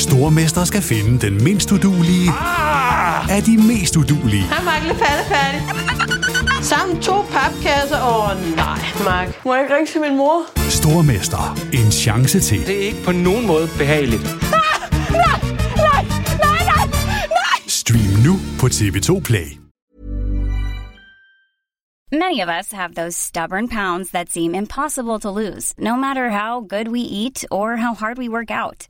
Stormester skal finde den mindst udulige Ah! af de mest udulige. Hej, Mark. Lidt færdig. Sammen to papkasser. Åh, oh, nej, Mark. Må jeg ikke ringe til min mor? Stormester. En chance til. Det er ikke på nogen måde behageligt. Stream nu på TV2 Play. Many of us have those stubborn pounds that seem impossible to lose, no matter how good we eat or how hard we work out.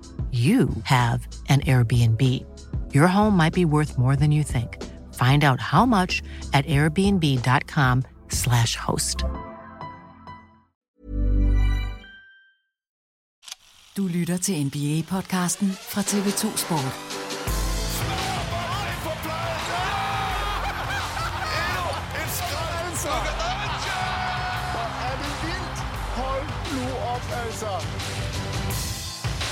you have an Airbnb. Your home might be worth more than you think. Find out how much at airbnb.com/slash host. Du lytter til NBA-podcasten fra TV2 Sport.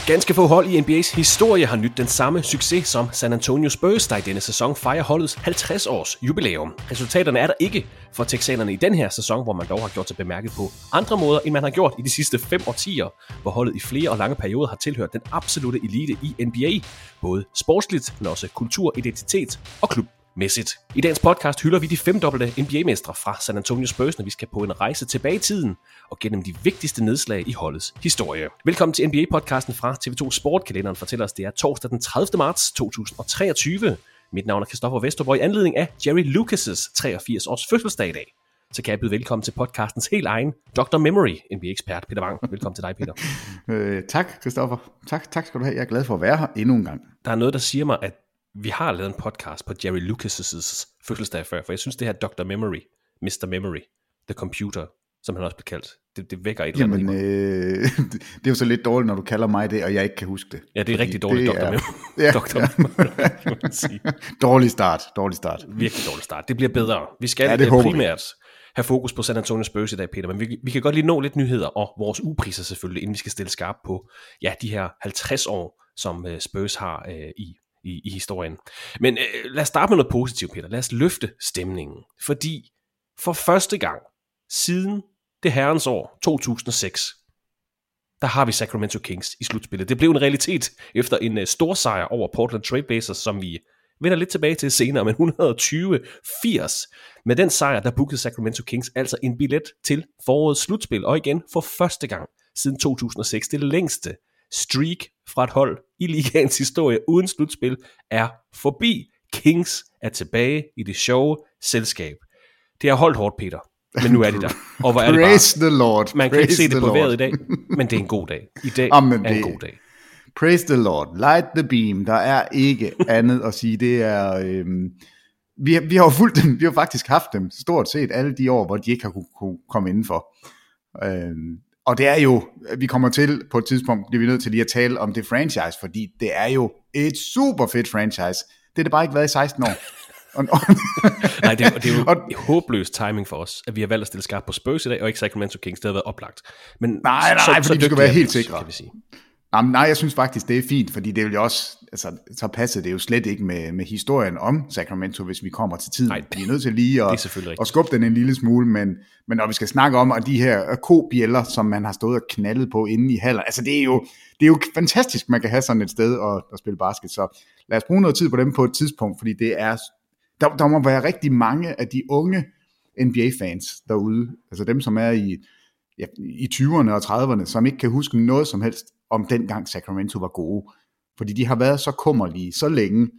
Ganske få hold i NBA's historie har nyt den samme succes som San Antonio Spurs, der i denne sæson fejrer holdets 50 års jubilæum. Resultaterne er der ikke for texanerne i den her sæson, hvor man dog har gjort sig bemærket på andre måder, end man har gjort i de sidste fem årtier, hvor holdet i flere og lange perioder har tilhørt den absolute elite i NBA, både sportsligt, men også kultur, identitet og klub mæssigt. I dagens podcast hylder vi de femdobbelte NBA-mestre fra San Antonio Spurs, når vi skal på en rejse tilbage i tiden og gennem de vigtigste nedslag i holdets historie. Velkommen til NBA-podcasten fra TV2 Sport. Kalenderen fortæller os, det er torsdag den 30. marts 2023. Mit navn er Christoffer Vesterborg i anledning af Jerry Lucas' 83 års fødselsdag i dag. Så kan jeg byde velkommen til podcastens helt egen Dr. Memory, NBA-ekspert Peter Wang. Velkommen til dig, Peter. Øh, tak, Christoffer. Tak, tak skal du have. Jeg er glad for at være her endnu en gang. Der er noget, der siger mig, at vi har lavet en podcast på Jerry Lucas' fødselsdag før, for jeg synes, det her Dr. Memory, Mr. Memory, The Computer, som han også blev kaldt, det, det vækker et eller andet. Jamen, øh, det, det er jo så lidt dårligt, når du kalder mig det, og jeg ikke kan huske det. Ja, det er rigtig dårligt, Dr. er- Memory. Ja, Dr. ja. Memory. Dårlig start, dårlig start. Virkelig dårlig start. Det bliver bedre. Vi skal Ja, det vi. primært have fokus på San Antonio Spurs i dag, Peter, men vi, vi kan godt lige nå lidt nyheder, og vores upriser selvfølgelig, inden vi skal stille skarp på ja, de her 50 år, som uh, Spurs har uh, i, i, i historien. Men øh, lad os starte med noget positivt, Peter. Lad os løfte stemningen, fordi for første gang siden det herrens år 2006, der har vi Sacramento Kings i slutspillet. Det blev en realitet efter en øh, stor sejr over Portland Trailblazers, som vi vender lidt tilbage til senere, men 120-80. Med den sejr, der bookede Sacramento Kings altså en billet til forårets slutspil, og igen for første gang siden 2006, det længste streak fra et hold i ligaens historie uden slutspil er forbi. Kings er tilbage i det sjove selskab. Det har holdt hårdt, Peter, men nu er de der. Og hvor er det bare... The Lord. Man kan ikke Praise se det på vejret i dag, men det er en god dag. I dag Jamen, er en det- god dag. Praise the Lord. Light the beam. Der er ikke andet at sige. Det er... Øhm, vi, har, vi har jo fulgt dem. Vi har faktisk haft dem stort set alle de år, hvor de ikke har kunne, kunne komme indenfor. Øhm, og det er jo, vi kommer til på et tidspunkt, bliver vi nødt til lige at tale om det franchise, fordi det er jo et super fedt franchise. Det har det bare ikke været i 16 år. Og, og, Nej, det, er- det er jo og, håbløs timing for os, at vi har valgt at stille skarpt på Spurs i dag, og ikke Sacramento Kings. Det har været oplagt. Men Nej, nej, nej, fordi vi skal være helt sikre. Kan vi sige. Jamen, nej, jeg synes faktisk, det er fint, fordi det vil jo også, altså, så passer det jo slet ikke med, med historien om Sacramento, hvis vi kommer til tiden. Nej, vi er nødt til lige at, at skubbe den en lille smule, men, men når vi skal snakke om at de her kobjæller, som man har stået og knaldet på inde i haller, altså det er jo, det er jo fantastisk, man kan have sådan et sted at, at spille basket, så lad os bruge noget tid på dem på et tidspunkt, fordi det er, der, der må være rigtig mange af de unge NBA-fans derude, altså dem, som er i, ja, i 20'erne og 30'erne, som ikke kan huske noget som helst om dengang Sacramento var gode. Fordi de har været så kummerlige så længe,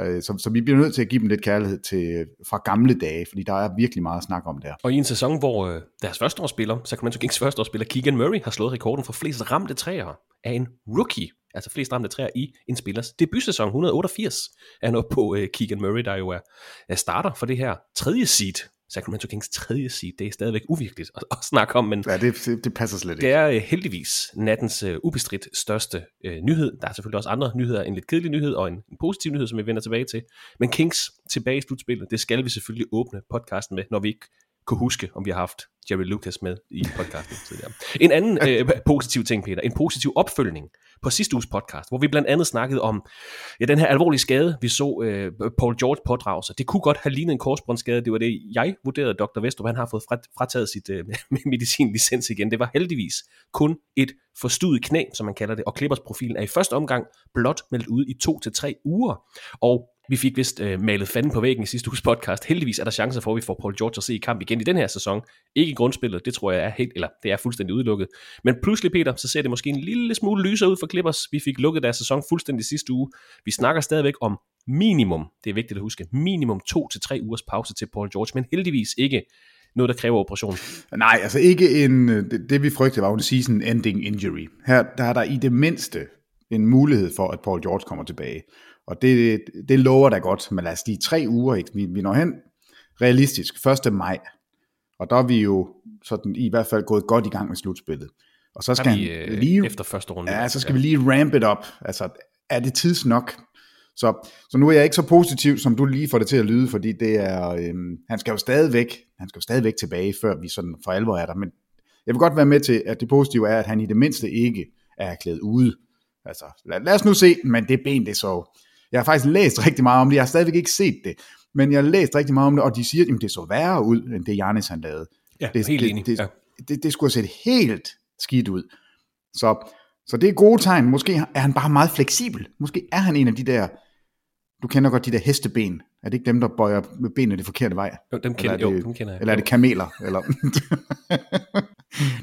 øh, så, så vi bliver nødt til at give dem lidt kærlighed til, fra gamle dage, fordi der er virkelig meget at snakke om der. Og i en sæson, hvor øh, deres førsteårsspiller, Sacramento Kings førsteårsspiller, Keegan Murray, har slået rekorden for flest ramte træer af en rookie, altså flest ramte træer i en spillers debutsæson, 188, er han oppe på øh, Keegan Murray, der jo er, er starter for det her tredje seed Sacramento Kings tredje seed, det er stadigvæk uvirkeligt at, at snakke om, men ja, det, det passer slet ikke. Det er uh, heldigvis nattens uh, ubestridt største uh, nyhed. Der er selvfølgelig også andre nyheder, en lidt kedelig nyhed og en, en positiv nyhed, som vi vender tilbage til. Men Kings tilbage i slutspillet, det skal vi selvfølgelig åbne podcasten med, når vi ikke kunne huske, om vi har haft Jerry Lucas med i podcasten tidligere. En anden øh, positiv ting, Peter, en positiv opfølgning på sidste uges podcast, hvor vi blandt andet snakkede om ja, den her alvorlige skade, vi så øh, Paul George pådrage sig. Det kunne godt have lignet en korsbåndsskade. Det var det, jeg vurderede, Dr. Vestrup, han har fået frataget sit øh, medicinlicens igen. Det var heldigvis kun et forstudet knæ, som man kalder det, og Klippers profilen er i første omgang blot meldt ud i to til tre uger. Og vi fik vist øh, malet fanden på væggen i sidste uges podcast. Heldigvis er der chancer for, at vi får Paul George at se i kamp igen i den her sæson. Ikke i grundspillet, det tror jeg er helt, eller det er fuldstændig udelukket. Men pludselig, Peter, så ser det måske en lille smule lysere ud for Clippers. Vi fik lukket deres sæson fuldstændig sidste uge. Vi snakker stadigvæk om minimum, det er vigtigt at huske, minimum to til tre ugers pause til Paul George, men heldigvis ikke noget, der kræver operation. Nej, altså ikke en, øh, det, det vi frygtede var en season ending injury. Her der er der i det mindste en mulighed for, at Paul George kommer tilbage. Og det, det lover da godt, men lad os lige tre uger, ikke? Vi, vi når hen realistisk 1. maj, og der er vi jo sådan i hvert fald gået godt i gang med slutspillet. Og så skal vi, øh, lige, efter første runde. Ja, så skal ja. vi lige ramp it up. Altså, er det tids nok? Så, så nu er jeg ikke så positiv, som du lige får det til at lyde, fordi det er, øhm, han skal jo stadigvæk, han skal jo stadigvæk tilbage, før vi sådan for alvor er der. Men jeg vil godt være med til, at det positive er, at han i det mindste ikke er klædt ude. Altså, lad, lad os nu se, men det ben, det så, jeg har faktisk læst rigtig meget om det, jeg har stadigvæk ikke set det, men jeg har læst rigtig meget om det, og de siger, at det så værre ud, end det Janis han lavede. Ja, det, helt det, enig. Det, ja. det, det, det skulle have set helt skidt ud. Så, så det er gode tegn. Måske er han bare meget fleksibel. Måske er han en af de der, du kender godt de der hesteben. Er det ikke dem, der bøjer benene det forkerte vej? Jo, dem kender, eller det, jo, dem kender jeg. Eller er det kameler? Eller...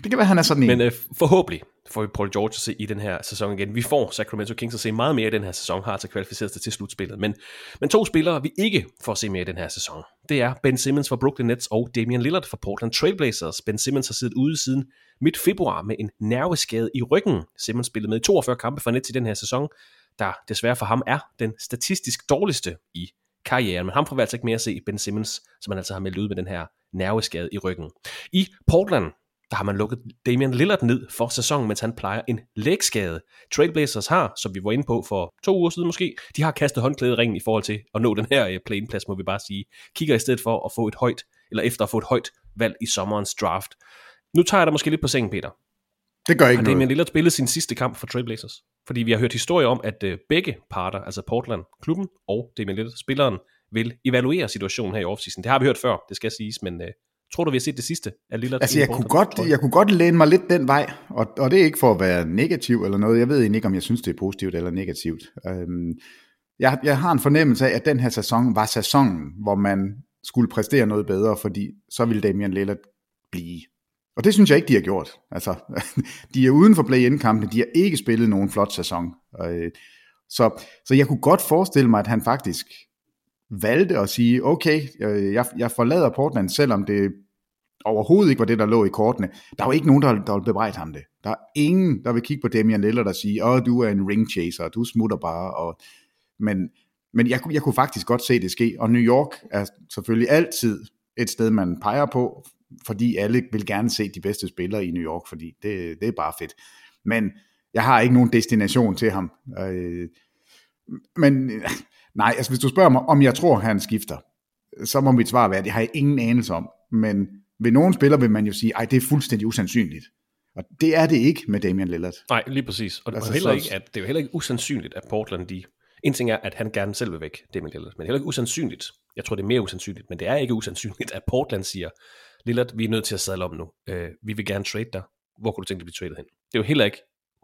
det kan være, han er sådan en. Men øh, forhåbentlig får vi Paul George at se i den her sæson igen. Vi får Sacramento Kings at se meget mere i den her sæson, har til kvalificeret sig til slutspillet. Men, men to spillere, vi ikke får at se mere i den her sæson, det er Ben Simmons fra Brooklyn Nets og Damian Lillard fra Portland Trailblazers. Ben Simmons har siddet ude siden midt februar med en nerveskade i ryggen. Simmons spillede med i 42 kampe for Nets i den her sæson, der desværre for ham er den statistisk dårligste i karrieren, men ham får vi altså ikke mere at se Ben Simmons, som man altså har meldt ud med den her nerveskade i ryggen. I Portland, der har man lukket Damian Lillard ned for sæsonen, mens han plejer en lægskade. Trailblazers har, som vi var inde på for to uger siden måske, de har kastet håndklædet ringen i forhold til at nå den her øh, planeplads, plads må vi bare sige. Kigger i stedet for at få et højt, eller efter at få et højt valg i sommerens draft. Nu tager jeg dig måske lidt på sengen, Peter. Det gør ikke har noget. Damian Lillard spillet sin sidste kamp for Trailblazers? Fordi vi har hørt historier om, at øh, begge parter, altså Portland, klubben og Damian Lillard, spilleren, vil evaluere situationen her i offseason. Det har vi hørt før, det skal siges, men øh, tror du, vi har set det sidste af Lillard? Altså, jeg kunne, godt, jeg kunne godt læne mig lidt den vej, og, og det er ikke for at være negativ eller noget. Jeg ved egentlig ikke, om jeg synes, det er positivt eller negativt. Øhm, jeg, jeg har en fornemmelse af, at den her sæson var sæsonen, hvor man skulle præstere noget bedre, fordi så ville Damian Lillard blive. Og det synes jeg ikke, de har gjort. Altså, de er uden for play-in-kampene, de har ikke spillet nogen flot sæson. Øh, så, så jeg kunne godt forestille mig, at han faktisk valgte at sige, okay, øh, jeg, jeg forlader Portland, selvom det overhovedet ikke var det, der lå i kortene. Der var ikke nogen, der, der ville bebrejde ham det. Der er ingen, der vil kigge på Damian Lillard og sige, åh, du er en ring chaser, du smutter bare. Og, men men jeg, jeg kunne faktisk godt se det ske, og New York er selvfølgelig altid et sted, man peger på, fordi alle vil gerne se de bedste spillere i New York, fordi det, det er bare fedt. Men jeg har ikke nogen destination til ham. Øh, men nej, altså hvis du spørger mig, om jeg tror, han skifter, så må mit svar være, at det har jeg ingen anelse om. Men ved nogle spillere vil man jo sige, at det er fuldstændig usandsynligt. Og det er det ikke med Damian Lillard. Nej, lige præcis. Og, altså, og heller ikke, at, det er jo heller ikke usandsynligt, at Portland, de, en ting er, at han gerne selv vil væk, Damian Lillard, men det er heller ikke usandsynligt, jeg tror det er mere usandsynligt, men det er ikke usandsynligt, at Portland siger, Lillard, vi er nødt til at sadle om nu, uh, vi vil gerne trade dig, hvor kunne du tænke dig at blive traded hen? Det er jo heller ikke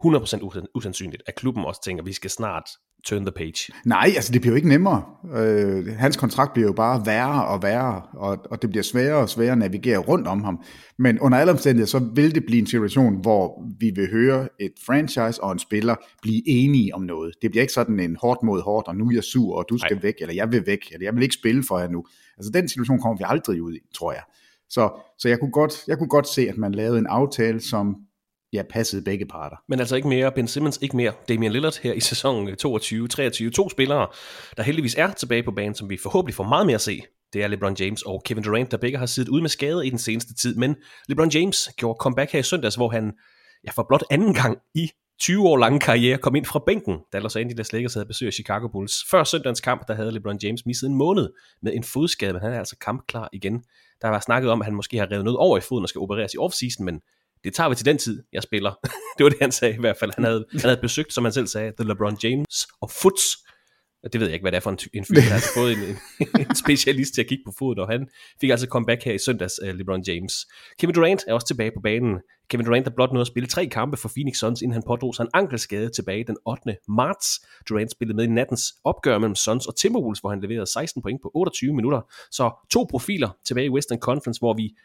100% usandsynligt, at klubben også tænker, at vi skal snart turn the page. Nej, altså det bliver jo ikke nemmere. Øh, hans kontrakt bliver jo bare værre og værre, og, og det bliver sværere og sværere at navigere rundt om ham. Men under alle omstændigheder, så vil det blive en situation, hvor vi vil høre et franchise og en spiller blive enige om noget. Det bliver ikke sådan en hårdt mod hårdt, og nu er jeg sur, og du skal Nej. væk, eller jeg vil væk, eller jeg vil ikke spille for jer nu. Altså den situation kommer vi aldrig ud i, tror jeg. Så, så jeg, kunne godt, jeg kunne godt se, at man lavede en aftale, som ja, passede begge parter. Men altså ikke mere Ben Simmons, ikke mere Damian Lillard her i sæsonen øh, 22-23. To spillere, der heldigvis er tilbage på banen, som vi forhåbentlig får meget mere at se. Det er LeBron James og Kevin Durant, der begge har siddet ude med skade i den seneste tid. Men LeBron James gjorde comeback her i søndags, hvor han ja, for blot anden gang i 20 år lange karriere kom ind fra bænken, da Los Angeles Lakers havde besøg af Chicago Bulls. Før søndagens kamp, der havde LeBron James misset en måned med en fodskade, men han er altså kampklar igen. Der var snakket om, at han måske har revet noget over i foden og skal opereres i offseason, men det tager vi til den tid, jeg spiller. det var det, han sagde i hvert fald. Han havde, han havde besøgt, som han selv sagde, The LeBron James og Foots. Det ved jeg ikke, hvad det er for en, en fyr, der har fået en, en, en specialist til at kigge på foden, og han fik altså comeback her i søndags, uh, LeBron James. Kevin Durant er også tilbage på banen. Kevin Durant har blot nået at spille tre kampe for Phoenix Suns, inden han pådrog sig en ankelskade tilbage den 8. marts. Durant spillede med i nattens opgør mellem Suns og Timberwolves, hvor han leverede 16 point på 28 minutter. Så to profiler tilbage i Western Conference, hvor vi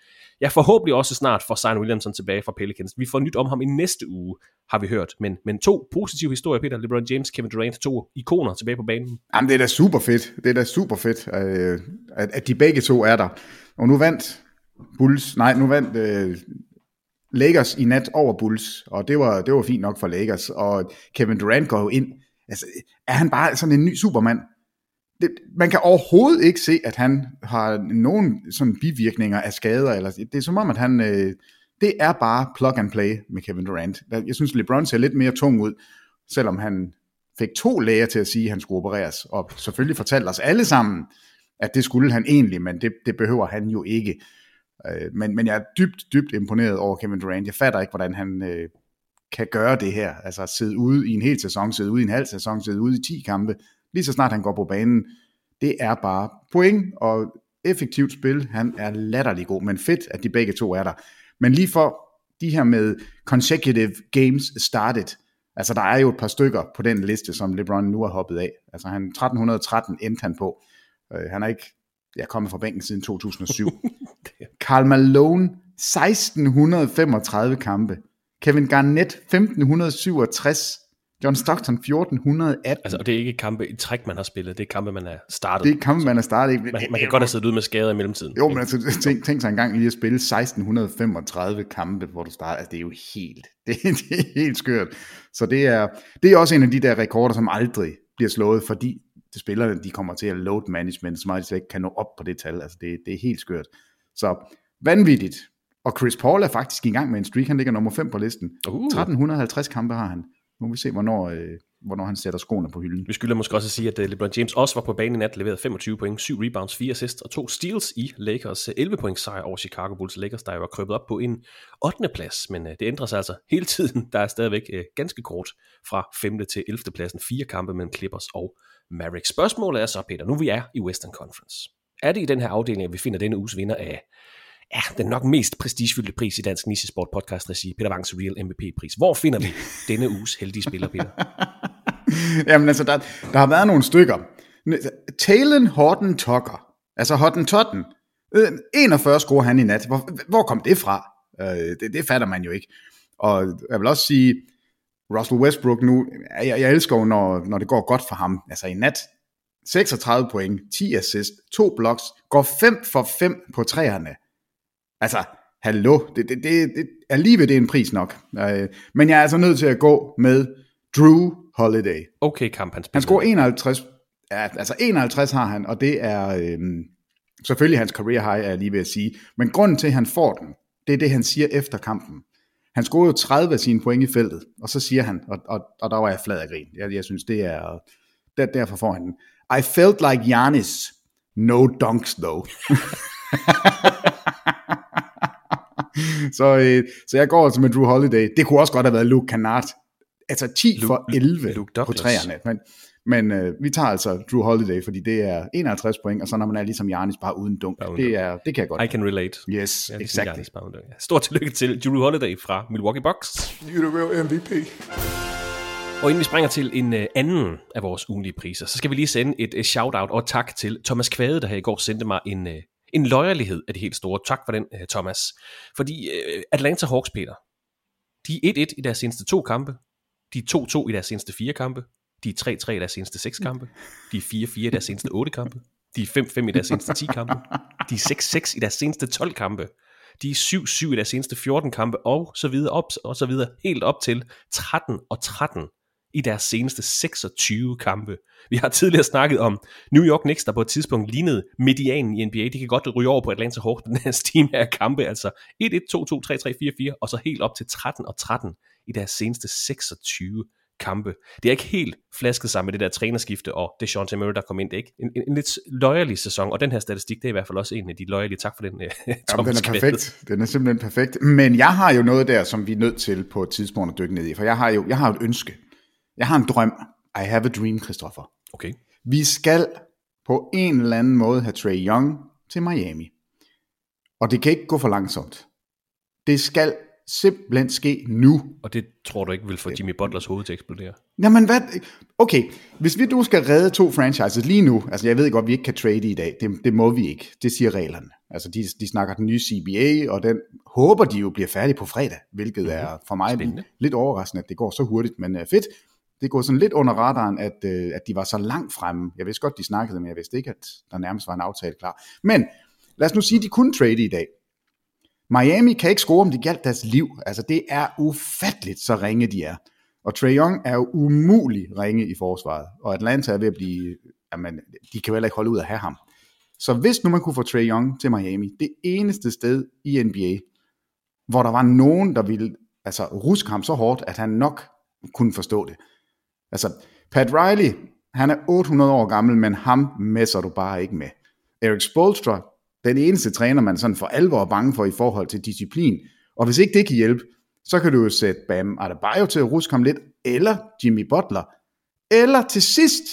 ja, forhåbentlig også snart får Zion Williamson tilbage fra Pelicans. Vi får nyt om ham i næste uge, har vi hørt. Men, men to positive historier, Peter. LeBron James, Kevin Durant, to ikoner tilbage på banen. Jamen, det er da super fedt. Det er da super fedt, øh, at, at de begge to er der. Og nu vandt Bulls, nej, nu vandt øh, Lakers i nat over Bulls, og det var, det var fint nok for Lakers. Og Kevin Durant går jo ind. Altså, er han bare sådan en ny supermand? det, man kan overhovedet ikke se, at han har nogen sådan bivirkninger af skader. Eller, det er som om, at han, øh, det er bare plug and play med Kevin Durant. Jeg synes, LeBron ser lidt mere tung ud, selvom han fik to læger til at sige, at han skulle opereres, og selvfølgelig fortalte os alle sammen, at det skulle han egentlig, men det, det behøver han jo ikke. Øh, men, men jeg er dybt, dybt imponeret over Kevin Durant. Jeg fatter ikke, hvordan han øh, kan gøre det her. Altså sidde ude i en hel sæson, sidde ude i en halv sæson, sidde ude i 10 kampe, lige så snart han går på banen. Det er bare point og effektivt spil. Han er latterlig god, men fedt, at de begge to er der. Men lige for de her med consecutive games started, altså der er jo et par stykker på den liste, som LeBron nu har hoppet af. Altså han 1313 endte han på. Øh, han er ikke jeg er kommet fra bænken siden 2007. Karl Malone 1635 kampe. Kevin Garnett 1567. John Stockton 1418. Altså, og det er ikke kampe i træk, man har spillet, det er kampe, man er startet. Det er kampe, man er startet. Man, man kan godt have siddet ud med skader i mellemtiden. Jo, men altså, tænk, tænk sig engang lige at spille 1635 kampe, hvor du starter. Altså, det er jo helt, det, det er helt skørt. Så det er, det er også en af de der rekorder, som aldrig bliver slået, fordi de spillerne, de kommer til at load management, så meget de slet ikke kan nå op på det tal. Altså, det, det er helt skørt. Så vanvittigt. Og Chris Paul er faktisk i gang med en streak. Han ligger nummer 5 på listen. Uh. 1350 kampe har han. Nu må vi se, hvornår, øh, hvornår han sætter skoene på hylden. Vi skylder måske også at sige, at uh, LeBron James også var på banen i nat, leverede 25 point, 7 rebounds, 4 assists og 2 steals i Lakers 11 øh, point sejr over Chicago Bulls. Lakers, der var krøbet op på en 8. plads, men uh, det ændrer sig altså hele tiden. Der er stadigvæk uh, ganske kort fra 5. til 11. pladsen. Fire kampe mellem Clippers og Mavericks. Spørgsmålet er så, Peter, nu vi er i Western Conference. Er det i den her afdeling, at vi finder denne uges vinder af ja, den nok mest prestigefyldte pris i Dansk Nisesport podcast regi, Peter Wangs Real MVP-pris. Hvor finder vi denne uges heldige spiller, Peter? Jamen altså, der, der har været nogle stykker. Talen Horton Tucker, altså Horton Totten, 41 øh, score han i nat. Hvor, hvor kom det fra? Øh, det, det fatter man jo ikke. Og jeg vil også sige, Russell Westbrook nu, jeg, jeg elsker jo, når, når det går godt for ham. Altså i nat, 36 point, 10 assist, 2 blocks, går 5 for 5 på træerne. Altså, hallo, det, det, det, det, alligevel det er en pris nok. Øh, men jeg er altså nødt til at gå med Drew Holiday. Okay kamp, han Han scorer 51, ja, altså 51 har han, og det er øh, selvfølgelig hans career high, er jeg lige ved at sige. Men grunden til, at han får den, det er det, han siger efter kampen. Han scorede jo 30 af sine point i feltet, og så siger han, og, og, og der var jeg flad af grin. Jeg, jeg synes, det er, der, derfor får han den. I felt like Giannis. No dunks though. så, øh, så jeg går altså med Drew Holiday. Det kunne også godt have været Luke Kennard. Altså 10 for 11 Luke på træerne. Men, men øh, vi tager altså Drew Holiday, fordi det er 51 point, og så når man er ligesom Janis bare uden dunk. Bare uden Det, er, det kan jeg godt. I can relate. Yes, Ja, exactly. Bare uden-. Stort tillykke til Drew Holiday fra Milwaukee Bucks. You're the real MVP. Og inden vi springer til en uh, anden af vores ugenlige priser, så skal vi lige sende et uh, shout-out og tak til Thomas Kvade, der her i går sendte mig en, uh, en løjerlighed af de helt store. Tak for den, Thomas. Fordi Atlanta Hawks, Peter, de er 1-1 i deres seneste to kampe. De er 2-2 i deres seneste fire kampe. De er 3-3 i deres seneste 6 kampe. De er 4-4 i deres seneste 8 kampe. De er 5-5 i deres seneste 10 kampe. De er 6-6 i deres seneste 12 kampe. De er 7-7 i deres seneste 14 kampe, og så videre, op, og så videre, helt op til 13 og 13 i deres seneste 26 kampe. Vi har tidligere snakket om New York Knicks, der på et tidspunkt lignede medianen i NBA. De kan godt ryge over på Atlanta Hawks på den her steam her kampe, altså 1-1, 2-2, 3-3, 4-4, og så helt op til 13 og 13 i deres seneste 26 kampe. Det er ikke helt flasket sammen med det der trænerskifte og det Sean Murray, der kom ind. Det er ikke en, en, en lidt løjerlig sæson, og den her statistik, det er i hvert fald også en af de løjerlige. Tak for den, uh, Jamen, den er perfekt. Den er simpelthen perfekt. Men jeg har jo noget der, som vi er nødt til på et tidspunkt at dykke ned i. For jeg har jo jeg har et ønske. Jeg har en drøm. I have a dream, Christoffer. Okay. Vi skal på en eller anden måde have Trey Young til Miami. Og det kan ikke gå for langsomt. Det skal simpelthen ske nu. Og det tror du ikke vil få Jimmy Butlers hoved til at eksplodere? Jamen hvad? Okay, hvis vi nu skal redde to franchises lige nu, altså jeg ved godt, vi ikke kan trade i dag, det, det må vi ikke, det siger reglerne. Altså de, de snakker den nye CBA, og den håber de jo bliver færdig på fredag, hvilket mm-hmm. er for mig Spændende. lidt overraskende, at det går så hurtigt, men uh, fedt. Det går sådan lidt under radaren, at, uh, at de var så langt fremme. Jeg vidste godt, de snakkede, men jeg vidste ikke, at der nærmest var en aftale klar. Men lad os nu sige, at de kunne trade i dag. Miami kan ikke score, om de galt deres liv. Altså, det er ufatteligt, så ringe de er. Og Trae Young er jo umulig ringe i forsvaret. Og Atlanta er ved at blive... Jamen, de kan jo heller ikke holde ud at have ham. Så hvis nu man kunne få Trae Young til Miami, det eneste sted i NBA, hvor der var nogen, der ville altså, ruske ham så hårdt, at han nok kunne forstå det. Altså, Pat Riley, han er 800 år gammel, men ham messer du bare ikke med. Eric Spolstra, den eneste træner, man sådan for alvor er bange for i forhold til disciplin. Og hvis ikke det kan hjælpe, så kan du jo sætte Bam Adebayo til at ruske ham lidt, eller Jimmy Butler. Eller til sidst,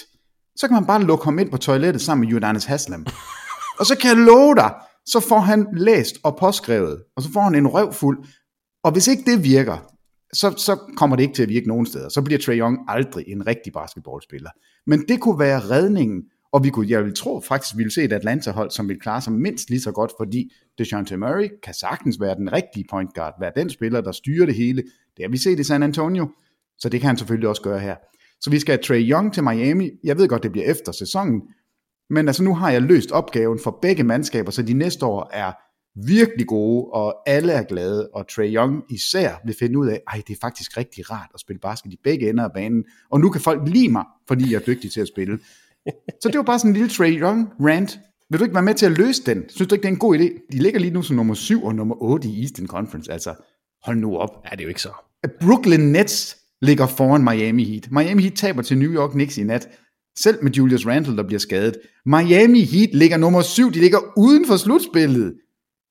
så kan man bare lukke ham ind på toilettet sammen med Udonis Haslam. Og så kan jeg love dig, så får han læst og påskrevet, og så får han en røv fuld. Og hvis ikke det virker, så, så kommer det ikke til at virke nogen steder. Så bliver Trae Young aldrig en rigtig basketballspiller. Men det kunne være redningen, og vi kunne, jeg vil tro faktisk, vi ville se et Atlanta-hold, som vil klare sig mindst lige så godt, fordi DeJounte Murray kan sagtens være den rigtige point guard, være den spiller, der styrer det hele. Det har vi set i San Antonio, så det kan han selvfølgelig også gøre her. Så vi skal have Trae Young til Miami. Jeg ved godt, det bliver efter sæsonen, men altså nu har jeg løst opgaven for begge mandskaber, så de næste år er virkelig gode, og alle er glade, og Trae Young især vil finde ud af, ej, det er faktisk rigtig rart at spille basket i begge ender af banen, og nu kan folk lide mig, fordi jeg er dygtig til at spille. Så det var bare sådan en lille Trae Young rant. Vil du ikke være med til at løse den? Synes du ikke, det er en god idé? De ligger lige nu som nummer 7 og nummer 8 i Eastern Conference, altså hold nu op. Ja, det er jo ikke så. Brooklyn Nets ligger foran Miami Heat. Miami Heat taber til New York Knicks i nat. Selv med Julius Randle, der bliver skadet. Miami Heat ligger nummer 7. De ligger uden for slutspillet.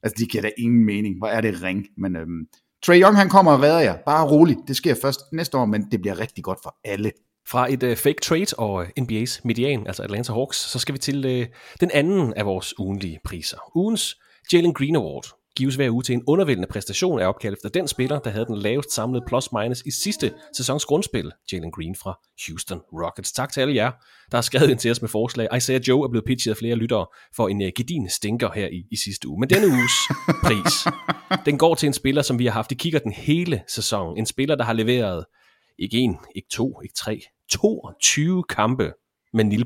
Altså, de giver da ingen mening. Hvor er det ring? Men øhm, Trae Young, han kommer og redder jer. Bare roligt. Det sker først næste år, men det bliver rigtig godt for alle. Fra et uh, fake trade og uh, NBA's median, altså Atlanta Hawks, så skal vi til uh, den anden af vores ugenlige priser. Ugens Jalen Green Award gives hver uge til en undervældende præstation af opkald efter den spiller, der havde den lavest samlede plus-minus i sidste sæsons grundspil, Jalen Green fra Houston Rockets. Tak til alle jer, der har skrevet ind til os med forslag. Isaiah Joe er blevet pitchet af flere lyttere for en uh, gedin stinker her i, i sidste uge. Men denne uges pris, den går til en spiller, som vi har haft i kigger den hele sæson. En spiller, der har leveret ikke en, ikke to, ikke tre, 22 kampe med Nil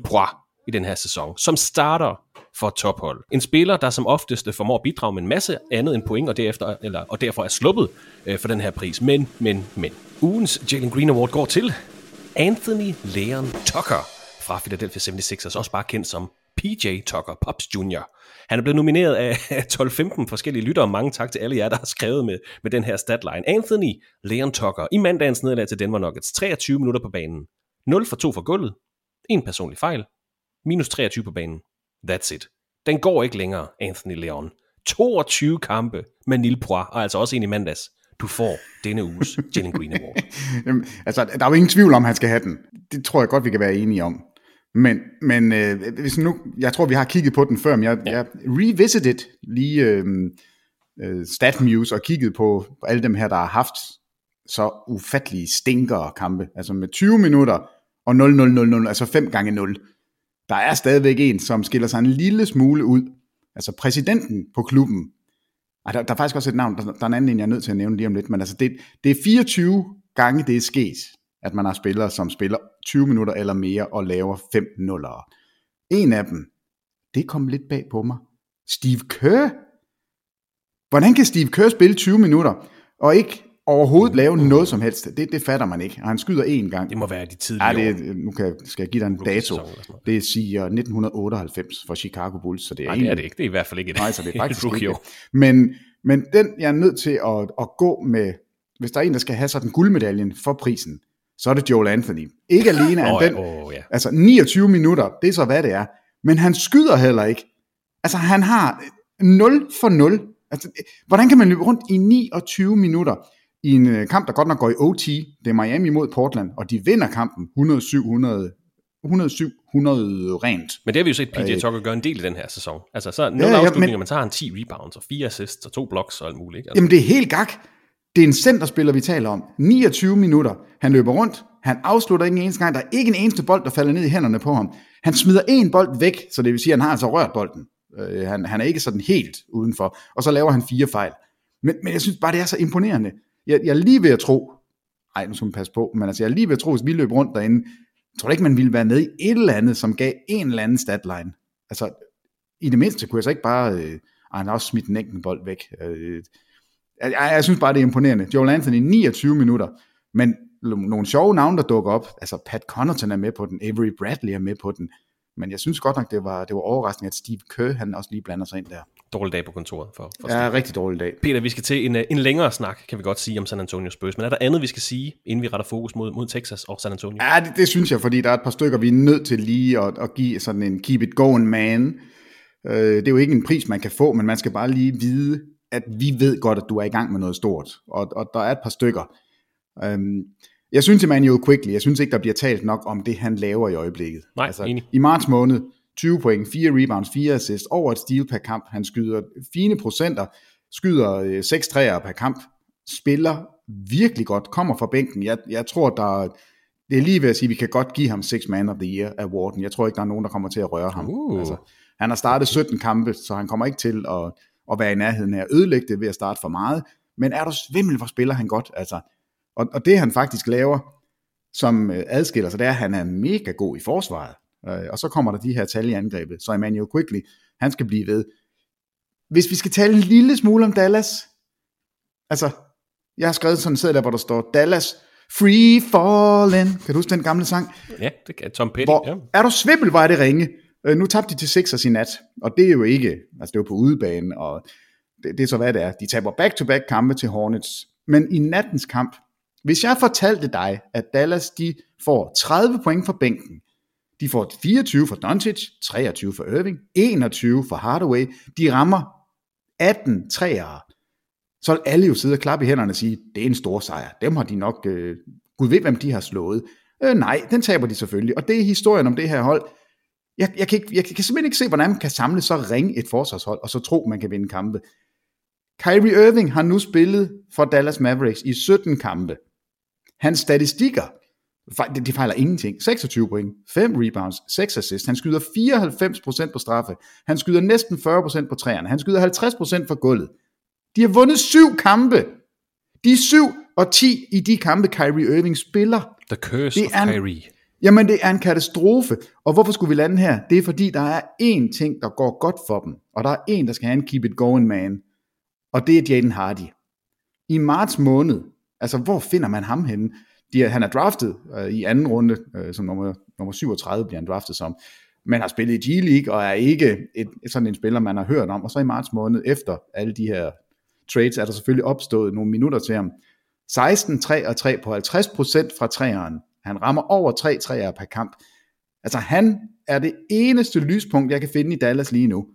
i den her sæson, som starter for tophold. En spiller, der som oftest formår at bidrage med en masse andet end point, og, derefter, eller, og derfor er sluppet øh, for den her pris. Men, men, men. Ugens Jalen Green Award går til Anthony Leon Tucker fra Philadelphia 76ers, også bare kendt som PJ Tucker, Pops Jr. Han er blevet nomineret af 12-15 forskellige lyttere. Mange tak til alle jer, der har skrevet med, med den her statline. Anthony Leon Tucker i mandagens nederlag til Denver Nuggets. 23 minutter på banen. 0 for 2 for gulvet. En personlig fejl. Minus 23 på banen. That's it. Den går ikke længere, Anthony Leon 22 kampe med Nil Poir, og altså også en i mandags. Du får denne uges Jalen Green Award. Jamen, altså, der er jo ingen tvivl om, han skal have den. Det tror jeg godt, vi kan være enige om. Men, men øh, hvis nu, jeg tror, vi har kigget på den før, men jeg, ja. jeg revisited lige øh, øh, StatMuse og kigget på, alle dem her, der har haft så ufattelige stinker kampe. Altså med 20 minutter og 0-0-0-0, altså 5 gange 0. Der er stadigvæk en, som skiller sig en lille smule ud. Altså præsidenten på klubben. Ej, der, der er faktisk også et navn, der, der er en anden en, jeg er nødt til at nævne lige om lidt, men altså det, det er 24 gange, det er sket, at man har spillere, som spiller 20 minutter eller mere og laver 5 0 En af dem, det kom lidt bag på mig. Steve Kerr. Hvordan kan Steve Kerr spille 20 minutter, og ikke overhovedet lave noget som helst? Det, det fatter man ikke. Og han skyder én gang. Det må være de tidlige ja, det, Nu kan, skal jeg give dig en dato. Det siger 1998 for Chicago Bulls. Så det er, Nej, det er det ikke. Det er i hvert fald ikke et, Nej, så det er faktisk ikke. Men, men den, jeg er nødt til at, at gå med, hvis der er en, der skal have sådan guldmedaljen for prisen, så er det Joel Anthony. Ikke alene er Åh, den, åh, ja. altså 29 minutter, det er så hvad det er, men han skyder heller ikke. Altså han har 0 for 0. Altså, hvordan kan man løbe rundt i 29 minutter i en øh, kamp, der godt nok går i OT, det er Miami mod Portland, og de vinder kampen 107-100 107-100 rent. Men det har vi jo set PJ Øh. Tucker gøre en del i den her sæson. Altså så nogle Ja, ja, afslutninger, men- så har han 10 rebounds og 4 assists og 2 blocks og alt muligt. Altså, Jamen det er helt gak. Det er en centerspiller, vi taler om. 29 minutter. Han løber rundt. Han afslutter ikke en eneste gang. Der er ikke en eneste bold, der falder ned i hænderne på ham. Han smider en bold væk, så det vil sige, at han har altså rørt bolden. Øh, han, han er ikke sådan helt udenfor. Og så laver han fire fejl. Men, men jeg synes bare, det er så imponerende. Jeg, jeg er lige ved at tro, ej, nu skal man passe på, men altså, jeg er lige ved at tro, hvis vi løb rundt derinde, jeg tror ikke, man ville være med i et eller andet, som gav en eller anden statline. Altså, i det mindste kunne jeg så ikke bare, øh, ej, han har også smidt en enkelt bold væk. Øh, jeg, jeg, jeg synes bare, det er imponerende. Joel Anthony, 29 minutter, men nogle sjove navne, der dukker op. Altså, Pat Connaughton er med på den, Avery Bradley er med på den. Men jeg synes godt nok, det var, det var overraskende, at Steve Kerr, han også lige blander sig ind der. Dårlig dag på kontoret for, for Ja, rigtig dårlig dag. Peter, vi skal til en, en længere snak, kan vi godt sige, om San Antonio Spurs. Men er der andet, vi skal sige, inden vi retter fokus mod, mod Texas og San Antonio? Ja, det, det synes jeg, fordi der er et par stykker, vi er nødt til lige at, at give sådan en keep it going man. Øh, det er jo ikke en pris, man kan få, men man skal bare lige vide, at vi ved godt, at du er i gang med noget stort. Og, og der er et par stykker. Øhm, jeg synes, Emmanuel Quickly, jeg synes ikke, der bliver talt nok om det, han laver i øjeblikket. Nej, enig. I marts måned, 20 point, 4 rebounds, 4 assists, over et steal per kamp. Han skyder fine procenter, skyder øh, 6 træer per kamp, spiller virkelig godt, kommer fra bænken. Jeg, jeg tror, der det er lige ved at sige, at vi kan godt give ham Six Man of the Year awarden. Jeg tror ikke, der er nogen, der kommer til at røre ham. Uh. Altså, han har startet 17 kampe, så han kommer ikke til at, at være i nærheden af at ødelægge det ved at starte for meget. Men er du svimmel, hvor spiller han godt? Altså, og, og det han faktisk laver, som øh, adskiller sig, det er, at han er mega god i forsvaret. Øh, og så kommer der de her tal i angrebet. Så Emmanuel Quickly, han skal blive ved. Hvis vi skal tale en lille smule om Dallas, altså, jeg har skrevet sådan en seddel der, hvor der står, Dallas, free falling. Kan du huske den gamle sang? Ja, det kan Tom Petty. Hvor, Ja. er du svimmel, var det ringe. Øh, nu tabte de til Sixers i nat, og det er jo ikke, altså det var på udebane, og det, det er så hvad det er. De taber back-to-back kampe til Hornets. Men i nattens kamp, hvis jeg fortalte dig, at Dallas de får 30 point fra bænken, de får 24 for Doncic, 23 for Irving, 21 for Hardaway, de rammer 18 træer. så vil alle jo sidde og klappe i hænderne og sige, det er en stor sejr. Dem har de nok, øh, gud ved, hvem de har slået. Øh, nej, den taber de selvfølgelig. Og det er historien om det her hold. Jeg, jeg, kan, ikke, jeg kan simpelthen ikke se, hvordan man kan samle så ringe et forsvarshold, og så tro, man kan vinde kampe. Kyrie Irving har nu spillet for Dallas Mavericks i 17 kampe. Hans statistikker, de, fejler ingenting. 26 point, 5 rebounds, 6 assists. Han skyder 94% på straffe. Han skyder næsten 40% på træerne. Han skyder 50% for gulvet. De har vundet syv kampe. De er 7 og 10 i de kampe, Kyrie Irving spiller. The Curse Det of er en- Kyrie. Jamen, det er en katastrofe. Og hvorfor skulle vi lande her? Det er fordi, der er én ting, der går godt for dem. Og der er én, der skal have en keep it going man. Og det er Jaden Hardy. I marts måned, altså hvor finder man ham henne? De, han er draftet øh, i anden runde, øh, som nummer, nummer 37 bliver han draftet som. Men har spillet i G-League og er ikke et, et, sådan en spiller, man har hørt om. Og så i marts måned, efter alle de her trades, er der selvfølgelig opstået nogle minutter til ham. 16 3 og 3 på 50% fra træeren. Han rammer over 3 træer per kamp. Altså han er det eneste lyspunkt, jeg kan finde i Dallas lige nu.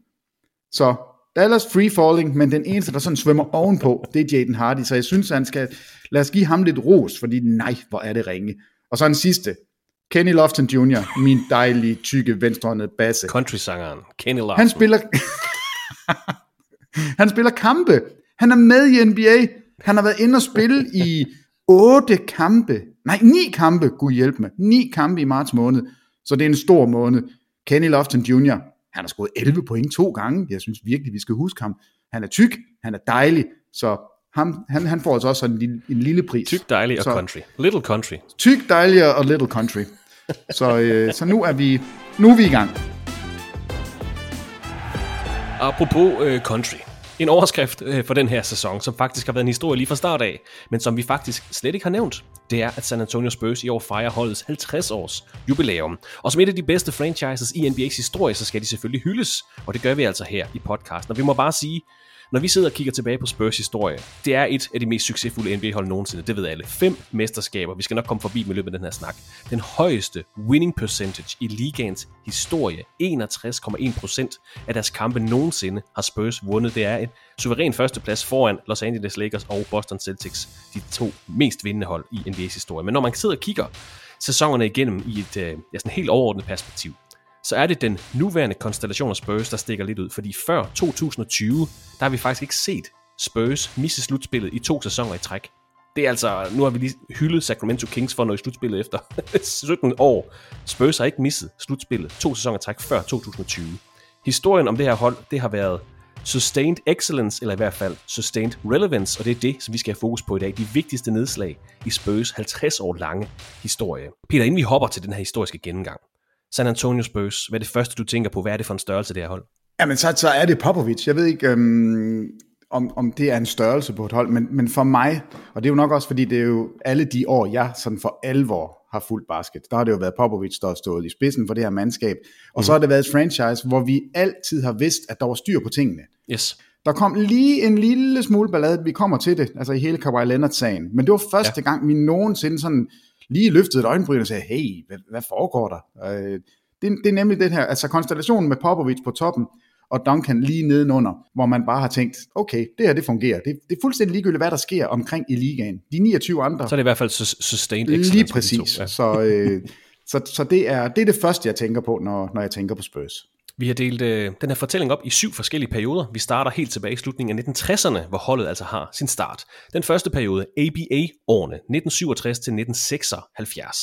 Så Dallas free falling, men den eneste, der sådan svømmer ovenpå, det er Jaden Hardy, så jeg synes, han skal, lad os give ham lidt ros, fordi nej, hvor er det ringe. Og så en sidste, Kenny Lofton Jr., min dejlige, tykke, venstrehåndede basse. Country-sangeren Kenny Lofton. Han spiller, han spiller kampe. Han er med i NBA. Han har været inde og spille i otte kampe. Nej, ni kampe, gud hjælp mig. Ni kampe i marts måned. Så det er en stor måned. Kenny Lofton Jr., han har scoret 11 point to gange. Jeg synes virkelig, vi skal huske ham. Han er tyk, han er dejlig, så ham, han, han får altså også en lille, en lille pris. Tyk, dejlig og så, country. Little country. Tyk, dejlig og little country. Så, øh, så nu er vi nu er vi i gang. Apropos øh, country. En overskrift øh, for den her sæson, som faktisk har været en historie lige fra start af, men som vi faktisk slet ikke har nævnt, det er, at San Antonio Spurs i år fejrer holdets 50 års jubilæum. Og som et af de bedste franchises i NBA's historie, så skal de selvfølgelig hyldes, og det gør vi altså her i podcasten. Og vi må bare sige, når vi sidder og kigger tilbage på Spurs historie, det er et af de mest succesfulde NBA-hold nogensinde, det ved alle. Fem mesterskaber, vi skal nok komme forbi med løbet af den her snak. Den højeste winning percentage i ligaens historie, 61,1% af deres kampe nogensinde har Spurs vundet. Det er en suveræn førsteplads foran Los Angeles Lakers og Boston Celtics, de to mest vindende hold i NBA's historie. Men når man sidder og kigger sæsonerne igennem i et øh, ja, sådan helt overordnet perspektiv, så er det den nuværende konstellation af Spurs, der stikker lidt ud. Fordi før 2020, der har vi faktisk ikke set Spurs misse slutspillet i to sæsoner i træk. Det er altså, nu har vi lige hyldet Sacramento Kings for noget i slutspillet efter 17 år. Spurs har ikke misset slutspillet to sæsoner i træk før 2020. Historien om det her hold, det har været sustained excellence, eller i hvert fald sustained relevance, og det er det, som vi skal have fokus på i dag. De vigtigste nedslag i Spurs 50 år lange historie. Peter, inden vi hopper til den her historiske gennemgang, San Antonio Spurs, hvad er det første, du tænker på? Hvad er det for en størrelse, det her hold? Jamen, så, så er det Popovic. Jeg ved ikke, øhm, om, om det er en størrelse på et hold, men, men for mig, og det er jo nok også, fordi det er jo alle de år, jeg sådan for alvor har fuldt basket, der har det jo været Popovic, der har stået i spidsen for det her mandskab, og mm. så har det været et franchise, hvor vi altid har vidst, at der var styr på tingene. Yes. Der kom lige en lille smule ballade, vi kommer til det, altså i hele Kawhi Leonard-sagen, men det var første ja. gang, vi nogensinde sådan lige løftede et øjenbryn og sagde, hey, hvad, hvad foregår der? Øh, det, det er nemlig den her, altså konstellationen med Popovic på toppen, og Duncan lige nedenunder, hvor man bare har tænkt, okay, det her det fungerer. Det, det er fuldstændig ligegyldigt, hvad der sker omkring i ligaen. De 29 andre. Så er det i hvert fald sustained excellence. Lige præcis. Ja. Så, øh, så, så det, er, det er det første, jeg tænker på, når, når jeg tænker på Spurs. Vi har delt øh, den her fortælling op i syv forskellige perioder. Vi starter helt tilbage i slutningen af 1960'erne, hvor holdet altså har sin start. Den første periode, ABA-årene, 1967 til 1976.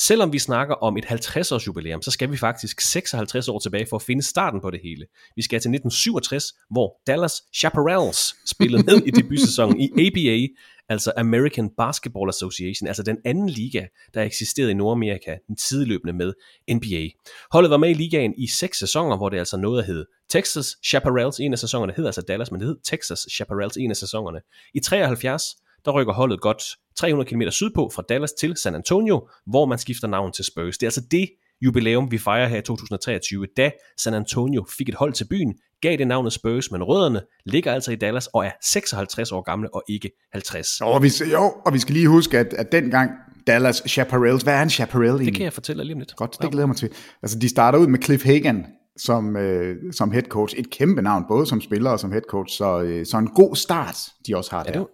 Selvom vi snakker om et 50-års jubilæum, så skal vi faktisk 56 år tilbage for at finde starten på det hele. Vi skal til 1967, hvor Dallas Chaparrals spillede med i debutsæsonen i ABA, altså American Basketball Association, altså den anden liga, der eksisterede i Nordamerika, den tidløbende med NBA. Holdet var med i ligaen i seks sæsoner, hvor det altså nåede at hedde Texas Chaparrals, en af sæsonerne hedder altså Dallas, men det hed Texas Chaparrals, en af sæsonerne. I 73, der rykker holdet godt 300 km sydpå fra Dallas til San Antonio, hvor man skifter navn til Spurs. Det er altså det jubilæum, vi fejrer her i 2023, da San Antonio fik et hold til byen, gav det navnet Spurs, men rødderne ligger altså i Dallas og er 56 år gamle og ikke 50. Og vi, jo, og vi skal lige huske, at, at dengang Dallas Chaparrals, hvad er en Chaparral egentlig? Det kan jeg fortælle lige om lidt. Godt, det glæder mig til. Altså, de starter ud med Cliff Hagan som, øh, som head coach. Et kæmpe navn, både som spiller og som head coach, så, øh, så en god start, de også har der. Ja, det,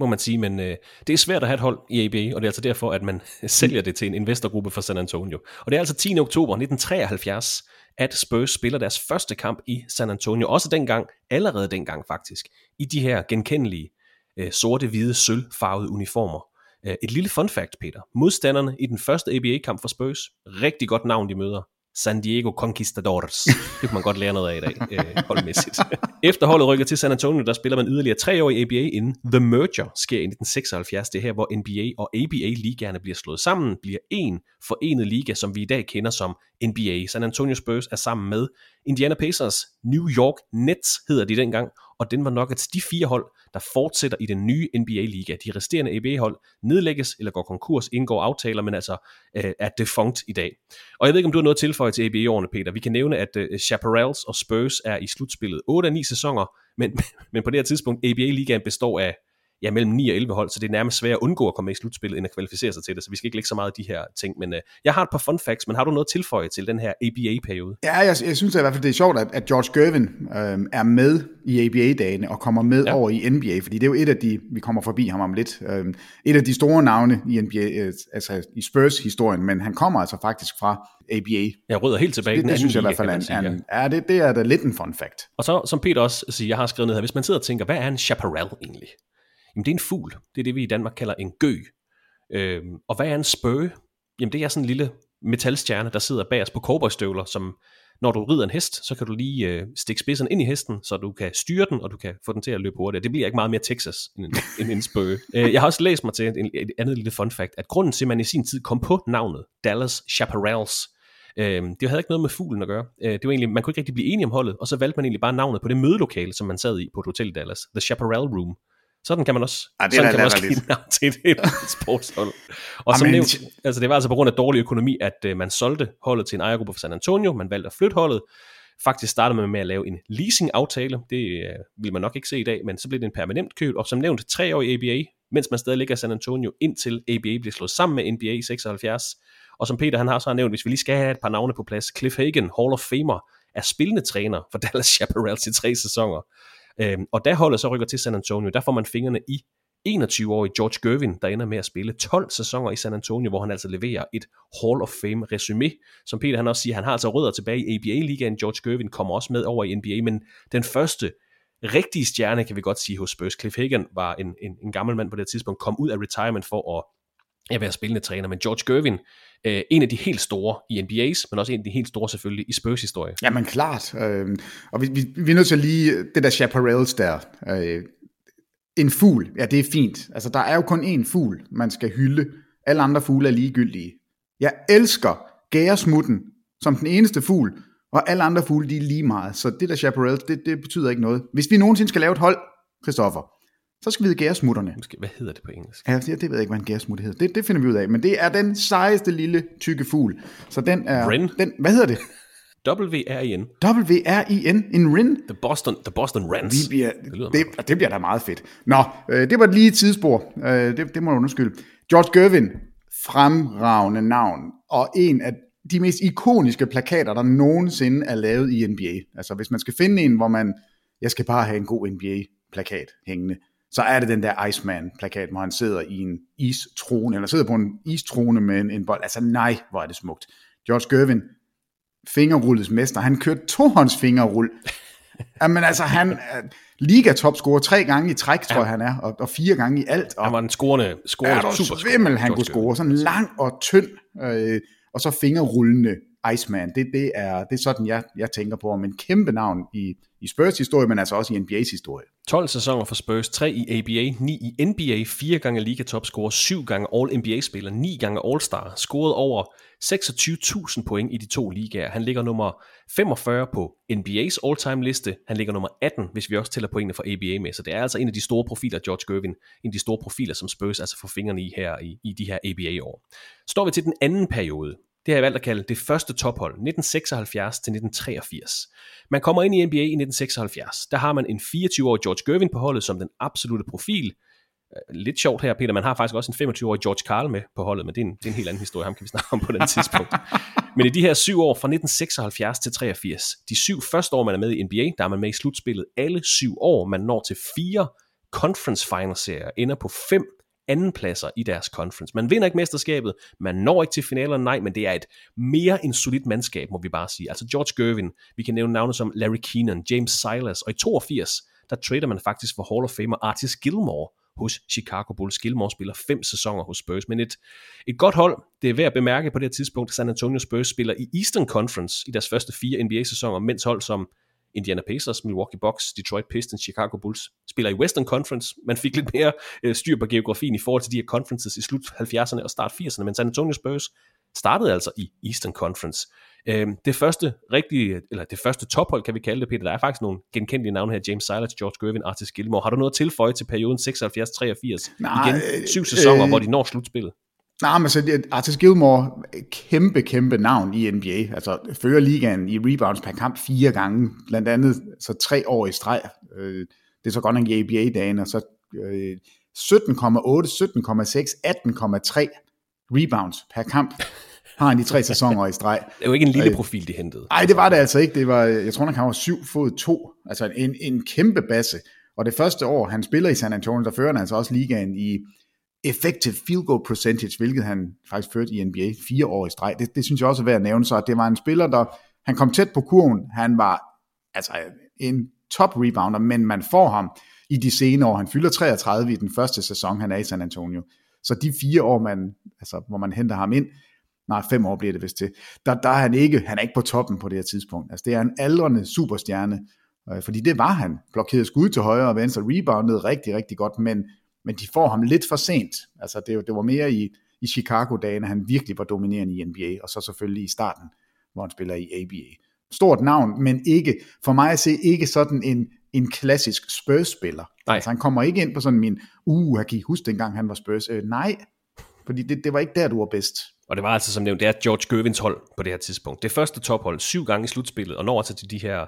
må man sige, men øh, det er svært at have et hold i ABA, og det er altså derfor, at man sælger det til en investorgruppe for San Antonio. Og det er altså 10. oktober 1973, at Spurs spiller deres første kamp i San Antonio, også dengang, allerede dengang faktisk, i de her genkendelige øh, sorte, hvide, sølvfarvede uniformer. Øh, et lille fun fact, Peter. Modstanderne i den første ABA-kamp for Spurs, rigtig godt navn de møder, San Diego Conquistadors. Det kan man godt lære noget af i dag, øh, holdmæssigt. Efter holdet rykker til San Antonio, der spiller man yderligere tre år i ABA, inden The Merger sker i 1976. Det er her, hvor NBA og ABA-ligaerne bliver slået sammen, bliver en forenet liga, som vi i dag kender som NBA. San Antonio Spurs er sammen med Indiana Pacers, New York Nets hedder de dengang, og den var nok at de fire hold, der fortsætter i den nye NBA-liga. De resterende NBA-hold nedlægges eller går konkurs, indgår aftaler, men altså øh, er defunct i dag. Og jeg ved ikke, om du har noget tilføje til ABA-årene, Peter. Vi kan nævne, at øh, Chaparrals og Spurs er i slutspillet 8 af 9 sæsoner, men, men på det her tidspunkt, ABA-ligaen består af ja, mellem 9 og 11 hold, så det er nærmest svært at undgå at komme med i slutspillet, end at kvalificere sig til det, så vi skal ikke lægge så meget af de her ting, men øh, jeg har et par fun facts, men har du noget tilføje til den her ABA-periode? Ja, jeg, jeg synes i hvert fald, det er sjovt, at, at George Gervin øh, er med i ABA-dagene og kommer med ja. over i NBA, fordi det er jo et af de, vi kommer forbi ham om lidt, øh, et af de store navne i NBA, øh, altså i Spurs-historien, men han kommer altså faktisk fra ABA. Jeg rydder helt tilbage det, den det synes jeg i hvert fald er en, en, ja, det, det er da lidt en fun fact. Og så, som Peter også siger, jeg har skrevet ned her, hvis man sidder og tænker, hvad er en chaparral egentlig? Jamen det er en fugl. Det er det, vi i Danmark kalder en gø. Øhm, og hvad er en spøge? Jamen det er sådan en lille metalstjerne, der sidder bag os på cowboystøvler, som når du rider en hest, så kan du lige øh, stikke spidsen ind i hesten, så du kan styre den, og du kan få den til at løbe hurtigt. Det bliver ikke meget mere Texas end en, end en spøge. Øh, jeg har også læst mig til et, et andet lille fun fact, at grunden til, at man i sin tid kom på navnet Dallas Chaparrals, øh, det havde ikke noget med fuglen at gøre. Øh, det var egentlig, man kunne ikke rigtig blive enige om holdet, og så valgte man egentlig bare navnet på det mødelokale, som man sad i på et hotel i Dallas, The Chaparral Room. Sådan kan man også, Ah, det sådan da kan man også give navn til et sportshold. Og som nævnt, altså det var altså på grund af dårlig økonomi, at øh, man solgte holdet til en ejergruppe fra San Antonio, man valgte at flytte holdet. Faktisk startede man med at lave en leasing-aftale, det øh, vil man nok ikke se i dag, men så blev det en permanent køb, og som nævnt tre år i ABA, mens man stadig ligger i San Antonio, indtil ABA bliver slået sammen med NBA i 76. Og som Peter han har så har nævnt, hvis vi lige skal have et par navne på plads, Cliff Hagan, Hall of Famer, er spillende træner for Dallas Chaparrals i tre sæsoner. Øhm, og da holdet så rykker til San Antonio, der får man fingrene i 21-årig George Gervin, der ender med at spille 12 sæsoner i San Antonio, hvor han altså leverer et Hall of Fame resume. Som Peter han også siger, han har altså rødder tilbage i ABA-ligaen. George Gervin kommer også med over i NBA, men den første rigtige stjerne, kan vi godt sige, hos Spurs. Cliff Hagan var en, en, en gammel mand på det tidspunkt, kom ud af retirement for at at være spillende træner, men George Gervin, øh, en af de helt store i NBA's, men også en af de helt store selvfølgelig i Spurs historie. Jamen klart, øh, og vi, vi, vi er nødt til lige, øh, det der Chaparrales der, øh, en fugl, ja det er fint, altså der er jo kun én fugl, man skal hylde, alle andre fugle er ligegyldige. Jeg elsker gæresmutten som den eneste fugl, og alle andre fugle, de er lige meget, så det der chaparrals, det, det betyder ikke noget. Hvis vi nogensinde skal lave et hold, Christoffer, så skal vi hedde gæresmutterne. Måske, hvad hedder det på engelsk? Ja, det, ved jeg ikke, hvad en gærsmut hedder. Det, det finder vi ud af. Men det er den sejeste lille tykke fugl. Så den er... Wren? Den, hvad hedder det? W-R-I-N. W-R-I-N. En rin? The Boston, the Boston Rams. Vi bliver, Det lyder det, det, det bliver da meget fedt. Nå, øh, det var lige et tidsspor. Øh, det, det må du undskylde. George Gervin, fremragende navn, og en af de mest ikoniske plakater, der nogensinde er lavet i NBA. Altså hvis man skal finde en, hvor man, jeg skal bare have en god NBA-plakat hængende, så er det den der Iceman-plakat, hvor han sidder i en istrone, eller sidder på en istrone med en, en bold. Altså nej, hvor er det smukt. George Gervin, fingerrullets mester, han kørte tohånds fingerrull. Jamen altså, han er liga-topscorer tre gange i træk, tror jeg han er, og, og fire gange i alt. Og Han var en scorende, scorende der super svimmel, han kunne score. Sådan lang og tynd, øh, og så fingerrullende Iceman. Det, det, er, det er sådan, jeg, jeg tænker på om en kæmpe navn i, i Spurs historie, men altså også i NBA's historie. 12 sæsoner for Spurs, 3 i ABA, 9 i NBA, 4 gange liga topscorer, 7 gange All-NBA-spiller, 9 gange All-Star, scoret over 26.000 point i de to ligaer. Han ligger nummer 45 på NBA's all-time liste. Han ligger nummer 18, hvis vi også tæller pointene fra ABA med. Så det er altså en af de store profiler, George Gervin, en af de store profiler, som Spurs altså får fingrene i her i, i de her ABA-år. Står vi til den anden periode, det har jeg valgt at kalde det første tophold, 1976 til 1983. Man kommer ind i NBA i 1976. Der har man en 24-årig George Gervin på holdet som den absolute profil. Øh, Lidt sjovt her, Peter, man har faktisk også en 25-årig George Karl med på holdet, men det er, en, det er en helt anden historie, ham kan vi snakke om på den tidspunkt. Men i de her syv år, fra 1976 til 83, de syv første år, man er med i NBA, der er man med i slutspillet alle syv år. Man når til fire conference final serier, ender på fem andenpladser i deres conference. Man vinder ikke mesterskabet, man når ikke til finalerne, nej, men det er et mere end solidt mandskab, må vi bare sige. Altså George Gervin, vi kan nævne navne som Larry Keenan, James Silas, og i 82, der trader man faktisk for Hall of Famer Artis Gilmore hos Chicago Bulls. Gilmore spiller fem sæsoner hos Spurs, men et, et godt hold, det er værd at bemærke på det her tidspunkt, San Antonio Spurs spiller i Eastern Conference i deres første fire NBA-sæsoner, mens hold som Indiana Pacers, Milwaukee Bucks, Detroit Pistons, Chicago Bulls spiller i Western Conference. Man fik lidt mere øh, styr på geografien i forhold til de her conferences i slut 70'erne og start 80'erne, men San Antonio Spurs startede altså i Eastern Conference. Øh, det første rigtige, eller det første tophold, kan vi kalde det, Peter, der er faktisk nogle genkendelige navne her, James Silas, George Gervin, Artis Gilmore. Har du noget at tilføje til perioden 76-83? Nej, Igen, syv sæsoner, øh, hvor de når slutspillet. Nej, men så Artis Gilmore, kæmpe, kæmpe navn i NBA. Altså, fører ligaen i rebounds per kamp fire gange, blandt andet så tre år i streg. Øh, Det er så godt nok i ABA-dagen, og så øh, 17,8, 17,6, 18,3 rebounds per kamp har han i tre sæsoner i streg. Det er jo ikke en lille profil, de hentede. Nej, det var det altså ikke. Det var, jeg tror, han var 7 fod 2. Altså en, en kæmpe basse. Og det første år, han spiller i San Antonio, der fører han altså også ligaen i effective field goal percentage, hvilket han faktisk førte i NBA fire år i streg. Det, det synes jeg også er værd at nævne, så det var en spiller, der han kom tæt på kurven. Han var altså en top rebounder, men man får ham i de senere år. Han fylder 33 i den første sæson, han er i San Antonio. Så de fire år, man, altså, hvor man henter ham ind, nej, fem år bliver det vist til, der, der er han ikke, han er ikke på toppen på det her tidspunkt. Altså, det er en aldrende superstjerne, øh, fordi det var han. Blokerede skud til højre og venstre, reboundede rigtig, rigtig godt, men, men de får ham lidt for sent. Altså, det, det var mere i, i Chicago-dagene, han virkelig var dominerende i NBA, og så selvfølgelig i starten, hvor han spiller i ABA. Stort navn, men ikke, for mig at se, ikke sådan en, en klassisk Spurs-spiller. Nej. Altså, han kommer ikke ind på sådan min, uh, jeg kan I huske dengang han var Spurs? Øh, nej, fordi det, det var ikke der, du var bedst. Og det var altså som nævnt, det er George Gervins hold på det her tidspunkt. Det første tophold syv gange i slutspillet, og når altså til de her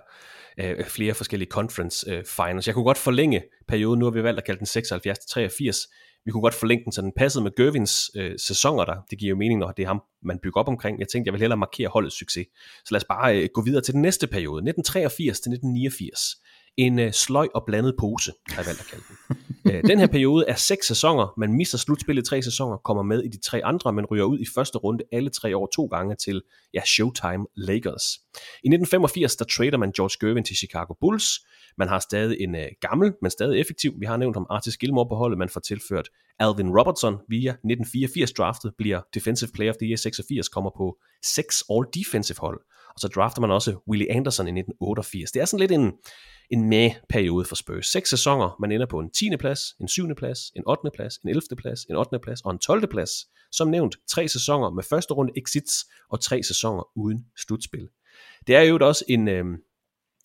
øh, flere forskellige conference øh, finals. Jeg kunne godt forlænge perioden, nu har vi valgt at kalde den 76-83. Vi kunne godt forlænge den, så den passede med Gervins øh, sæsoner der. Det giver jo mening, når det er ham, man bygger op omkring. Jeg tænkte, jeg vil hellere markere holdets succes. Så lad os bare øh, gå videre til den næste periode, 1983 til 1989 en øh, sløj og blandet pose, har jeg valgt at kalde den. øh, den her periode er seks sæsoner. Man mister slutspillet tre sæsoner, kommer med i de tre andre, men ryger ud i første runde alle tre år to gange til ja, Showtime Lakers. I 1985, der trader man George Gervin til Chicago Bulls. Man har stadig en øh, gammel, men stadig effektiv. Vi har nævnt om Artis Gilmore på holdet. Man får tilført Alvin Robertson via 1984 draftet, bliver Defensive Player of the Year 86, kommer på 6 All-Defensive hold. Og så drafter man også Willie Anderson i 1988. Det er sådan lidt en, en med-periode for Spurs. Seks sæsoner, man ender på en 10. plads, en 7. plads, en 8. plads, en 11. plads, en 8. plads og en 12. plads. Som nævnt, tre sæsoner med første runde exits og tre sæsoner uden slutspil. Det er jo også en, øh,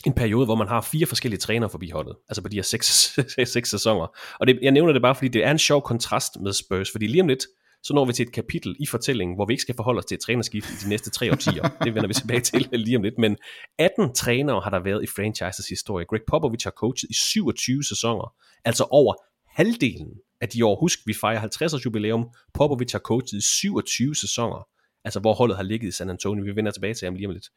en periode, hvor man har fire forskellige trænere forbi holdet, altså på de her seks, seks sæsoner. Og det, jeg nævner det bare, fordi det er en sjov kontrast med Spurs, fordi lige om lidt, så når vi til et kapitel i fortællingen, hvor vi ikke skal forholde os til et trænerskift i de næste tre årtier. Det vender vi tilbage til lige om lidt. Men 18 trænere har der været i franchises historie. Greg Popovich har coachet i 27 sæsoner. Altså over halvdelen af de år. Husk, vi fejrer 50 års jubilæum. Popovich har coachet i 27 sæsoner. Altså hvor holdet har ligget i San Antonio. Vi vender tilbage til ham lige om lidt.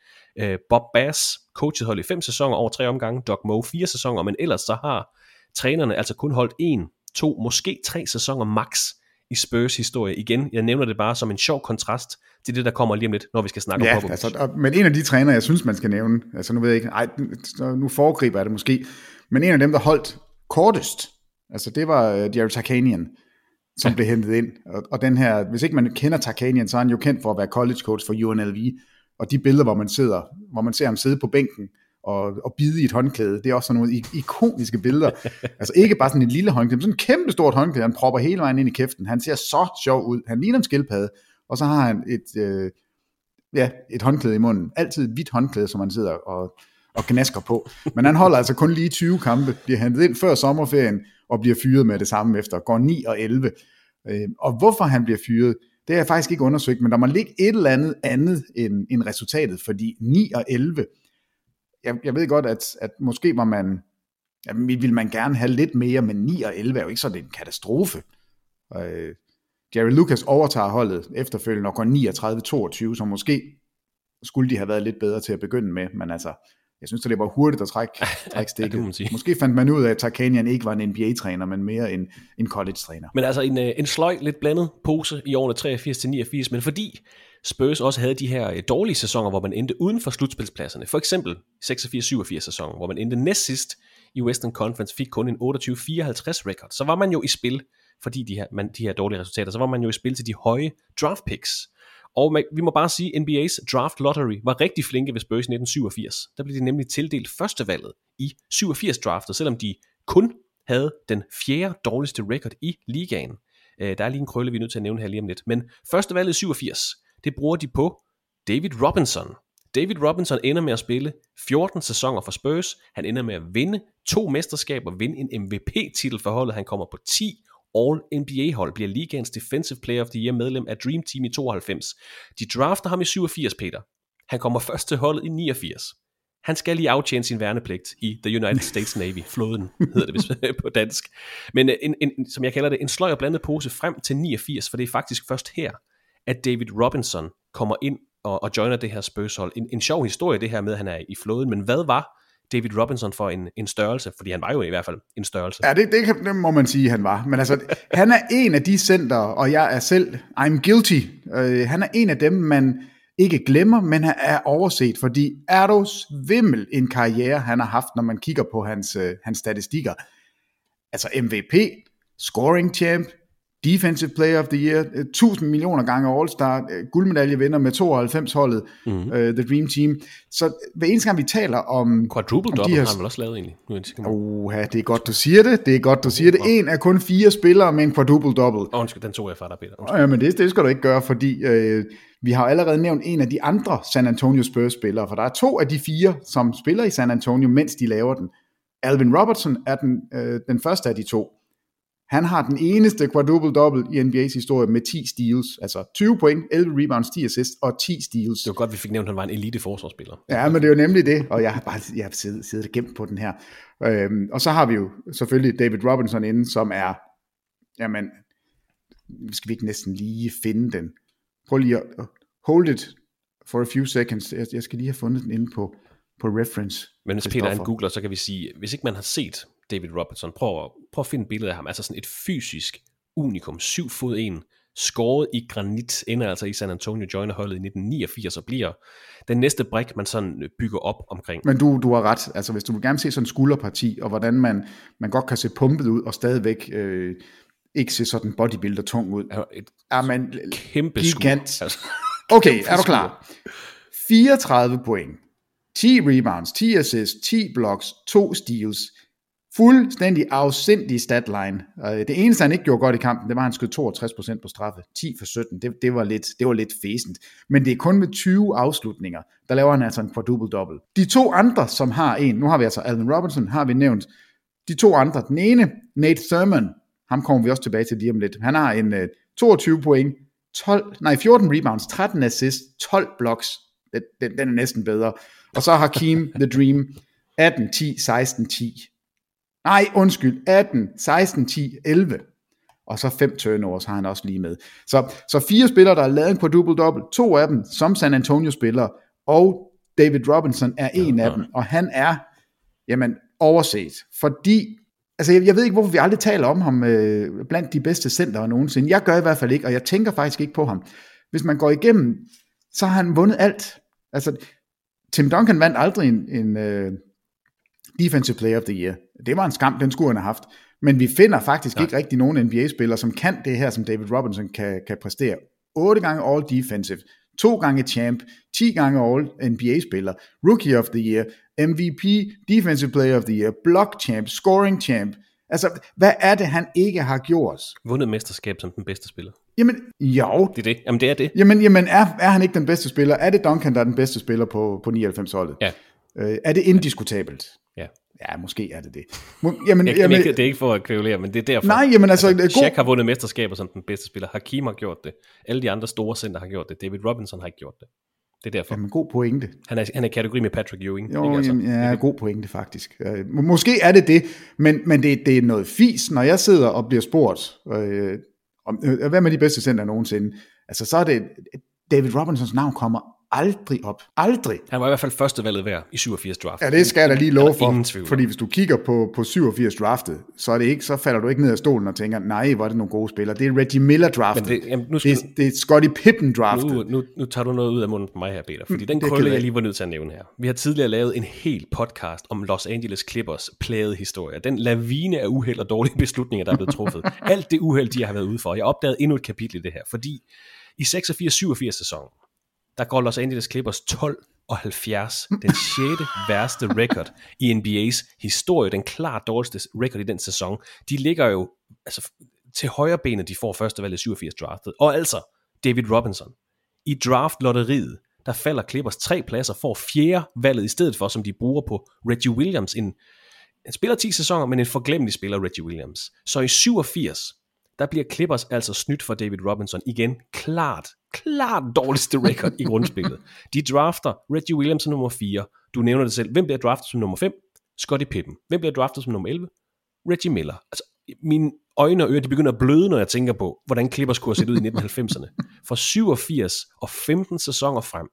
Uh, Bob Bass coachet holdet i fem sæsoner over tre omgange. Doug Moe fire sæsoner. Men ellers så har trænerne altså kun holdt en, to, måske tre sæsoner max i Spurs historie. Igen, jeg nævner det bare som en sjov kontrast til det, der kommer lige om lidt, når vi skal snakke ja, om Popovich. Altså, men en af de trænere, jeg synes, man skal nævne, altså nu ved jeg ikke, ej, nu foregriber jeg det måske, men en af dem, der holdt kortest, altså det var uh, Jerry Tarkanian, som ja. blev hentet ind. Og, og den her, hvis ikke man kender Tarkanian, så er han jo kendt for at være college coach for UNLV, og de billeder, hvor man sidder, hvor man ser ham sidde på bænken, og, og bide i et håndklæde. Det er også sådan nogle ikoniske billeder. altså ikke bare sådan et lille håndklæde, men sådan et kæmpe stort håndklæde, han propper hele vejen ind i kæften. Han ser så sjov ud. Han ligner en skildpadde, og så har han et, øh, ja, et håndklæde i munden. Altid et hvidt håndklæde, som han sidder og, og gnasker på. Men han holder altså kun lige 20 kampe, bliver hentet ind før sommerferien, og bliver fyret med det samme efter. Går 9 og 11. Øh, og hvorfor han bliver fyret, det er jeg faktisk ikke undersøgt, men der må ligge et eller andet andet end, end resultatet, fordi 9 og 11, jeg, jeg ved godt, at, at måske var man, ja, vil man gerne have lidt mere, men 9 og 11 er jo ikke sådan en katastrofe. Øh, Jerry Lucas overtager holdet efterfølgende og går 39-22, så måske skulle de have været lidt bedre til at begynde med, men altså, jeg synes, det var hurtigt at trække, trække stikket. Ja, Måske fandt man ud af, at Tarkanian ikke var en NBA-træner, men mere en, en college-træner. Men altså en, øh, en sløj, lidt blandet pose i årene 83-89, men fordi Spurs også havde de her øh, dårlige sæsoner, hvor man endte uden for slutspilspladserne. For eksempel 86-87 sæsonen, hvor man endte næstsidst i Western Conference, fik kun en 28-54 record. Så var man jo i spil, fordi de her, man, de her dårlige resultater, så var man jo i spil til de høje draft picks. Og man, vi må bare sige, at NBA's draft lottery var rigtig flinke ved Spurs i 1987. Der blev de nemlig tildelt førstevalget i 87 draftet, selvom de kun havde den fjerde dårligste record i ligaen. Øh, der er lige en krølle, vi er nødt til at nævne her lige om lidt. Men førstevalget i 87, det bruger de på David Robinson. David Robinson ender med at spille 14 sæsoner for Spurs. Han ender med at vinde to mesterskaber, vinde en MVP-titel for holdet. Han kommer på 10 All-NBA-hold, bliver ligaens Defensive Player of the Year medlem af Dream Team i 92. De drafter ham i 87, Peter. Han kommer først til holdet i 89. han skal lige aftjene sin værnepligt i The United States Navy, flåden hedder det hvis, på dansk. Men øh, en, en, som jeg kalder det, en sløj og blandet pose frem til 89, for det er faktisk først her, at David Robinson kommer ind og, og joiner det her spørgsmål. En, en sjov historie det her med, at han er i flåden, men hvad var David Robinson for en, en størrelse? Fordi han var jo i hvert fald en størrelse. Ja, det, det, kan, det må man sige, han var. Men altså, han er en af de center, og jeg er selv, I'm guilty. Øh, han er en af dem, man ikke glemmer, men han er overset, fordi er du svimmel en karriere, han har haft, når man kigger på hans, øh, hans statistikker. Altså MVP, scoring champ, Defensive Player of the Year, 1000 millioner gange All-Star, guldmedalje vinder med 92-holdet, mm-hmm. uh, The Dream Team. Så hver eneste gang vi taler om... Quadruple om double her... har han vel også lavet egentlig? Uh, ja, det er godt, du siger det. Det er godt, du siger det. En af kun fire spillere med en quadruple double. Oh, undskyld, den tog jeg fra dig, Peter. Undskyld. Ja, men det, det skal du ikke gøre, fordi øh, vi har allerede nævnt en af de andre San Antonio Spurs-spillere, for der er to af de fire, som spiller i San Antonio, mens de laver den. Alvin Robertson er den, øh, den første af de to. Han har den eneste quadruple-double i NBA's historie med 10 steals, altså 20 point, 11 rebounds, 10 assists og 10 steals. Det var godt, vi fik nævnt, at han var en elite forsvarsspiller. Ja, men det er jo nemlig det, og jeg har bare jeg har siddet, siddet gemt på den her. Øhm, og så har vi jo selvfølgelig David Robinson inde, som er, jamen, skal vi ikke næsten lige finde den? Prøv lige at hold it for a few seconds. Jeg, jeg skal lige have fundet den inde på, på reference. Men hvis Peter han googler, så kan vi sige, hvis ikke man har set David Robertson. Prøv, prøv at finde et billede af ham. Altså sådan et fysisk unikum. 7 fod 1. Skåret i granit. Ender altså i San Antonio Joiner holdet i 1989 og bliver den næste brik, man sådan bygger op omkring. Men du, du har ret. Altså hvis du vil gerne se sådan en skulderparti, og hvordan man, man godt kan se pumpet ud, og stadigvæk øh, ikke se sådan bodybuilder tung ud. Ja, et er man kæmpe gigant. Skur. Altså, okay, er du klar? 34 point. 10 rebounds, 10 assists, 10 blocks, 2 steals, fuldstændig afsindig statline. Øh, det eneste, han ikke gjorde godt i kampen, det var, at han skød 62% på straffe. 10 for 17. Det, det, var lidt, det var lidt fæsent. Men det er kun med 20 afslutninger, der laver han altså en quadruple-double. De to andre, som har en, nu har vi altså Allen Robinson, har vi nævnt. De to andre, den ene, Nate Thurman, ham kommer vi også tilbage til lige om lidt. Han har en øh, 22 point, 12, nej, 14 rebounds, 13 assists, 12 blocks. Den, den, den er næsten bedre. Og så har Kim The Dream 18, 10, 16, 10. Nej, undskyld, 18, 16, 10, 11. Og så fem turnovers har han også lige med. Så, så fire spillere, der er lavet på double-double. To af dem som San Antonio-spillere. Og David Robinson er en af dem. Og han er, jamen, overset. Fordi, altså jeg, jeg ved ikke, hvorfor vi aldrig taler om ham øh, blandt de bedste centere nogensinde. Jeg gør i hvert fald ikke, og jeg tænker faktisk ikke på ham. Hvis man går igennem, så har han vundet alt. Altså, Tim Duncan vandt aldrig en, en uh, Defensive Player of the Year. Det var en skam, den skulle han have haft. Men vi finder faktisk Nej. ikke rigtig nogen NBA-spillere, som kan det her, som David Robinson kan, kan præstere. 8 gange All Defensive, to gange Champ, 10 gange All NBA-spiller, Rookie of the Year, MVP, Defensive Player of the Year, Block Champ, Scoring Champ. Altså, hvad er det, han ikke har gjort? Vundet mesterskab som den bedste spiller. Jamen, jo. Det er det. Jamen, det er det. Jamen, jamen er, er han ikke den bedste spiller? Er det Duncan, der er den bedste spiller på, på 99-holdet? Ja. Øh, er det indiskutabelt? Ja. Ja, måske er det det. Jamen, jeg, jamen, ikke, det er ikke for at kvævulere, men det er derfor. Nej, jamen altså... altså Shaq god... har vundet mesterskaber som den bedste spiller. Hakim har gjort det. Alle de andre store center har gjort det. David Robinson har ikke gjort det. Det er derfor. Jamen, god pointe. Han er, han er i kategori med Patrick Ewing. Jo, ikke, altså? jamen, ja, god pointe faktisk. Øh, måske er det det, men, men det, det er noget fis, når jeg sidder og bliver spurgt, øh, om, øh, hvad med de bedste center nogensinde? Altså, så er det, David Robinsons navn kommer aldrig op. Aldrig. Han var i hvert fald første valget værd i 87 draft. Ja, det skal jeg da lige love for. Fordi hvis du kigger på, på 87 draftet, så, er det ikke, så falder du ikke ned af stolen og tænker, nej, hvor er det nogle gode spillere. Det er Reggie Miller draftet. Men det, jamen, nu skal det, det er Scottie Pippen draftet. Nu, nu, nu tager du noget ud af munden på mig her, Peter. Fordi den krølle, jeg lige var nødt til at nævne her. Vi har tidligere lavet en hel podcast om Los Angeles Clippers plade historie. Den lavine af uheld og dårlige beslutninger, der er blevet truffet. Alt det uheld, de har været ude for. Jeg opdagede endnu et kapitel i det her, fordi i 86-87 sæsonen, der går Los Angeles Clippers 12 og 70, den 6. værste record i NBA's historie, den klart dårligste record i den sæson. De ligger jo altså, til højre benet, de får første valg i 87 draftet. Og altså, David Robinson. I draftlotteriet, der falder Clippers tre pladser, får fjerde valget i stedet for, som de bruger på Reggie Williams. En, en spiller 10 sæsoner, men en forglemmelig spiller, Reggie Williams. Så i 87, der bliver Clippers altså snydt for David Robinson. Igen, klart, klart dårligste record i grundspillet. De drafter Reggie Williams nummer 4, Du nævner det selv. Hvem bliver draftet som nummer 5? Scottie Pippen. Hvem bliver draftet som nummer 11? Reggie Miller. Altså, mine øjne og ører, de begynder at bløde, når jeg tænker på, hvordan Clippers kunne have set ud i 1990'erne. Fra 87 og 15 sæsoner frem,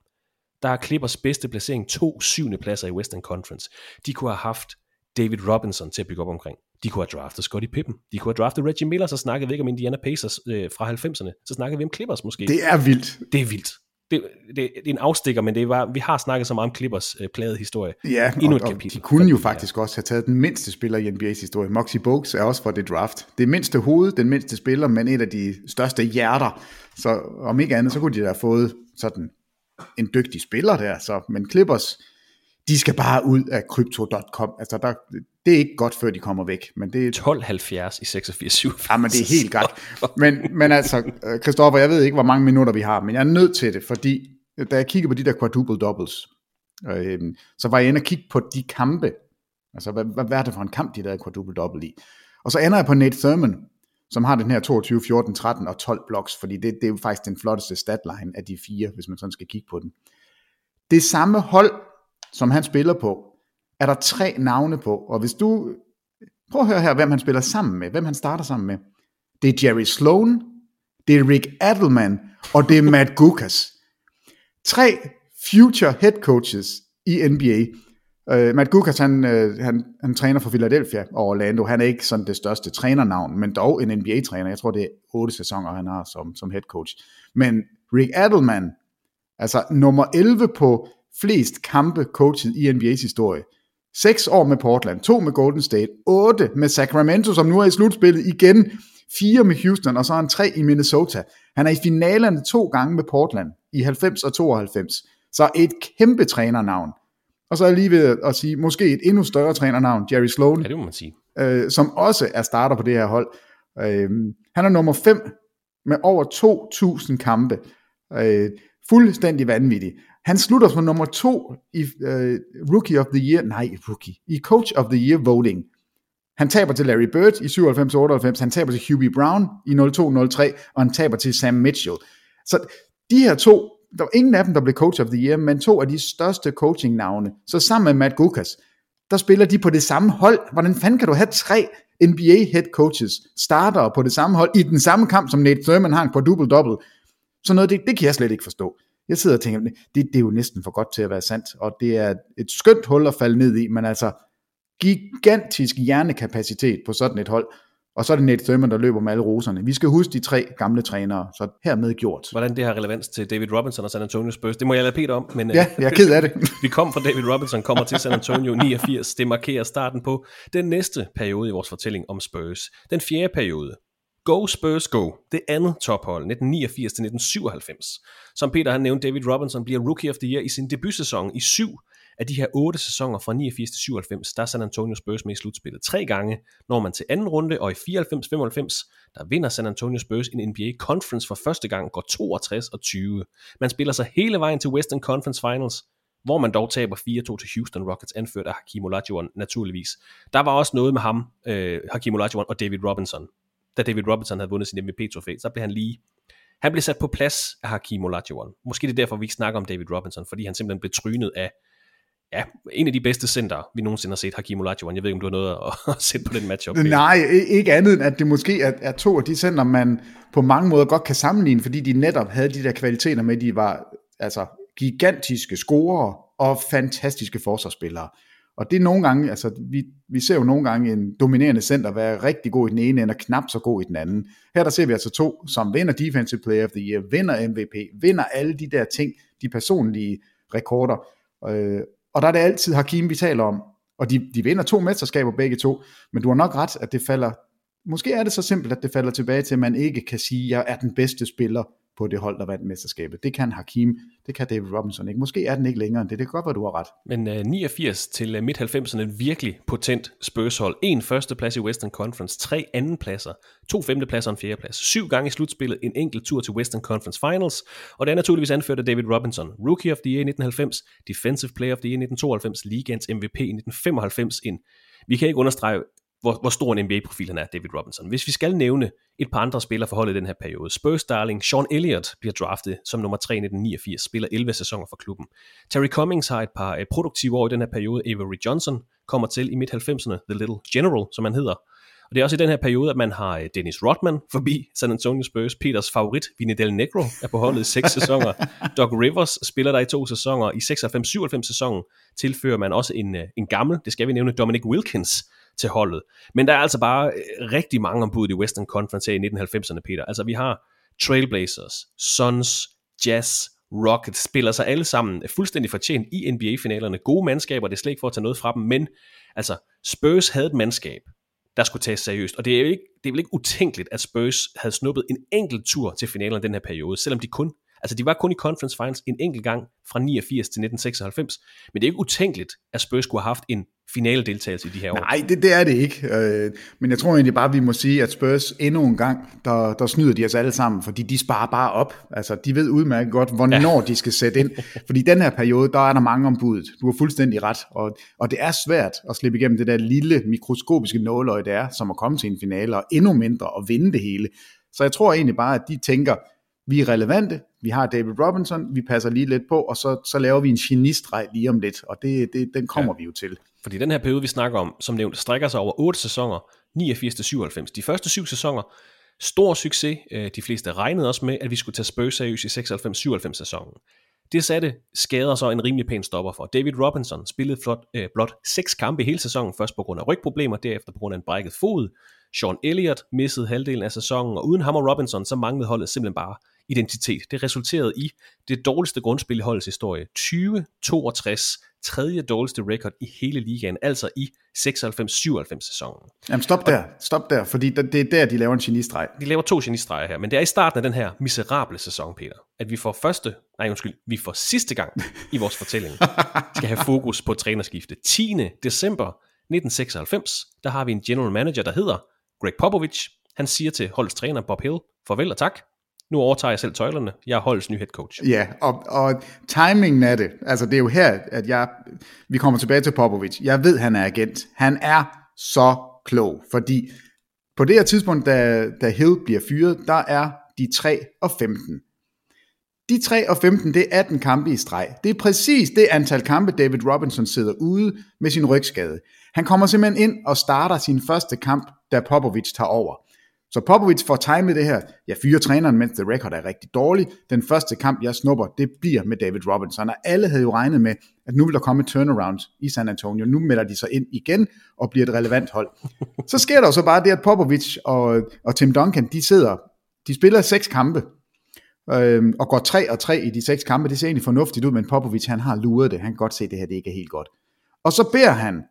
der er Clippers bedste placering to syvende pladser i Western Conference. De kunne have haft David Robinson til at bygge op omkring. De kunne have draftet Scottie Pippen. De kunne have draftet Reggie Miller, så snakkede vi ikke om Indiana Pacers øh, fra 90'erne. Så snakkede vi om Clippers måske. Det er vildt. Det er vildt. Det, det, det er en afstikker, men det var, vi har snakket så meget om Clippers øh, plade historie. Ja, Endnu og, et og kapitel. de kunne jo faktisk også have taget den mindste spiller i NBA's historie. Moxie Bogues er også for det draft. Det mindste hoved, den mindste spiller, men et af de største hjerter. Så om ikke andet, så kunne de da have fået sådan en dygtig spiller der. Så, men Clippers, de skal bare ud af crypto.com. Altså, der, det er ikke godt, før de kommer væk. Men det, 1270 i 86 87. Ja, men det er helt godt. Men, men altså, Christoffer, jeg ved ikke, hvor mange minutter vi har, men jeg er nødt til det, fordi da jeg kigger på de der quadruple doubles, øh, så var jeg inde og kigge på de kampe. Altså, hvad, hvad, hvad er det for en kamp, de der quadruple double i? Og så ender jeg på Nate Thurman, som har den her 22, 14, 13 og 12 blocks, fordi det, det er jo faktisk den flotteste statline af de fire, hvis man sådan skal kigge på den. Det samme hold, som han spiller på, er der tre navne på, og hvis du, prøv at høre her, hvem han spiller sammen med, hvem han starter sammen med. Det er Jerry Sloan, det er Rick Adelman, og det er Matt Gukas. Tre future head coaches i NBA. Uh, Matt Gukas, han, uh, han, han træner for Philadelphia og Orlando. Han er ikke sådan det største trænernavn, men dog en NBA-træner. Jeg tror, det er otte sæsoner, han har som, som head coach. Men Rick Adelman, altså nummer 11 på flest kampe coachet i NBA's historie. 6 år med Portland, 2 med Golden State, 8 med Sacramento, som nu er i slutspillet igen, 4 med Houston, og så han 3 i Minnesota. Han er i finalerne to gange med Portland, i 90 og 92. Så et kæmpe trænernavn. Og så er jeg lige ved at sige, måske et endnu større trænernavn, Jerry Sloan, Ja, det må man sige. øh, som også er starter på det her hold. Øh, han er nummer 5 med over 2.000 kampe. Øh, fuldstændig vanvittig. Han slutter som nummer 2 i øh, Rookie of the Year, nej, Rookie, i Coach of the Year voting. Han taber til Larry Bird i 97-98, han taber til Hubie Brown i 02-03, og han taber til Sam Mitchell. Så de her to, der var ingen af dem, der blev Coach of the Year, men to af de største coaching-navne. Så sammen med Matt Gukas, der spiller de på det samme hold. Hvordan fanden kan du have tre NBA head coaches, starter på det samme hold, i den samme kamp, som Nate Thurman har på double-double? Så noget, det, det kan jeg slet ikke forstå. Jeg sidder og tænker, det, det er jo næsten for godt til at være sandt, og det er et skønt hul at falde ned i, men altså gigantisk hjernekapacitet på sådan et hold, og så er det Nate Thurman, der løber med alle roserne. Vi skal huske de tre gamle trænere, så hermed gjort. Hvordan det har relevans til David Robinson og San Antonio Spurs, det må jeg lade Peter om. Men, øh, Ja, jeg er ked af det. vi kom fra David Robinson, kommer til San Antonio 89. Det markerer starten på den næste periode i vores fortælling om Spurs. Den fjerde periode. Go Spurs Go. Det andet tophold, 1989-1997. Som Peter han nævnte, David Robinson bliver Rookie of the Year i sin debutsæson i syv af de her otte sæsoner fra 89 til 97, der er San Antonio Spurs med i slutspillet tre gange, når man til anden runde, og i 94-95, der vinder San Antonio Spurs en NBA Conference for første gang, går 62 og 20. Man spiller sig hele vejen til Western Conference Finals, hvor man dog taber 4-2 til Houston Rockets, anført af Hakim Olajuwon naturligvis. Der var også noget med ham, øh, Hakim Olajuwon og David Robinson. Da David Robinson havde vundet sin MVP-trofæ, så blev han lige han blev sat på plads af Hakim Olajuwon. Måske det er derfor, vi ikke snakker om David Robinson, fordi han simpelthen blev trynet af ja, en af de bedste center, vi nogensinde har set, Hakim Olajuwon. Jeg ved ikke, om du har noget at, at sætte på den matchup. Nej, ikke andet end, at det måske er, er to af de center, man på mange måder godt kan sammenligne, fordi de netop havde de der kvaliteter med, de var altså gigantiske scorer og fantastiske forsvarsspillere. Og det er nogle gange, altså vi, vi ser jo nogle gange en dominerende center være rigtig god i den ene ende og knap så god i den anden. Her der ser vi altså to, som vinder Defensive Player of the Year, vinder MVP, vinder alle de der ting, de personlige rekorder. Øh, og der er det altid Hakim, vi taler om. Og de, de vinder to mesterskaber begge to, men du har nok ret, at det falder, måske er det så simpelt, at det falder tilbage til, at man ikke kan sige, at jeg er den bedste spiller på det hold, der vandt mesterskabet. Det kan Hakim, det kan David Robinson ikke. Måske er den ikke længere end det. Det kan godt være, du har ret. Men øh, uh, 89 til øh, uh, midt-90'erne virkelig potent Spurs-hold. En førsteplads i Western Conference, tre andenpladser, to femtepladser og en fjerdeplads. Syv gange i slutspillet, en enkelt tur til Western Conference Finals, og det er naturligvis anført af David Robinson. Rookie of the Year i 1990, Defensive Player of the Year i 1992, Ligaens MVP i 1995 En Vi kan ikke understrege hvor, hvor stor en NBA-profil han er, David Robinson. Hvis vi skal nævne et par andre spillere for holdet i den her periode. Spurs darling Sean Elliott bliver draftet som nummer 3 i 1989, spiller 11 sæsoner for klubben. Terry Cummings har et par uh, produktive år i den her periode. Avery Johnson kommer til i midt-90'erne, The Little General, som han hedder. Og det er også i den her periode, at man har øh, Dennis Rodman forbi San Antonio Spurs. Peters favorit, Vinny Del Negro, er på holdet i seks sæsoner. Doc Rivers spiller der i to sæsoner. I 96-97 sæsonen tilfører man også en, øh, en gammel, det skal vi nævne, Dominic Wilkins til holdet. Men der er altså bare øh, rigtig mange ombud i Western Conference her i 1990'erne, Peter. Altså vi har Trailblazers, Suns, Jazz, Rockets spiller sig alle sammen øh, fuldstændig fortjent i NBA-finalerne. Gode mandskaber, det er slet ikke for at tage noget fra dem, men altså Spurs havde et mandskab, der skulle tages seriøst. Og det er jo ikke, det er vel ikke utænkeligt, at Spurs havde snuppet en enkelt tur til finalen den her periode, selvom de kun Altså, de var kun i Conference Finals en enkelt gang fra 89 til 1996, men det er ikke utænkeligt, at Spurs skulle have haft en finale deltagelse i de her år. Nej, det, det er det ikke. Øh, men jeg tror egentlig bare, vi må sige, at Spurs endnu en gang, der, der snyder de os alle sammen, fordi de sparer bare op. Altså, de ved udmærket godt, hvornår ja. de skal sætte ind. Fordi den her periode, der er der mange ombud. Du har fuldstændig ret. Og, og det er svært at slippe igennem det der lille mikroskopiske nåløg, det er, som at komme til en finale, og endnu mindre at vinde det hele. Så jeg tror egentlig bare, at de tænker, vi er relevante, vi har David Robinson, vi passer lige lidt på, og så, så laver vi en genistreg lige om lidt, og det, det, den kommer ja. vi jo til. Fordi den her periode, vi snakker om, som nævnt, strækker sig over 8 sæsoner, 89-97. De første syv sæsoner, stor succes. Øh, de fleste regnede også med, at vi skulle tage Spurs seriøst i 96-97 sæsonen. Det satte skader så en rimelig pæn stopper for. David Robinson spillede flot, øh, blot seks kampe i hele sæsonen, først på grund af rygproblemer, derefter på grund af en brækket fod. Sean Elliott missede halvdelen af sæsonen, og uden ham og Robinson, så manglede holdet simpelthen bare identitet. Det resulterede i det dårligste grundspil i holdets historie. 20-62, tredje dårligste record i hele ligaen, altså i 96-97 sæsonen. Jamen stop der, stop der, fordi det er der, de laver en genistreg. De laver to genistreger her, men det er i starten af den her miserable sæson, Peter, at vi får første, nej undskyld, vi får sidste gang i vores fortælling, skal have fokus på trænerskifte. 10. december 1996, der har vi en general manager, der hedder Greg Popovich. Han siger til holdets træner Bob Hill, farvel og tak, nu overtager jeg selv tøjlerne, jeg er holdets nye head coach. Ja, og, og timingen af det, altså det er jo her, at jeg, vi kommer tilbage til Popovic. Jeg ved, han er agent. Han er så klog, fordi på det her tidspunkt, da, da Hill bliver fyret, der er de 3 og 15. De 3 og 15, det er 18 kampe i streg. Det er præcis det antal kampe, David Robinson sidder ude med sin rygskade. Han kommer simpelthen ind og starter sin første kamp, da Popovic tager over. Så Popovic får timet det her. Jeg fyrer træneren, mens the record er rigtig dårlig. Den første kamp, jeg snupper, det bliver med David Robinson. Og alle havde jo regnet med, at nu vil der komme et turnaround i San Antonio. Nu melder de sig ind igen og bliver et relevant hold. Så sker der jo så bare det, at Popovic og, og Tim Duncan, de sidder, de spiller seks kampe, øhm, og går 3 og 3 i de seks kampe. Det ser egentlig fornuftigt ud, men Popovic, han har luret det. Han kan godt se, at det her det ikke er helt godt. Og så beder han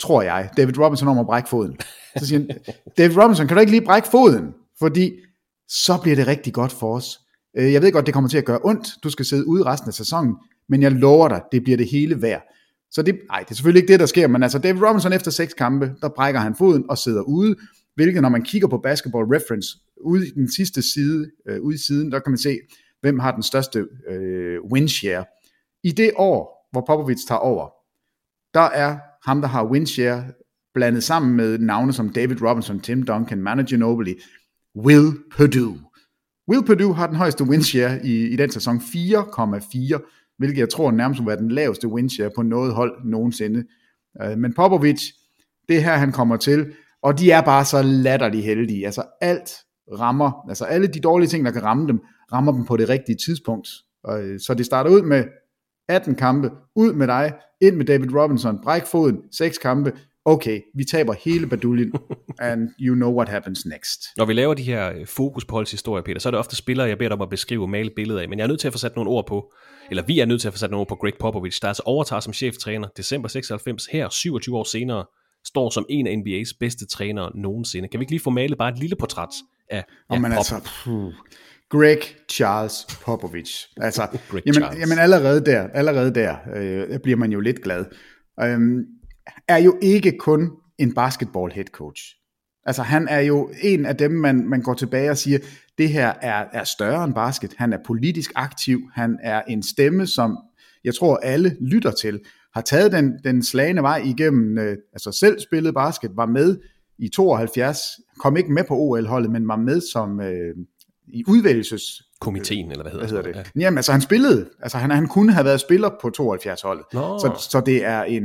tror jeg, David Robinson om at brække foden. Så siger han, David Robinson, kan du ikke lige brække foden? Fordi så bliver det rigtig godt for os. Øh, jeg ved godt, det kommer til at gøre ondt. Du skal sidde ude resten af sæsonen, men jeg lover dig, det bliver det hele værd. Så det, ej, det er selvfølgelig ikke det, der sker, men altså David Robinson efter seks kampe, der brækker han foden og sidder ude, hvilket når man kigger på Basketball Reference, ude i den sidste side, øh, ude i siden, der kan man se, hvem har den største øh, win share. I det år, hvor Popovic tager over, der er ham, der har windshare, blandet sammen med navne som David Robinson, Tim Duncan, Manu Ginobili, Will Purdue. Will Purdue har den højeste windshare i, i den sæson, 4,4, hvilket jeg tror nærmest vil være den laveste windshare på noget hold nogensinde. Øh, men Popovic, det er her, han kommer til, og de er bare så latterligt heldige. Altså alt rammer, altså alle de dårlige ting, der kan ramme dem, rammer dem på det rigtige tidspunkt. Øh, så det starter ud med 18 kampe, ud med dig, ind med David Robinson, bræk foden, 6 kampe, okay, vi taber hele baduljen, and you know what happens next. Når vi laver de her øh, fokus på historie, Peter, så er det ofte spillere, jeg beder dig om at beskrive og male billeder af, men jeg er nødt til at få sat nogle ord på, eller vi er nødt til at få sat nogle ord på Greg Popovich, der altså overtager som cheftræner december 96, her 27 år senere, står som en af NBA's bedste trænere nogensinde. Kan vi ikke lige få malet bare et lille portræt af, af Pop? Altså, puh. Greg Charles Popovich. Altså, Greg jamen, Charles. jamen allerede der, allerede der øh, bliver man jo lidt glad. Øhm, er jo ikke kun en basketball head coach. Altså han er jo en af dem, man, man går tilbage og siger, det her er, er større end basket. Han er politisk aktiv. Han er en stemme, som jeg tror alle lytter til. Har taget den, den slagende vej igennem, øh, altså selv spillet basket, var med i 72, kom ikke med på OL-holdet, men var med som øh, i udvælgelses... Komiteen, eller hvad hedder, Hvad hedder det? Ja. Ja. Jamen, altså han spillede, altså han, han kunne have været spiller på 72-holdet. Nå. Så, så det er en,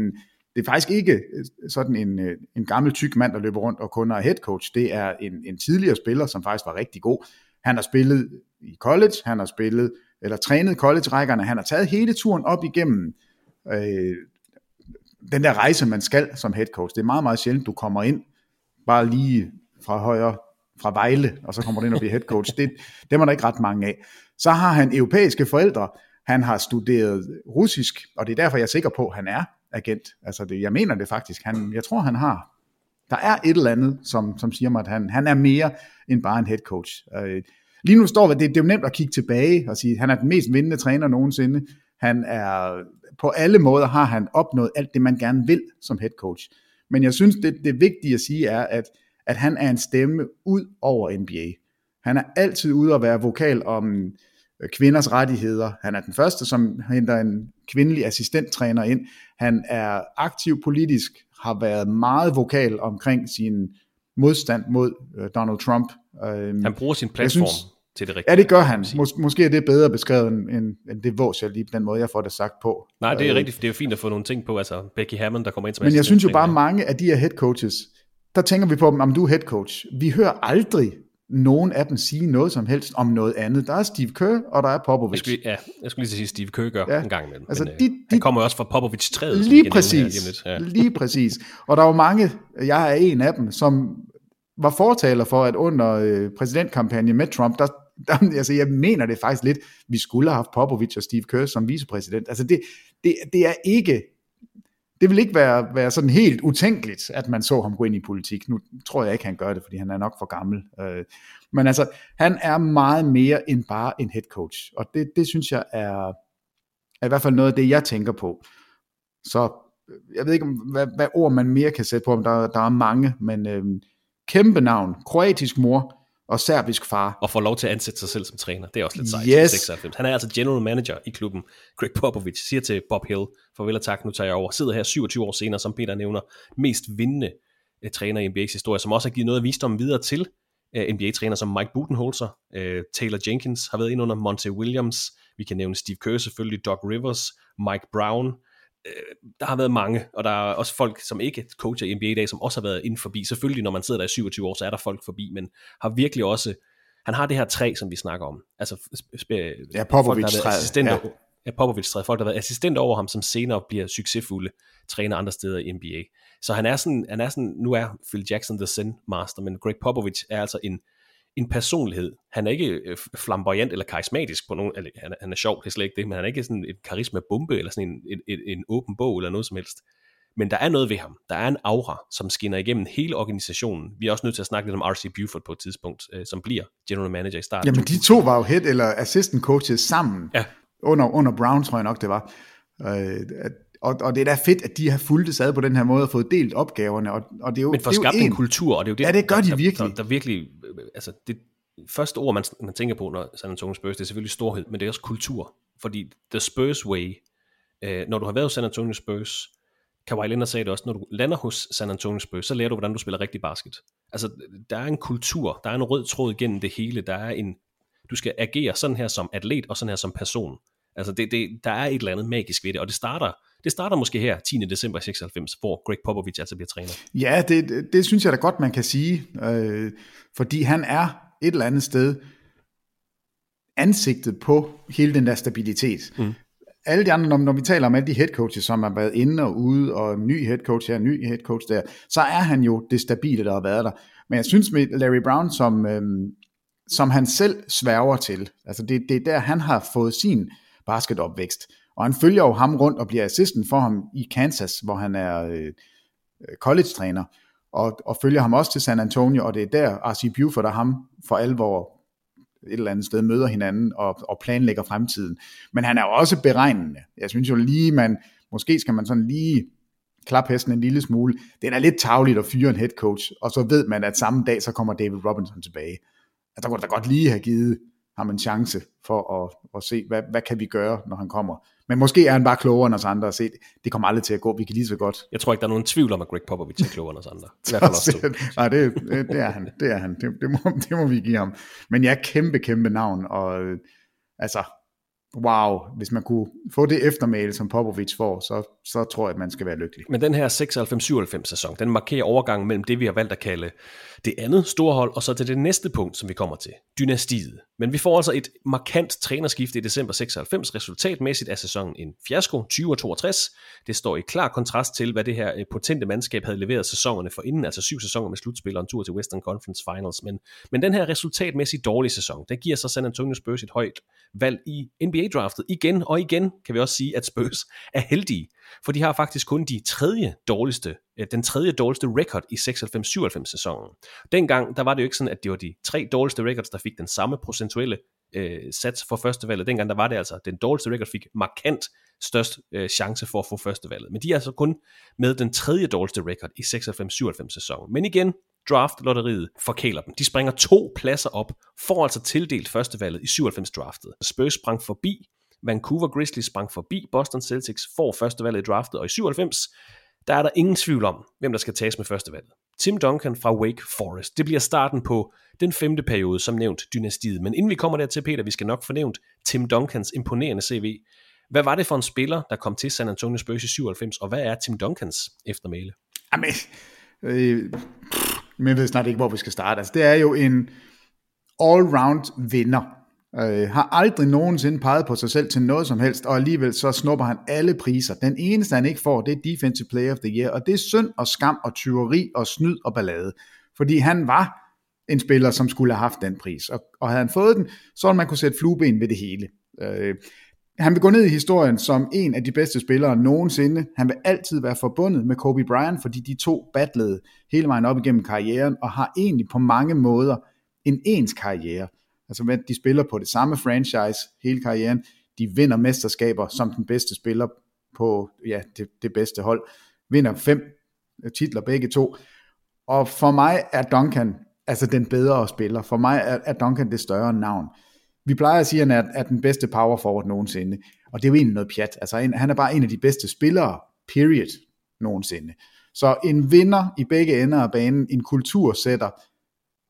det er faktisk ikke øh, sådan en, øh, en gammel tyk mand, der løber rundt og kun er head coach. Det er en, en tidligere spiller, som faktisk var rigtig god. Han har spillet i college, han har spillet, eller trænet college-rækkerne, han har taget hele turen op igennem øh, den der rejse, man skal som head coach. Det er meget, meget sjældent, du kommer ind, bare lige fra højre, fra Vejle, og så kommer det ind og bliver head coach. Det, dem er der ikke ret mange af. Så har han europæiske forældre, han har studeret russisk, og det er derfor, jeg er sikker på, at han er agent. Altså det, jeg mener det faktisk. Han, jeg tror, han har. Der er et eller andet, som, som siger mig, at han, han er mere end bare en head coach. Øh, lige nu står det, det er jo nemt at kigge tilbage og sige, at han er den mest vindende træner nogensinde. Han er, på alle måder har han opnået alt det, man gerne vil som head coach. Men jeg synes, det, det vigtige at sige er, at, at han er en stemme ud over NBA. Han er altid ude at være vokal om øh, kvinders rettigheder. Han er den første, som henter en kvindelig assistenttræner ind. Han er aktiv politisk, har været meget vokal omkring sin modstand mod øh, Donald Trump. Øh, Han bruger sin jeg platform synes- til det rigtige. Ja, det gør han. Mås- måske er det bedre beskrevet, end, end, det vås, jeg lige på den måde, jeg får det sagt på. Nej, det er Øh, rigtigt. Det er jo fint at få nogle ting på. Altså, Becky Hammond, der kommer ind som Men jeg synes jo bare, mange af de her head coaches, der tænker vi på dem, om du er head coach. Vi hører aldrig nogen af dem sige noget som helst om noget andet. Der er Steve Kerr, og der er Jeg Popovich. skulle, ja, jeg skulle lige til at sige, Steve Kerr gør Ja, ja. en gang imellem. altså men, øh, de- han de- kommer også fra Popovich 3. Lige præcis. Lige præcis. Og der var mange, jeg er en af dem, som var fortaler for, at under øh, præsidentkampagnen med Trump, der, der, altså jeg mener det faktisk lidt, vi skulle have haft Popovich og Steve Kerr som vicepræsident. Altså det, det, det er ikke, det vil ikke være, være sådan helt utænkeligt, at man så ham gå ind i politik. Nu tror jeg ikke, han gør det, fordi han er nok for gammel. Øh, Men altså, han er meget mere end bare en head coach. Og det, det synes jeg er, er i hvert fald noget af det, jeg tænker på. Så øh, jeg ved ikke, hvad, hvad ord man mere kan sætte på, om der, der er mange, men øh, kæmpe navn, kroatisk mor og serbisk far. Og får lov til at ansætte sig selv som træner. Det er også lidt sejt. Yes. 96. Han er altså general manager i klubben. Greg Popovich siger til Bob Hill, farvel og tak, nu tager jeg over. Sidder her 27 år senere, som Peter nævner, mest vindende uh, træner i NBA's historie, som også har givet noget af visdom videre til uh, NBA-træner som Mike Budenholzer, uh, Taylor Jenkins har været ind under Monte Williams, vi kan nævne Steve Kerr selvfølgelig, Doc Rivers, Mike Brown, der har været mange, og der er også folk, som ikke coacher i NBA i dag, som også har været inden forbi. Selvfølgelig, når man sidder der i 27 år, så er der folk forbi, men har virkelig også, han har det her træ, som vi snakker om. Altså, sp- Ja, assistenter, ja. ja. ja Popovich træet, folk, der har været assistenter over ham, som senere bliver succesfulde træner andre steder i NBA. Så han er sådan, han er sådan nu er Phil Jackson the Zen Master, men Greg Popovich er altså en, en personlighed. Han er ikke øh, flamboyant eller karismatisk på nogen, eller han er, han er sjov, det er slet ikke det, men han er ikke sådan en karisma-bombe eller sådan en, en, en, en åben bog eller noget som helst. Men der er noget ved ham. Der er en aura, som skinner igennem hele organisationen. Vi er også nødt til at snakke lidt om R.C. Buford på et tidspunkt, øh, som bliver general manager i starten. Jamen de to var jo head eller assistant coaches sammen, Ja. under, under Brown tror jeg nok det var. Øh, at- og, og det er da fedt, at de har fulgt ad på den her måde og fået delt opgaverne. Og, og det er jo, men for det er skabt en en- kultur, og det er jo det, Ja, det gør der, de der, virkelig. Der, der virkelig, øh, altså det første ord, man, man tænker på, når San Antonio Spurs, det er selvfølgelig storhed, men det er også kultur. Fordi the Spurs way, øh, når du har været hos San Antonio Spurs, Kawhi Leonard sagde det også, når du lander hos San Antonio Spurs, så lærer du, hvordan du spiller rigtig basket. Altså, der er en kultur, der er en rød tråd igennem det hele, der er en, du skal agere sådan her som atlet, og sådan her som person. Altså, det, det, der er et eller andet magisk ved det, og det starter, det starter måske her 10. december 96, hvor Greg Popovich altså bliver træner. Ja, det, det, det synes jeg da godt, man kan sige. Øh, fordi han er et eller andet sted ansigtet på hele den der stabilitet. Mm. Alle de andre, når, når vi taler om alle de head coaches, som har været inde og ude, og en ny head coach her, en ny head coach der, så er han jo det stabile, der har været der. Men jeg synes med Larry Brown, som, øhm, som han selv sværger til, altså det, det er der, han har fået sin basketopvækst. Og han følger jo ham rundt og bliver assistent for ham i Kansas, hvor han er øh, college-træner, og, og følger ham også til San Antonio, og det er der, R.C. Buford og ham for alvor et eller andet sted møder hinanden og, og planlægger fremtiden. Men han er jo også beregnende. Jeg synes jo lige, man, måske skal man sådan lige klappe hesten en lille smule. Det er lidt tavligt at fyre en head coach, og så ved man, at samme dag, så kommer David Robinson tilbage. Altså, der kunne da godt lige have givet ham en chance for at, at se, hvad, hvad kan vi gøre, når han kommer. Men måske er han bare klogere end os andre at se, det kommer aldrig til at gå, vi kan lige så godt. Jeg tror ikke, der er nogen tvivl om, at Greg Popovich er klogere end os andre. I hvert fald også. Nej, det, det, er han, det er han, det, det, må, det må vi give ham. Men jeg er kæmpe, kæmpe navn, og øh, altså, wow, hvis man kunne få det eftermæle, som Popovic får, så, så tror jeg, at man skal være lykkelig. Men den her 96-97 sæson, den markerer overgangen mellem det, vi har valgt at kalde det andet store hold, og så til det næste punkt, som vi kommer til, dynastiet. Men vi får altså et markant trænerskifte i december 96. Resultatmæssigt er sæsonen en fiasko, 20 62. Det står i klar kontrast til, hvad det her øh, potente mandskab havde leveret sæsonerne for inden, altså syv sæsoner med slutspil og en tur til Western Conference Finals. Men, men den her resultatmæssigt dårlige sæson, der giver så San Antonio Spurs et højt valg i NBA-draftet. Igen og igen kan vi også sige, at Spurs er heldige, for de har faktisk kun de tredje dårligste, øh, den tredje dårligste record i 96-97 sæsonen. Dengang, der var det jo ikke sådan, at det var de tre dårligste records, der fik den samme procentuelle øh, sats for førstevalget. Dengang, der var det altså, den dårligste record fik markant størst øh, chance for at få førstevalget. Men de er altså kun med den tredje dårligste record i 96-97 sæsonen. Men igen, draft-lotteriet forkæler dem. De springer to pladser op, får altså tildelt førstevalget i 97 draftet. Spurs sprang forbi, Vancouver Grizzlies sprang forbi, Boston Celtics får førstevalget i draftet, og i 97, der er der ingen tvivl om, hvem der skal tages med førstevalget. Tim Duncan fra Wake Forest. Det bliver starten på den femte periode, som nævnt dynastiet. Men inden vi kommer dertil, Peter, vi skal nok få nævnt Tim Duncans imponerende CV. Hvad var det for en spiller, der kom til San Antonio Spurs i 97, og hvad er Tim Duncans eftermæle? Jamen, øh, men jeg ved snart ikke, hvor vi skal starte. Altså, det er jo en all-round vinder. Øh, har aldrig nogensinde peget på sig selv til noget som helst, og alligevel så snupper han alle priser. Den eneste, han ikke får, det er Defensive Player of the Year, og det er synd og skam og tyveri og snyd og ballade. Fordi han var en spiller, som skulle have haft den pris. Og, og havde han fået den, så ville man kunne sætte flueben ved det hele. Øh, han vil gå ned i historien som en af de bedste spillere nogensinde. Han vil altid være forbundet med Kobe Bryant, fordi de to battlede hele vejen op igennem karrieren, og har egentlig på mange måder en ens karriere. Altså de spiller på det samme franchise hele karrieren. De vinder mesterskaber som den bedste spiller på ja, det, det bedste hold. Vinder fem øh, titler begge to. Og for mig er Duncan altså den bedre spiller. For mig er, er Duncan det større navn. Vi plejer at sige, at han er, er den bedste power forward nogensinde. Og det er jo egentlig noget pjat. Altså en, han er bare en af de bedste spillere, period, nogensinde. Så en vinder i begge ender af banen, en kultursætter,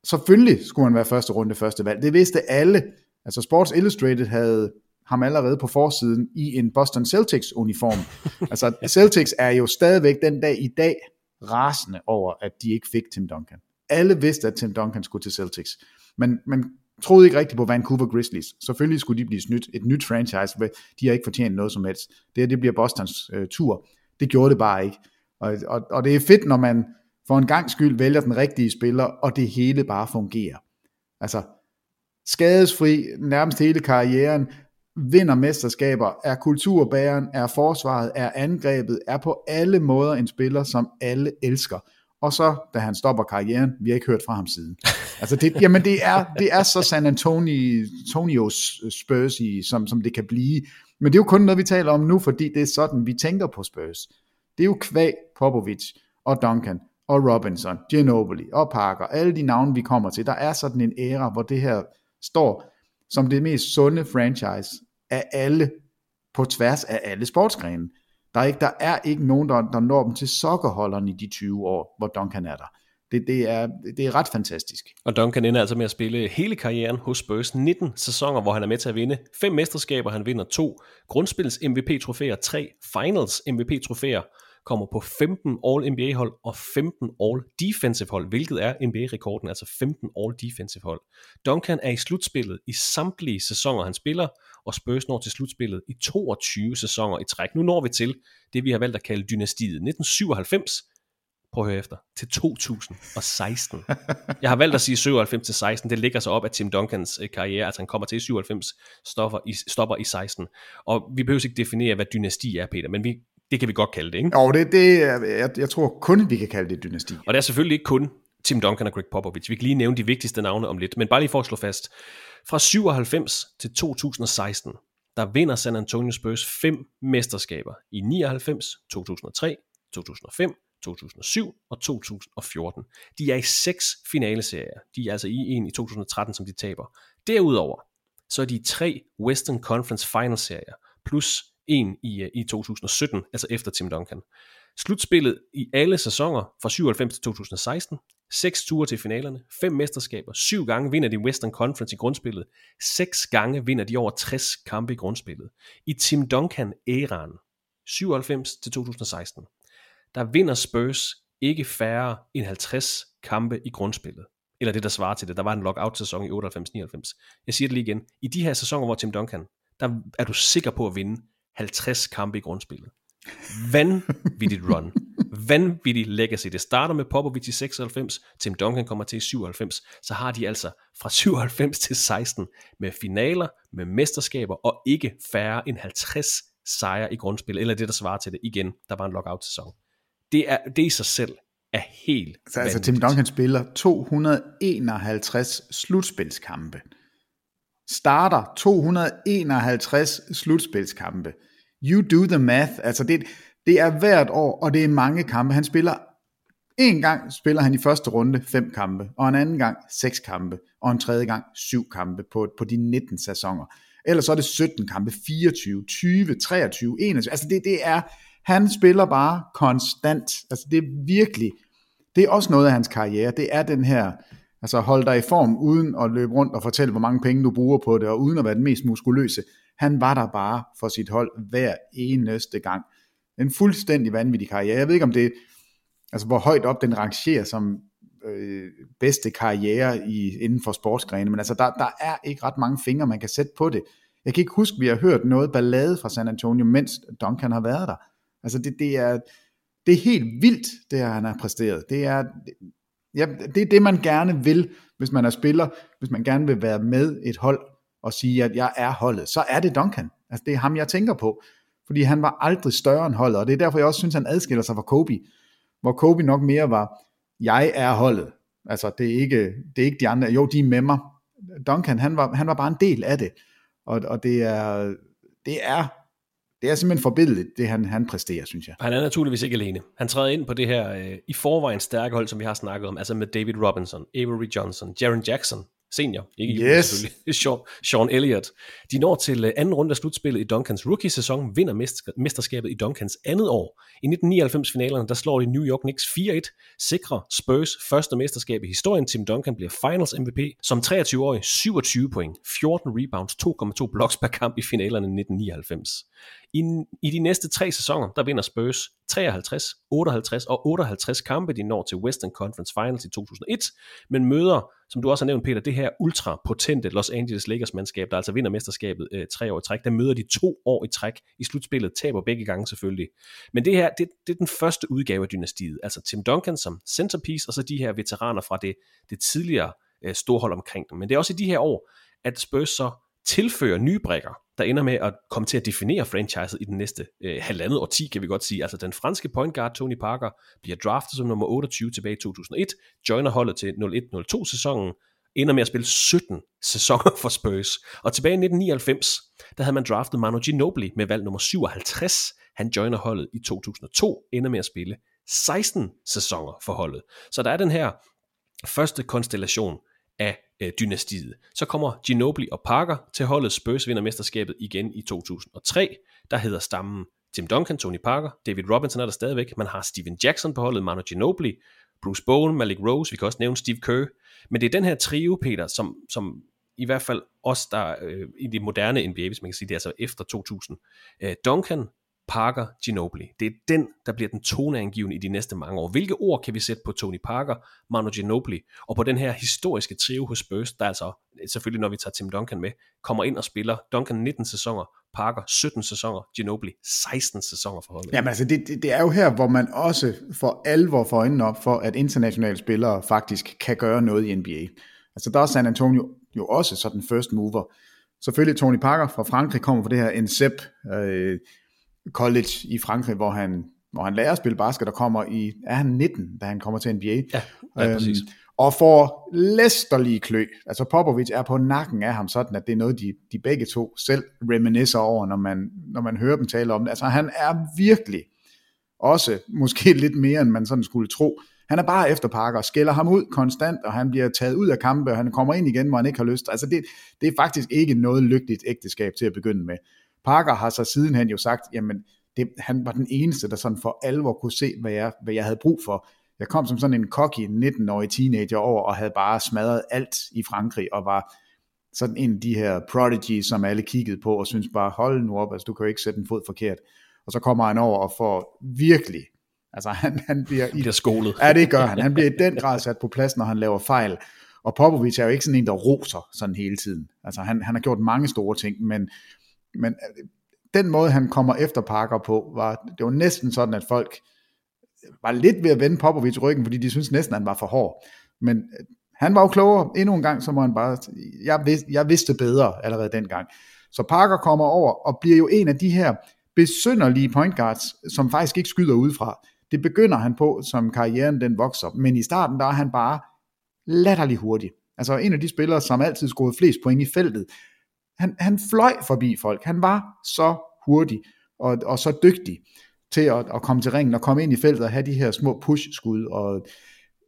selvfølgelig skulle han være første runde, første valg. Det vidste alle. Altså Sports Illustrated havde ham allerede på forsiden i en Boston Celtics uniform. altså Celtics er jo stadigvæk den dag i dag rasende over, at de ikke fik Tim Duncan. Alle vidste, at Tim Duncan skulle til Celtics. Men, men troede ikke rigtigt på Vancouver Grizzlies. Selvfølgelig skulle de blive snydt. Et nyt franchise, de har ikke fortjent noget som helst. Det her, det bliver Bostons øh, tur. Det gjorde det bare ikke. Og, og, og det er fedt, når man for en gang skyld vælger den rigtige spiller, og det hele bare fungerer. Altså, skadesfri nærmest hele karrieren, vinder mesterskaber, er kulturbæreren, er forsvaret, er angrebet, er på alle måder en spiller, som alle elsker. Og så, da han stopper karrieren, vi har ikke hørt fra ham siden. Altså det, jamen det er, det er så San Antonio, Antonios Spurs, i, som, som det kan blive. Men det er jo kun noget, vi taler om nu, fordi det er sådan, vi tænker på Spurs. Det er jo kvæg Popovic og Duncan og Robinson, Ginobili og Parker, alle de navne, vi kommer til. Der er sådan en æra, hvor det her står som det mest sunde franchise af alle, på tværs af alle sportsgrene. Der er ikke, der er ikke nogen, der, der når dem til sokkerholderen i de 20 år, hvor Duncan er der. Det, det, er, det er ret fantastisk. Og Duncan ender altså med at spille hele karrieren hos Spurs. 19 sæsoner, hvor han er med til at vinde fem mesterskaber. Han vinder to grundspils MVP-trofæer, tre finals MVP-trofæer, kommer på 15 All-NBA-hold og 15 All-Defensive-hold, hvilket er NBA-rekorden, altså 15 All-Defensive-hold. Duncan er i slutspillet i samtlige sæsoner, han spiller, og Spurs når til slutspillet i 22 sæsoner i træk. Nu når vi til det, vi har valgt at kalde dynastiet. 1997, prøv at høre efter, til 2016. Jeg har valgt at sige 97 til 16, det ligger så op af Tim Duncans øh, karriere, altså han kommer til 97, stopper i, stopper i 16. Og vi behøver ikke definere, hvad dynasti er, Peter, men vi, det kan vi godt kalde det, ikke? Jo, det, det, jeg, jeg tror kun, vi kan kalde det dynasti. Og det er selvfølgelig ikke kun Tim Duncan og Greg Popovich. Vi kan lige nævne de vigtigste navne om lidt, men bare lige for at slå fast. Fra 97 til 2016, der vinder San Antonio Spurs fem mesterskaber i 99, 2003, 2005, 2007 og 2014. De er i seks finaleserier. De er altså i en i 2013, som de taber. Derudover, så er de tre Western Conference Finals serier, plus en i, øh, i 2017, altså efter Tim Duncan. Slutspillet i alle sæsoner fra 97 til 2016, seks ture til finalerne, fem mesterskaber, syv gange vinder de Western Conference i grundspillet, seks gange vinder de over 60 kampe i grundspillet. I Tim Duncan-æraen, 97 til 2016, der vinder Spurs ikke færre end 50 kampe i grundspillet. Eller det, der svarer til det. Der var en lockout-sæson i 98-99. Jeg siger det lige igen. I de her sæsoner, hvor Tim Duncan, der er du sikker på at vinde 50 kampe i grundspillet. Vanvittigt run. Vanvittigt legacy. Det starter med Popovic i 96, Tim Duncan kommer til i 97, så har de altså fra 97 til 16 med finaler, med mesterskaber og ikke færre end 50 sejre i grundspil, eller det, der svarer til det igen, der var en lockout-sæson. Det er, det i sig selv er helt Så altså Tim Duncan spiller 251 slutspilskampe. Starter 251 slutspilskampe. You do the math. Altså det, det er hvert år, og det er mange kampe. Han spiller en gang spiller han i første runde fem kampe, og en anden gang seks kampe, og en tredje gang syv kampe på, på de 19 sæsoner. Ellers så er det 17 kampe, 24, 20, 23, 21. Altså det, det er, han spiller bare konstant. Altså det er virkelig, det er også noget af hans karriere. Det er den her, altså hold dig i form, uden at løbe rundt og fortælle, hvor mange penge du bruger på det, og uden at være den mest muskuløse. Han var der bare for sit hold hver eneste gang. En fuldstændig vanvittig karriere. Jeg ved ikke om det, altså hvor højt op den rangerer som øh, bedste karriere i, inden for sportsgrene, men altså der, der er ikke ret mange fingre, man kan sætte på det. Jeg kan ikke huske, at vi har hørt noget ballade fra San Antonio, mens Duncan har været der. Altså det, det, er, det er helt vildt, det her, han har præsteret. Det er, ja, det er det, man gerne vil, hvis man er spiller, hvis man gerne vil være med et hold og sige, at jeg er holdet, så er det Duncan. Altså det er ham, jeg tænker på. Fordi han var aldrig større end holdet, og det er derfor, jeg også synes, han adskiller sig fra Kobe. Hvor Kobe nok mere var, jeg er holdet. Altså det er ikke, det er ikke de andre, jo de er med mig. Duncan, han var, han var bare en del af det. Og, og det er, det er det er simpelthen forbindeligt, det han, han præsterer, synes jeg. Han er naturligvis ikke alene. Han træder ind på det her øh, i forvejen stærke hold, som vi har snakket om, altså med David Robinson, Avery Johnson, Jaron Jackson, senior, ikke junior Yes. selvfølgelig, Sean, Sean Elliott. De når til øh, anden runde af slutspillet i Duncans rookie-sæson, vinder mester- mesterskabet i Duncans andet år. I 1999-finalerne, der slår de New York Knicks 4-1, sikrer Spurs første mesterskab i historien. Tim Duncan bliver Finals MVP som 23-årig, 27 point, 14 rebounds, 2,2 blocks per kamp i finalerne i 1999. I, I de næste tre sæsoner, der vinder Spurs 53, 58 og 58 kampe. De når til Western Conference Finals i 2001, men møder, som du også har nævnt, Peter, det her ultra-potente Los Angeles Lakers-mandskab, der altså vinder mesterskabet øh, tre år i træk. Der møder de to år i træk i slutspillet, taber begge gange selvfølgelig. Men det her, det, det er den første udgave af dynastiet. Altså Tim Duncan som centerpiece, og så de her veteraner fra det, det tidligere øh, storhold omkring dem. Men det er også i de her år, at Spurs så tilfører nye brækker, der ender med at komme til at definere franchiset i den næste øh, halvandet årti, kan vi godt sige. Altså den franske point guard Tony Parker bliver draftet som nummer 28 tilbage i 2001, joiner holdet til 01-02 sæsonen, ender med at spille 17 sæsoner for Spurs. Og tilbage i 1999, der havde man draftet Manu Ginobili med valg nummer 57. Han joiner holdet i 2002, ender med at spille 16 sæsoner for holdet. Så der er den her første konstellation af øh, dynastiet. Så kommer Ginobili og Parker til holdet. Spurs vinder mesterskabet igen i 2003. Der hedder stammen Tim Duncan, Tony Parker, David Robinson er der stadigvæk. Man har Steven Jackson på holdet, Manu Ginobili, Bruce Bowen, Malik Rose, vi kan også nævne Steve Kerr. Men det er den her trio, Peter, som, som i hvert fald os, der øh, i det moderne NBA, hvis man kan sige det, altså efter 2000. Øh, Duncan, Parker, Ginobili. Det er den, der bliver den toneangivende i de næste mange år. Hvilke ord kan vi sætte på Tony Parker, Manu Ginobili, og på den her historiske trio hos Spurs, der altså, selvfølgelig når vi tager Tim Duncan med, kommer ind og spiller Duncan 19 sæsoner, Parker 17 sæsoner, Ginobili 16 sæsoner for holdet. Jamen altså, det, det, det er jo her, hvor man også for alvor får øjnene op for, at internationale spillere faktisk kan gøre noget i NBA. Altså der er San Antonio jo også sådan first mover. Selvfølgelig Tony Parker fra Frankrig kommer fra det her NCEP øh, college i Frankrig, hvor han, hvor han lærer at spille basket, og kommer i, er han 19, da han kommer til NBA. Ja, ja præcis. Øhm, og får læsterlige klø. Altså Popovic er på nakken af ham, sådan at det er noget, de, de begge to selv reminiscer over, når man, når man hører dem tale om det. Altså han er virkelig også, måske lidt mere, end man sådan skulle tro. Han er bare efter Parker og skælder ham ud konstant, og han bliver taget ud af kampe, og han kommer ind igen, hvor han ikke har lyst. Altså det, det er faktisk ikke noget lykkeligt ægteskab til at begynde med. Parker har så sidenhen jo sagt, jamen det, han var den eneste, der sådan for alvor kunne se, hvad jeg, hvad jeg havde brug for. Jeg kom som sådan en cocky 19-årig teenager over, og havde bare smadret alt i Frankrig, og var sådan en af de her prodigy, som alle kiggede på, og synes bare, hold nu op, altså du kan jo ikke sætte en fod forkert. Og så kommer han over og får virkelig, altså han, han bliver... I bliver skolet. Ja, det gør han. Han bliver i den grad sat på plads, når han laver fejl. Og Popovic er jo ikke sådan en, der roser sådan hele tiden. Altså han, han har gjort mange store ting, men, men øh, den måde, han kommer efter Parker på, var, det var næsten sådan, at folk var lidt ved at vende Popovic ryggen, fordi de synes næsten, at han var for hård. Men øh, han var jo klogere. Endnu en gang, så må han bare... Jeg, vidste, jeg vidste bedre allerede dengang. Så Parker kommer over og bliver jo en af de her besynderlige point guards, som faktisk ikke skyder udefra. Det begynder han på, som karrieren den vokser. Men i starten, der er han bare latterlig hurtig. Altså en af de spillere, som altid scorede flest point i feltet. Han, han fløj forbi folk. Han var så hurtig og, og så dygtig til at, at komme til ringen og komme ind i feltet og have de her små push-skud. Og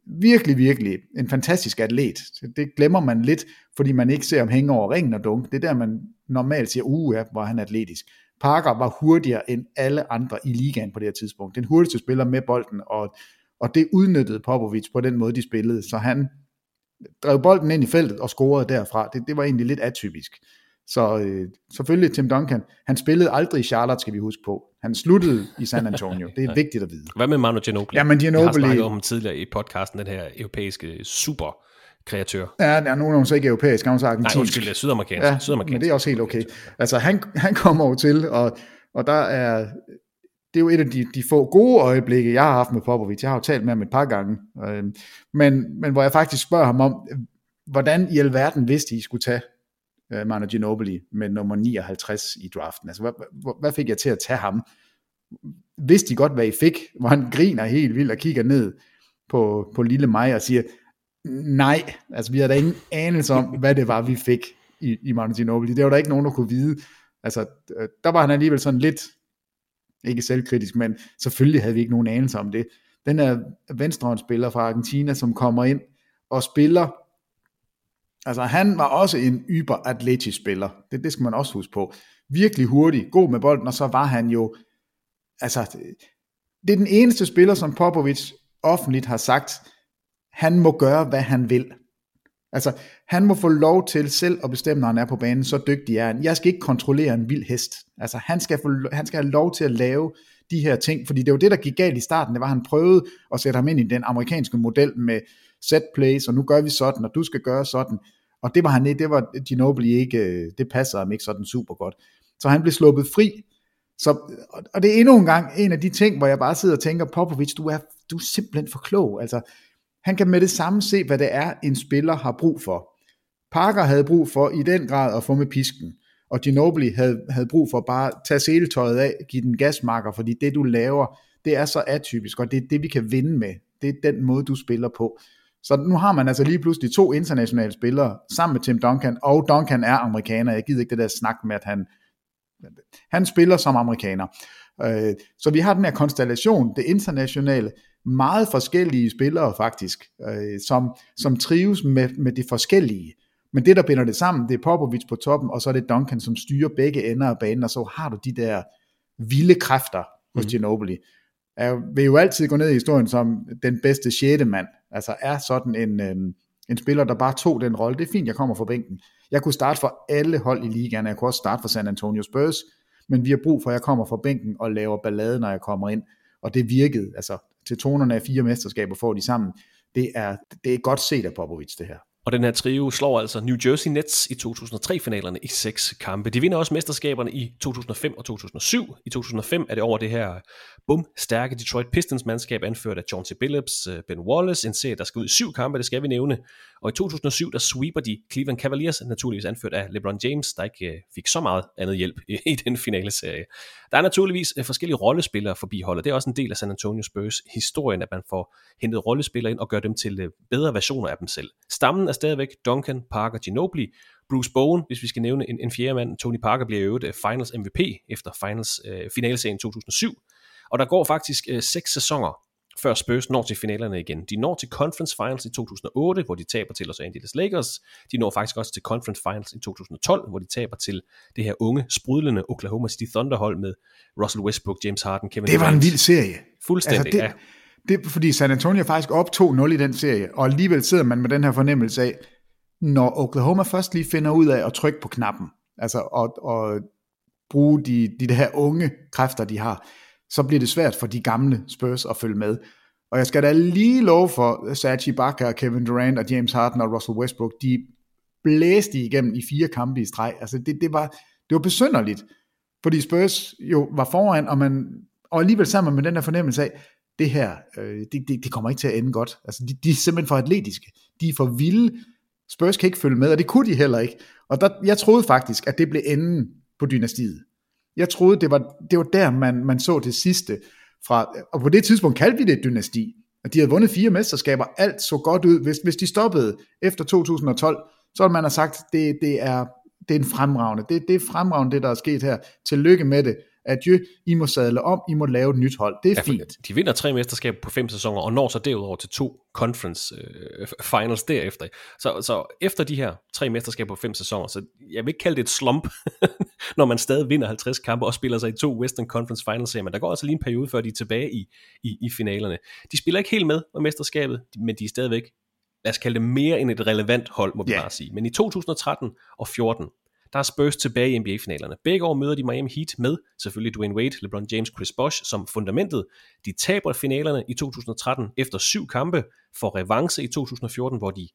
virkelig, virkelig en fantastisk atlet. Det glemmer man lidt, fordi man ikke ser ham hænge over ringen og dunk. Det er der, man normalt siger, uh, ja, hvor han er atletisk. Parker var hurtigere end alle andre i ligaen på det her tidspunkt. Den hurtigste spiller med bolden, og, og det udnyttede Popovic på den måde, de spillede. Så han drev bolden ind i feltet og scorede derfra. Det, det var egentlig lidt atypisk. Så øh, selvfølgelig Tim Duncan, han spillede aldrig i Charlotte, skal vi huske på. Han sluttede i San Antonio. Det er vigtigt at vide. Hvad med Manu Ginobili? Jamen, Ginobili... Jeg har snakket om ham tidligere i podcasten, den her europæiske super kreatør. Ja, der er nogen, så ikke europæisk, han er argentinsk. Nej, undskyld, sydamerikansk. Ja, sydamerikansk. men det er også helt okay. Altså, han, han kommer over til, og, og der er, det er jo et af de, de få gode øjeblikke, jeg har haft med Popovic. Jeg har jo talt med ham et par gange. Øh, men, men hvor jeg faktisk spørger ham om, hvordan i alverden vidste I skulle tage uh, Manu Ginobili med nummer 59 i draften. Altså, hvad, hvad, hvad fik jeg til at tage ham? Vidste de godt, hvad I fik? Hvor han griner helt vildt og kigger ned på, på lille mig og siger, nej, altså vi har da ingen anelse om, hvad det var, vi fik i, i Manu Ginobili. Det var der ikke nogen, der kunne vide. Altså, øh, der var han alligevel sådan lidt, ikke selvkritisk, men selvfølgelig havde vi ikke nogen anelse om det. Den er venstrehåndsspiller fra Argentina, som kommer ind og spiller Altså han var også en yber atletisk spiller. Det, det skal man også huske på. Virkelig hurtig, god med bolden, og så var han jo, altså, det er den eneste spiller, som Popovic offentligt har sagt, han må gøre, hvad han vil. Altså, han må få lov til selv at bestemme, når han er på banen, så dygtig er han. Jeg skal ikke kontrollere en vild hest. Altså, han skal, få, han skal have lov til at lave de her ting, fordi det var det, der gik galt i starten. Det var, at han prøvede at sætte ham ind i den amerikanske model med set plays, og nu gør vi sådan, og du skal gøre sådan. Og det var han ikke, det var Ginobili ikke, det passer ham ikke sådan super godt. Så han blev sluppet fri, så, og det er endnu en gang en af de ting, hvor jeg bare sidder og tænker, Popovic, du er, du er simpelthen for klog. Altså, han kan med det samme se, hvad det er, en spiller har brug for. Parker havde brug for i den grad at få med pisken, og Ginobili havde, havde brug for bare at tage seletøjet af, give den gasmarker, fordi det du laver, det er så atypisk, og det er det, vi kan vinde med. Det er den måde, du spiller på. Så nu har man altså lige pludselig to internationale spillere sammen med Tim Duncan, og Duncan er amerikaner. Jeg gider ikke det der snak med, at han, han spiller som amerikaner. Øh, så vi har den her konstellation, det internationale, meget forskellige spillere faktisk, øh, som, som trives med, med det forskellige. Men det, der binder det sammen, det er Popovic på toppen, og så er det Duncan, som styrer begge ender af banen, og så har du de der vilde kræfter hos mm. Ginobili. Jeg vil jo altid gå ned i historien som den bedste sjette mand, altså er sådan en, øh, en spiller, der bare tog den rolle. Det er fint, jeg kommer fra bænken. Jeg kunne starte for alle hold i ligaen, jeg kunne også starte for San Antonio Spurs, men vi har brug for, at jeg kommer fra bænken og laver ballade, når jeg kommer ind. Og det virkede, altså til tonerne af fire mesterskaber får de sammen. Det er, det er godt set af Popovic, det her. Og den her trio slår altså New Jersey Nets i 2003-finalerne i seks kampe. De vinder også mesterskaberne i 2005 og 2007. I 2005 er det over det her bum stærke Detroit Pistons mandskab, anført af John T. Billups, øh, Ben Wallace, en serie, der skal ud i syv kampe, det skal vi nævne. Og i 2007, der sweeper de Cleveland Cavaliers, naturligvis anført af LeBron James, der ikke øh, fik så meget andet hjælp i, i den finale serie. Der er naturligvis øh, forskellige rollespillere forbi holdet. Det er også en del af San Antonio Spurs historien, at man får hentet rollespillere ind og gør dem til øh, bedre versioner af dem selv. Stammen er stadigvæk Duncan, Parker, Ginobili, Bruce Bowen, hvis vi skal nævne en, en fjerde mand, Tony Parker bliver i øvrigt øh, Finals MVP efter Finals øh, finalserien 2007. Og der går faktisk øh, seks sæsoner, før Spurs når til finalerne igen. De når til Conference Finals i 2008, hvor de taber til Los Angeles Lakers. De når faktisk også til Conference Finals i 2012, hvor de taber til det her unge, sprudlende Oklahoma City Thunder hold med Russell Westbrook, James Harden, Kevin Det var en vild serie. Fuldstændig, altså, det, ja. Det fordi San Antonio faktisk op 2-0 i den serie, og alligevel sidder man med den her fornemmelse af, når Oklahoma først lige finder ud af at trykke på knappen, altså og, og bruge de, de der her unge kræfter, de har, så bliver det svært for de gamle Spurs at følge med. Og jeg skal da lige love for, Serge Ibaka, Kevin Durant og James Harden og Russell Westbrook, de blæste igennem i fire kampe i streg. Altså det, det, var, det var besynderligt, fordi Spurs jo var foran, og, man, og alligevel sammen med den der fornemmelse af, det her, øh, det, det, det kommer ikke til at ende godt. Altså de, de er simpelthen for atletiske. De er for vilde. Spurs kan ikke følge med, og det kunne de heller ikke. Og der, jeg troede faktisk, at det blev enden på dynastiet. Jeg troede, det var, det var der, man, man så det sidste. Fra, og på det tidspunkt kaldte vi det et dynasti. At de havde vundet fire mesterskaber, alt så godt ud. Hvis, hvis de stoppede efter 2012, så ville man have sagt, det, det, er, det er en fremragende. Det, det er fremragende, det der er sket her. Tillykke med det. Adieu, I må sadle om, I må lave et nyt hold. Det er Ja, fint. De vinder tre mesterskaber på fem sæsoner, og når så derudover til to conference øh, finals derefter. Så, så efter de her tre mesterskaber på fem sæsoner, så jeg vil ikke kalde det et slump, når man stadig vinder 50 kampe og spiller sig i to Western Conference Finals men der går altså lige en periode, før de er tilbage i, i, i finalerne. De spiller ikke helt med med mesterskabet, men de er stadigvæk, lad os kalde det mere end et relevant hold, må vi Ja. bare sige. Men i 2013 og 14, der er Spurs tilbage i NBA-finalerne. Begge år møder de Miami Heat med selvfølgelig Dwayne Wade, LeBron James, Chris Bosh som fundamentet. De taber finalerne i 2013 efter syv kampe, for revanche i 2014, hvor de,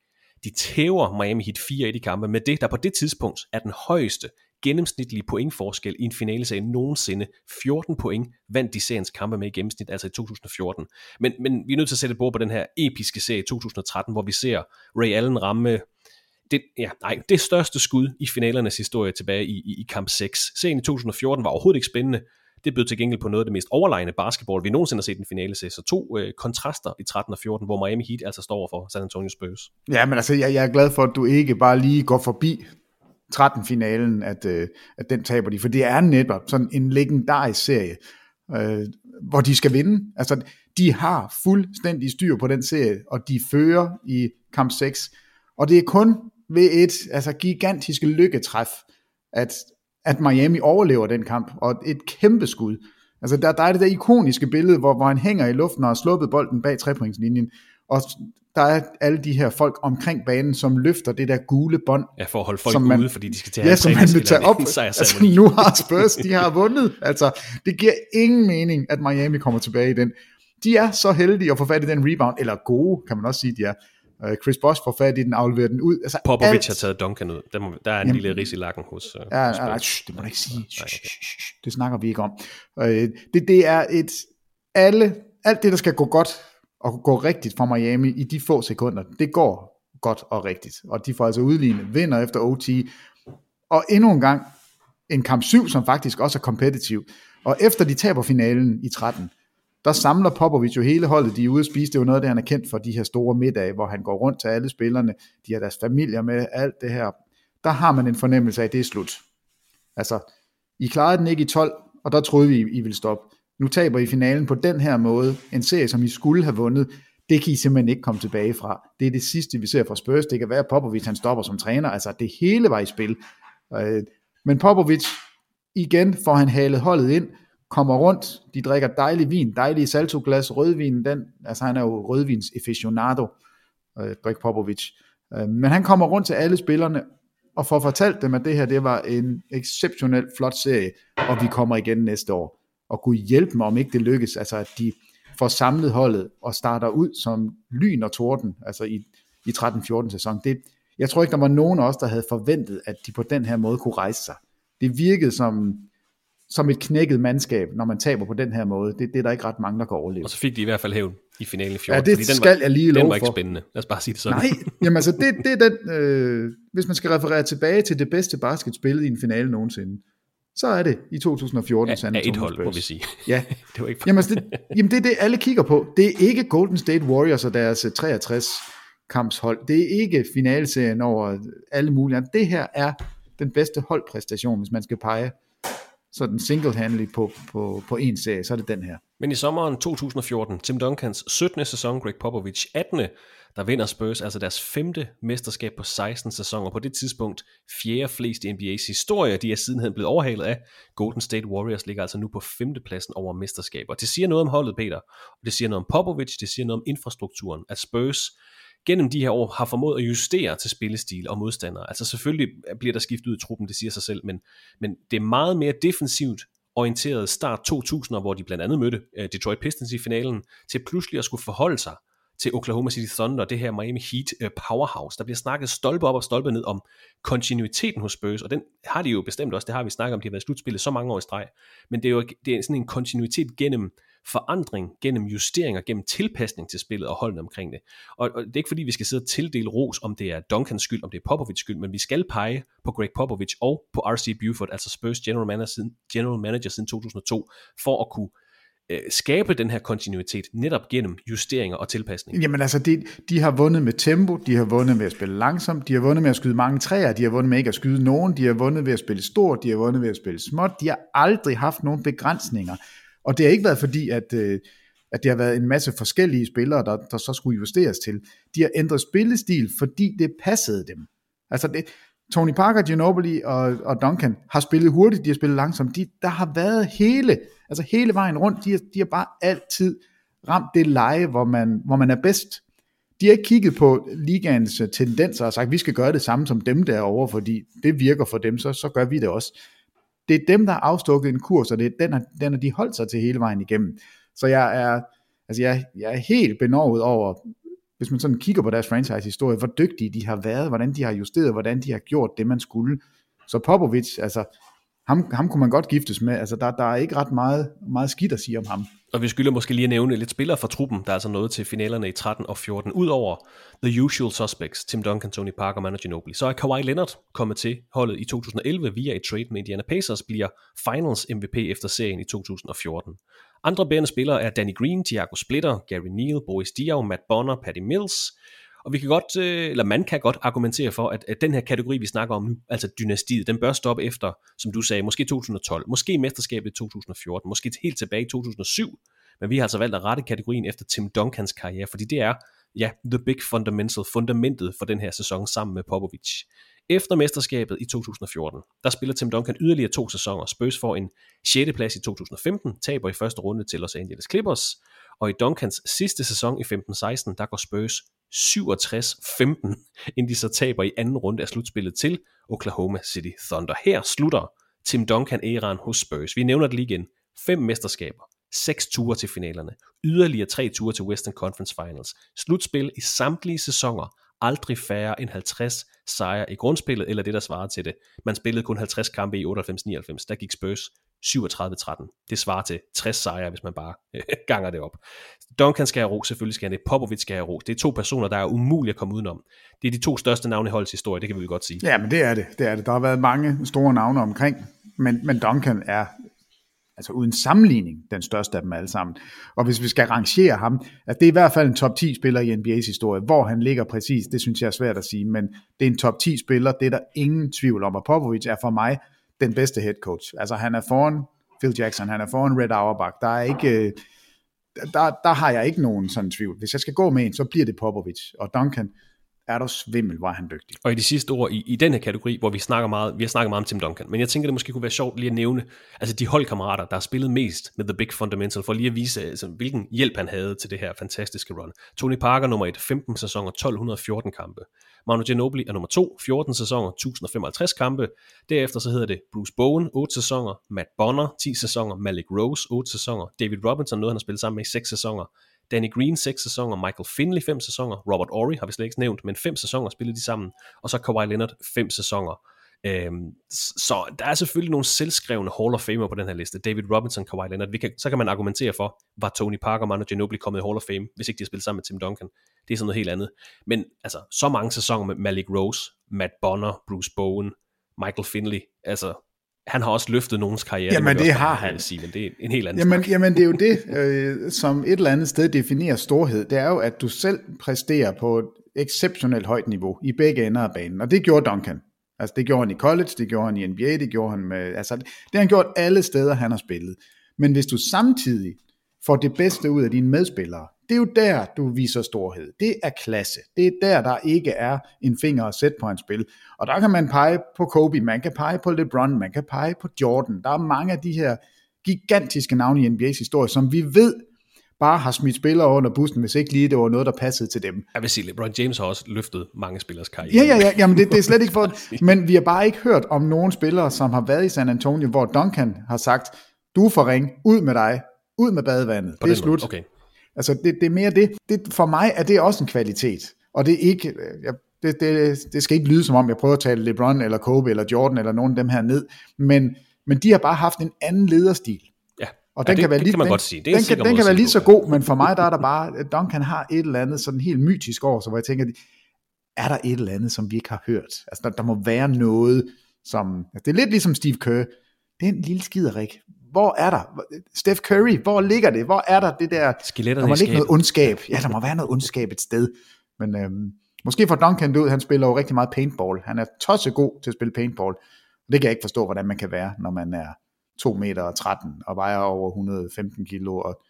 de tæver Miami Heat 4 i de kampe, med det, der på det tidspunkt er den højeste gennemsnitlige pointforskel i en finaleserie nogensinde. 14 point vandt de seriens kampe med i gennemsnit, altså i 2014. Men, men vi er nødt til at sætte et bord på den her episke serie i 2013, hvor vi ser Ray Allen ramme det, ja, nej, det største skud i finalernes historie tilbage i, i, i kamp 6. Serien i 2014 var overhovedet ikke spændende. Det bød til gengæld på noget af det mest overlegne basketball, vi nogensinde har set i en finale se. Så to øh, kontraster i 13 og 14, hvor Miami Heat altså står for San Antonio Spurs. Ja, men altså, jeg, jeg er glad for, at du ikke bare lige går forbi 13-finalen, at, øh, at den taber de, for det er netop sådan en legendarisk serie, øh, hvor de skal vinde. Altså, de har fuldstændig styr på den serie, og de fører i kamp 6, og det er kun ved et altså, gigantisk lykketræf, at, at Miami overlever den kamp, og et kæmpe skud. Altså, der, der er det der ikoniske billede, hvor, hvor han hænger i luften og har sluppet bolden bag trepointslinjen, og der er alle de her folk omkring banen, som løfter det der gule bånd. Ja, for at holde folk Som man- ude, fordi de skal til at Ja, som han vil tage op. Altså, nu har Spurs, de har vundet. Altså, det giver ingen mening, at Miami kommer tilbage i den. De er så heldige at få fat i den rebound, eller gode, kan man også sige, de er. Øh, Chris Bosh får fat i den, afleverer den ud. Altså, Popovic alt- har taget Duncan ud. Der, må, der er en Jamen- lille ris i lakken hos, uh, Ja, hos ja, nej, shh, det må du ikke sige. Shh, shh, det snakker vi ikke om. Øh, det, det er et, alle, alt det, der skal gå godt og gå rigtigt for Miami i de få sekunder, det går godt og rigtigt. Og de får altså udlignet, vinder efter OT, og endnu en gang en kamp 7, som faktisk også er kompetitiv. Og efter de taber finalen i 13, der samler Popovic jo hele holdet, de er ude at spise, det er jo noget af det, han er kendt for, de her store middage, hvor han går rundt til alle spillerne, de har deres familier med, alt det her. Der har man en fornemmelse af, at det er slut. Altså, I klarede den ikke i 12, og der troede vi, I ville stoppe. Nu taber I finalen på den her måde, en serie, som I skulle have vundet, det kan I simpelthen ikke komme tilbage fra. Det er det sidste, vi ser fra Spurs. Det kan være, at Popovic han stopper som træner. Altså, det hele var i spil. Øh, men Popovic, igen får han halet holdet ind, kommer rundt, de drikker dejlig vin, dejlige saltoglas, rødvin, den, altså han er jo rødvins aficionado, øh, Greg Popovic. Øh, Men han kommer rundt til alle spillerne, og får fortalt dem, at det her det var en exceptionelt flot serie, og vi kommer igen næste år. Og kunne hjælpe mig, om ikke det lykkes, altså at de får samlet holdet og starter ud som lyn og torden, altså i, i 13-14 sæson. Det, jeg tror ikke, der var nogen af os, der havde forventet, at de på den her måde kunne rejse sig. Det virkede som, som et knækket mandskab, når man taber på den her måde. Det, det er der ikke ret mange, der kan overleve. Og så fik de i hvert fald hævn i finalen i 14. Ja, det den skal var, jeg lige Den love var ikke for. spændende. Lad os bare sige det sådan. Nej, jamen altså, det, det er den, øh, hvis man skal referere tilbage til det bedste basketspil i en finale nogensinde, så er det i 2014 San Af et Antonio hold, må Spurs. vi sige. Ja, Det var ikke jamen, altså, det, jamen det er det, alle kigger på. Det er ikke Golden State Warriors og deres øh, 63 kampshold. Det er ikke finaleserien over alle mulige. Det her er den bedste holdpræstation, hvis man skal pege sådan single-handedly på, på, på en serie, så er det den her. Men i sommeren 2014, Tim Duncans 17. sæson, Greg Popovich 18. der vinder Spurs altså deres femte mesterskab på 16 sæsoner. På det tidspunkt fjerde flest i NBA's historie. De er sidenhen blevet overhalet af. Golden State Warriors ligger altså nu på femtepladsen over mesterskaber. Det siger noget om holdet, Peter. Og det siger noget om Popovich, det siger noget om infrastrukturen. At Spurs gennem de her år har formået at justere til spillestil og modstandere. Altså selvfølgelig bliver der skiftet ud i truppen, det siger sig selv, men, men det er meget mere defensivt orienteret start 2000'er, hvor de blandt andet mødte øh, Detroit Pistons i finalen, til pludselig at skulle forholde sig til Oklahoma City Thunder, det her Miami Heat øh, powerhouse. Der bliver snakket stolpe op og stolpe ned om kontinuiteten hos Spurs, og den har de jo bestemt også, det har vi snakket om, de har været slutspillet så mange år i streg, men det er jo det er sådan en kontinuitet gennem forandring, gennem justeringer, gennem tilpasning til spillet og holdene omkring det. Og, og det er ikke fordi, vi skal sidde og tildele ros, om det er Duncans skyld, om det er Popovich skyld, men vi skal pege på Greg Popovich og på R.C. Buford, altså Spurs general manager siden, general manager siden 2002, for at kunne øh, skabe den her kontinuitet netop gennem justeringer og tilpasning. Jamen altså, de, de har vundet med tempo, de har vundet med at spille langsomt, de har vundet med at skyde mange træer, de har vundet med ikke at skyde nogen, de har vundet ved at spille stort, de har vundet ved at spille småt, de har aldrig haft nogen begrænsninger. Og det har ikke været fordi, at, øh, at det har været en masse forskellige spillere, der, der så skulle justeres til. De har ændret spillestil, fordi det passede dem. Altså det, Tony Parker, Ginobili og, og Duncan har spillet hurtigt, de har spillet langsomt. De, der har været hele, altså hele vejen rundt, de har, de har bare altid ramt det leje, hvor man, hvor man er bedst. De har ikke kigget på ligaens tendenser og sagt, vi skal gøre det samme som dem derovre, fordi det virker for dem, så, så gør vi det også det er dem, der har afstukket en kurs, og det er den, har, den har de holdt sig til hele vejen igennem. Så jeg er, altså jeg, jeg er helt benovet over, hvis man sådan kigger på deres franchise-historie, hvor dygtige de har været, hvordan de har justeret, hvordan de har gjort det, man skulle. Så Popovic, altså, ham, ham kunne man godt giftes med. Altså, der, der er ikke ret meget, meget skidt at sige om ham. Og vi skylder måske lige at nævne lidt spillere fra truppen, der er altså nået til finalerne i 13 og 14. Udover the usual suspects, Tim Duncan, Tony Parker, Manu Ginobili, så er Kawhi Leonard kommet til holdet i 2011 via et trade med Indiana Pacers, bliver Finals MVP efter serien i 2014. Andre bærende spillere er Danny Green, Thiago Splitter, Gary Neal, Boris Diaw, Matt Bonner, Patty Mills, og vi kan godt, øh, eller man kan godt argumentere for, at, at den her kategori, vi snakker om nu, altså dynastiet, den bør stoppe efter, som du sagde, måske 2012, måske mesterskabet i 2014, måske helt tilbage i 2007, men vi har altså valgt at rette kategorien efter Tim Duncans karriere, fordi det er, ja, the big fundamental, fundamentet for den her sæson sammen med Popovich. Efter mesterskabet i 2014, der spiller Tim Duncan yderligere to sæsoner. Spurs får en 6. plads i 2015, taber i første runde til Los Angeles Clippers, og i Duncans sidste sæson i 15-16, der går Spurs 67-15, inden de så taber i anden runde af slutspillet til Oklahoma City Thunder. Her slutter Tim Duncan-æraen hos Spurs. Vi nævner det lige igen. Fem mesterskaber, seks ture til finalerne, yderligere tre ture til Western Conference Finals, slutspil i samtlige sæsoner, aldrig færre end 50 sejre i grundspillet, eller det der svarer til det. Man spillede kun 50 kampe i 98-99, der gik Spurs 37-13. Det svarer til 60 sejre, hvis man bare ganger det op. Duncan skal have ro, selvfølgelig skal han det. Popovic skal have ro. Det er to personer, der er umulige at komme udenom. Det er de to største navne i holdets historie, det kan vi godt sige. Ja, men det er det. det er det. Der har været mange store navne omkring, men, men Duncan er altså uden sammenligning, den største af dem alle sammen. Og hvis vi skal rangere ham, at det er i hvert fald en top 10 spiller i NBA's historie. Hvor han ligger præcis, det synes jeg er svært at sige, men det er en top 10 spiller, det er der ingen tvivl om. Og Popovic er for mig den bedste head coach. Altså han er foran Phil Jackson, han er foran Red Auerbach. Der er ikke, øh, der, der har jeg ikke nogen sådan tvivl. Hvis jeg skal gå med en, så bliver det Popovic. Og Duncan, er der svimmel, var han dygtig. Og i de sidste ord i, i den her kategori, hvor vi snakker meget, vi har snakket meget om Tim Duncan, men jeg tænker, det måske kunne være sjovt lige at nævne, altså de holdkammerater, der har spillet mest med The Big Fundamental, for lige at vise, altså, hvilken hjælp han havde til det her fantastiske run. Tony Parker nummer 1, 15 sæsoner, 1214 kampe. Manu Ginobili er nummer 2, 14 sæsoner, 1055 kampe. Derefter så hedder det Bruce Bowen, 8 sæsoner, Matt Bonner, 10 sæsoner, Malik Rose, 8 sæsoner, David Robinson, noget han har spillet sammen med i 6 sæsoner, Danny Green seks sæsoner, Michael Finley fem sæsoner, Robert Ory har vi slet ikke nævnt, men fem sæsoner spillede de sammen, og så Kawhi Leonard fem sæsoner. Øhm, så der er selvfølgelig nogle selvskrevne Hall of Famer på den her liste. David Robinson, Kawhi Leonard. Vi kan, så kan man argumentere for, var Tony Parker og Manu Ginobili kommet i Hall of Fame, hvis ikke de har spillet sammen med Tim Duncan. Det er sådan noget helt andet. Men altså, så mange sæsoner med Malik Rose, Matt Bonner, Bruce Bowen, Michael Finley. Altså, han har også løftet nogens karriere. Jamen det, det har han. Sige, men det er en helt anden jamen, jamen det er jo det, øh, som et eller andet sted definerer storhed. Det er jo, at du selv præsterer på et exceptionelt højt niveau i begge ender af banen. Og det gjorde Duncan. Altså det gjorde han i college, det gjorde han i NBA, det gjorde han med, altså det har han gjort alle steder, han har spillet. Men hvis du samtidig får det bedste ud af dine medspillere, det er jo der, du viser storhed. Det er klasse. Det er der, der ikke er en finger at sætte på en spil. Og der kan man pege på Kobe, man kan pege på LeBron, man kan pege på Jordan. Der er mange af de her gigantiske navne i NBA's historie, som vi ved bare har smidt spillere under bussen, hvis ikke lige det var noget, der passede til dem. Jeg vil sige, LeBron James har også løftet mange spillers karriere. Ja, ja, ja, jamen det, det er slet ikke for, men vi har bare ikke hørt om nogen spillere, som har været i San Antonio, hvor Duncan har sagt, du er for ring, ud med dig, ud med badevandet, På det er slut. måde. Okay. Altså det, det er mere det. det. For mig er det også en kvalitet, og det er ikke, jeg, det, det, det skal ikke lyde som om, jeg prøver at tale LeBron eller Kobe eller Jordan eller nogen af dem her ned, men, men de har bare haft en anden lederstil. Ja, Og ja den det, kan være det lige, kan man den, godt sige. Det er en den, kan, den kan være lige så god, men for mig der er der bare, Duncan har et eller andet sådan helt mytisk over, så hvor jeg tænker, er der et eller andet, som vi ikke har hørt? Altså der, der må være noget, som, altså, det er lidt ligesom Steve Kerr, det er en lille skiderik. Hvor er der? Steph Curry, hvor ligger det? Hvor er der det der? Skeletterne der må ligge noget ondskab. Ja, der må være noget ondskab et sted. Men øhm, måske får Duncan det ud, han spiller jo rigtig meget paintball. Han er tosset god til at spille paintball. Det kan jeg ikke forstå, hvordan man kan være, når man er 2 meter og 13 og vejer over 115 kilo. Og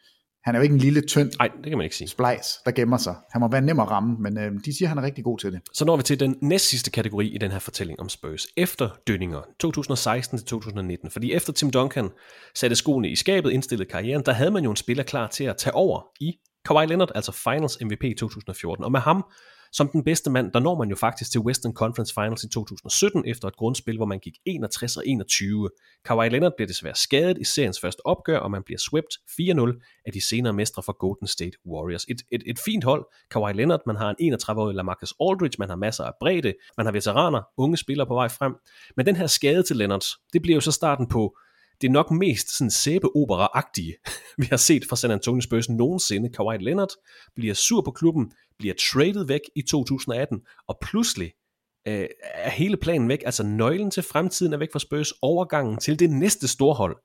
han er jo ikke en lille, tynd Nej, det kan man ikke sige. splejs, der gemmer sig. Han må være nem at ramme, men øhm, de siger, han er rigtig god til det. Så når vi til den næst sidste kategori i den her fortælling om Spurs. Efter dønninger 2016-2019. Fordi efter Tim Duncan satte skoene i skabet, indstillede karrieren, der havde man jo en spiller klar til at tage over i Kawhi Leonard, altså Finals MVP i 2014. Og med ham som den bedste mand, der når man jo faktisk til Western Conference Finals i 2017 efter et grundspil, hvor man gik 61 og 21. Kawhi Leonard bliver desværre skadet i seriens første opgør, og man bliver swept 4-0 af de senere mestre fra Golden State Warriors. Et, et, et fint hold, Kawhi Leonard, man har en 31-årig Lamarcus Aldridge, man har masser af bredde, man har veteraner, unge spillere på vej frem. Men den her skade til Leonard, det bliver jo så starten på det nok mest sådan sæbeopera-agtige, vi har set fra San Antonio Spurs nogensinde. Kawhi Leonard bliver sur på klubben, bliver traded væk i 2018, og pludselig øh, er hele planen væk. Altså nøglen til fremtiden er væk fra Spurs, overgangen til det næste storhold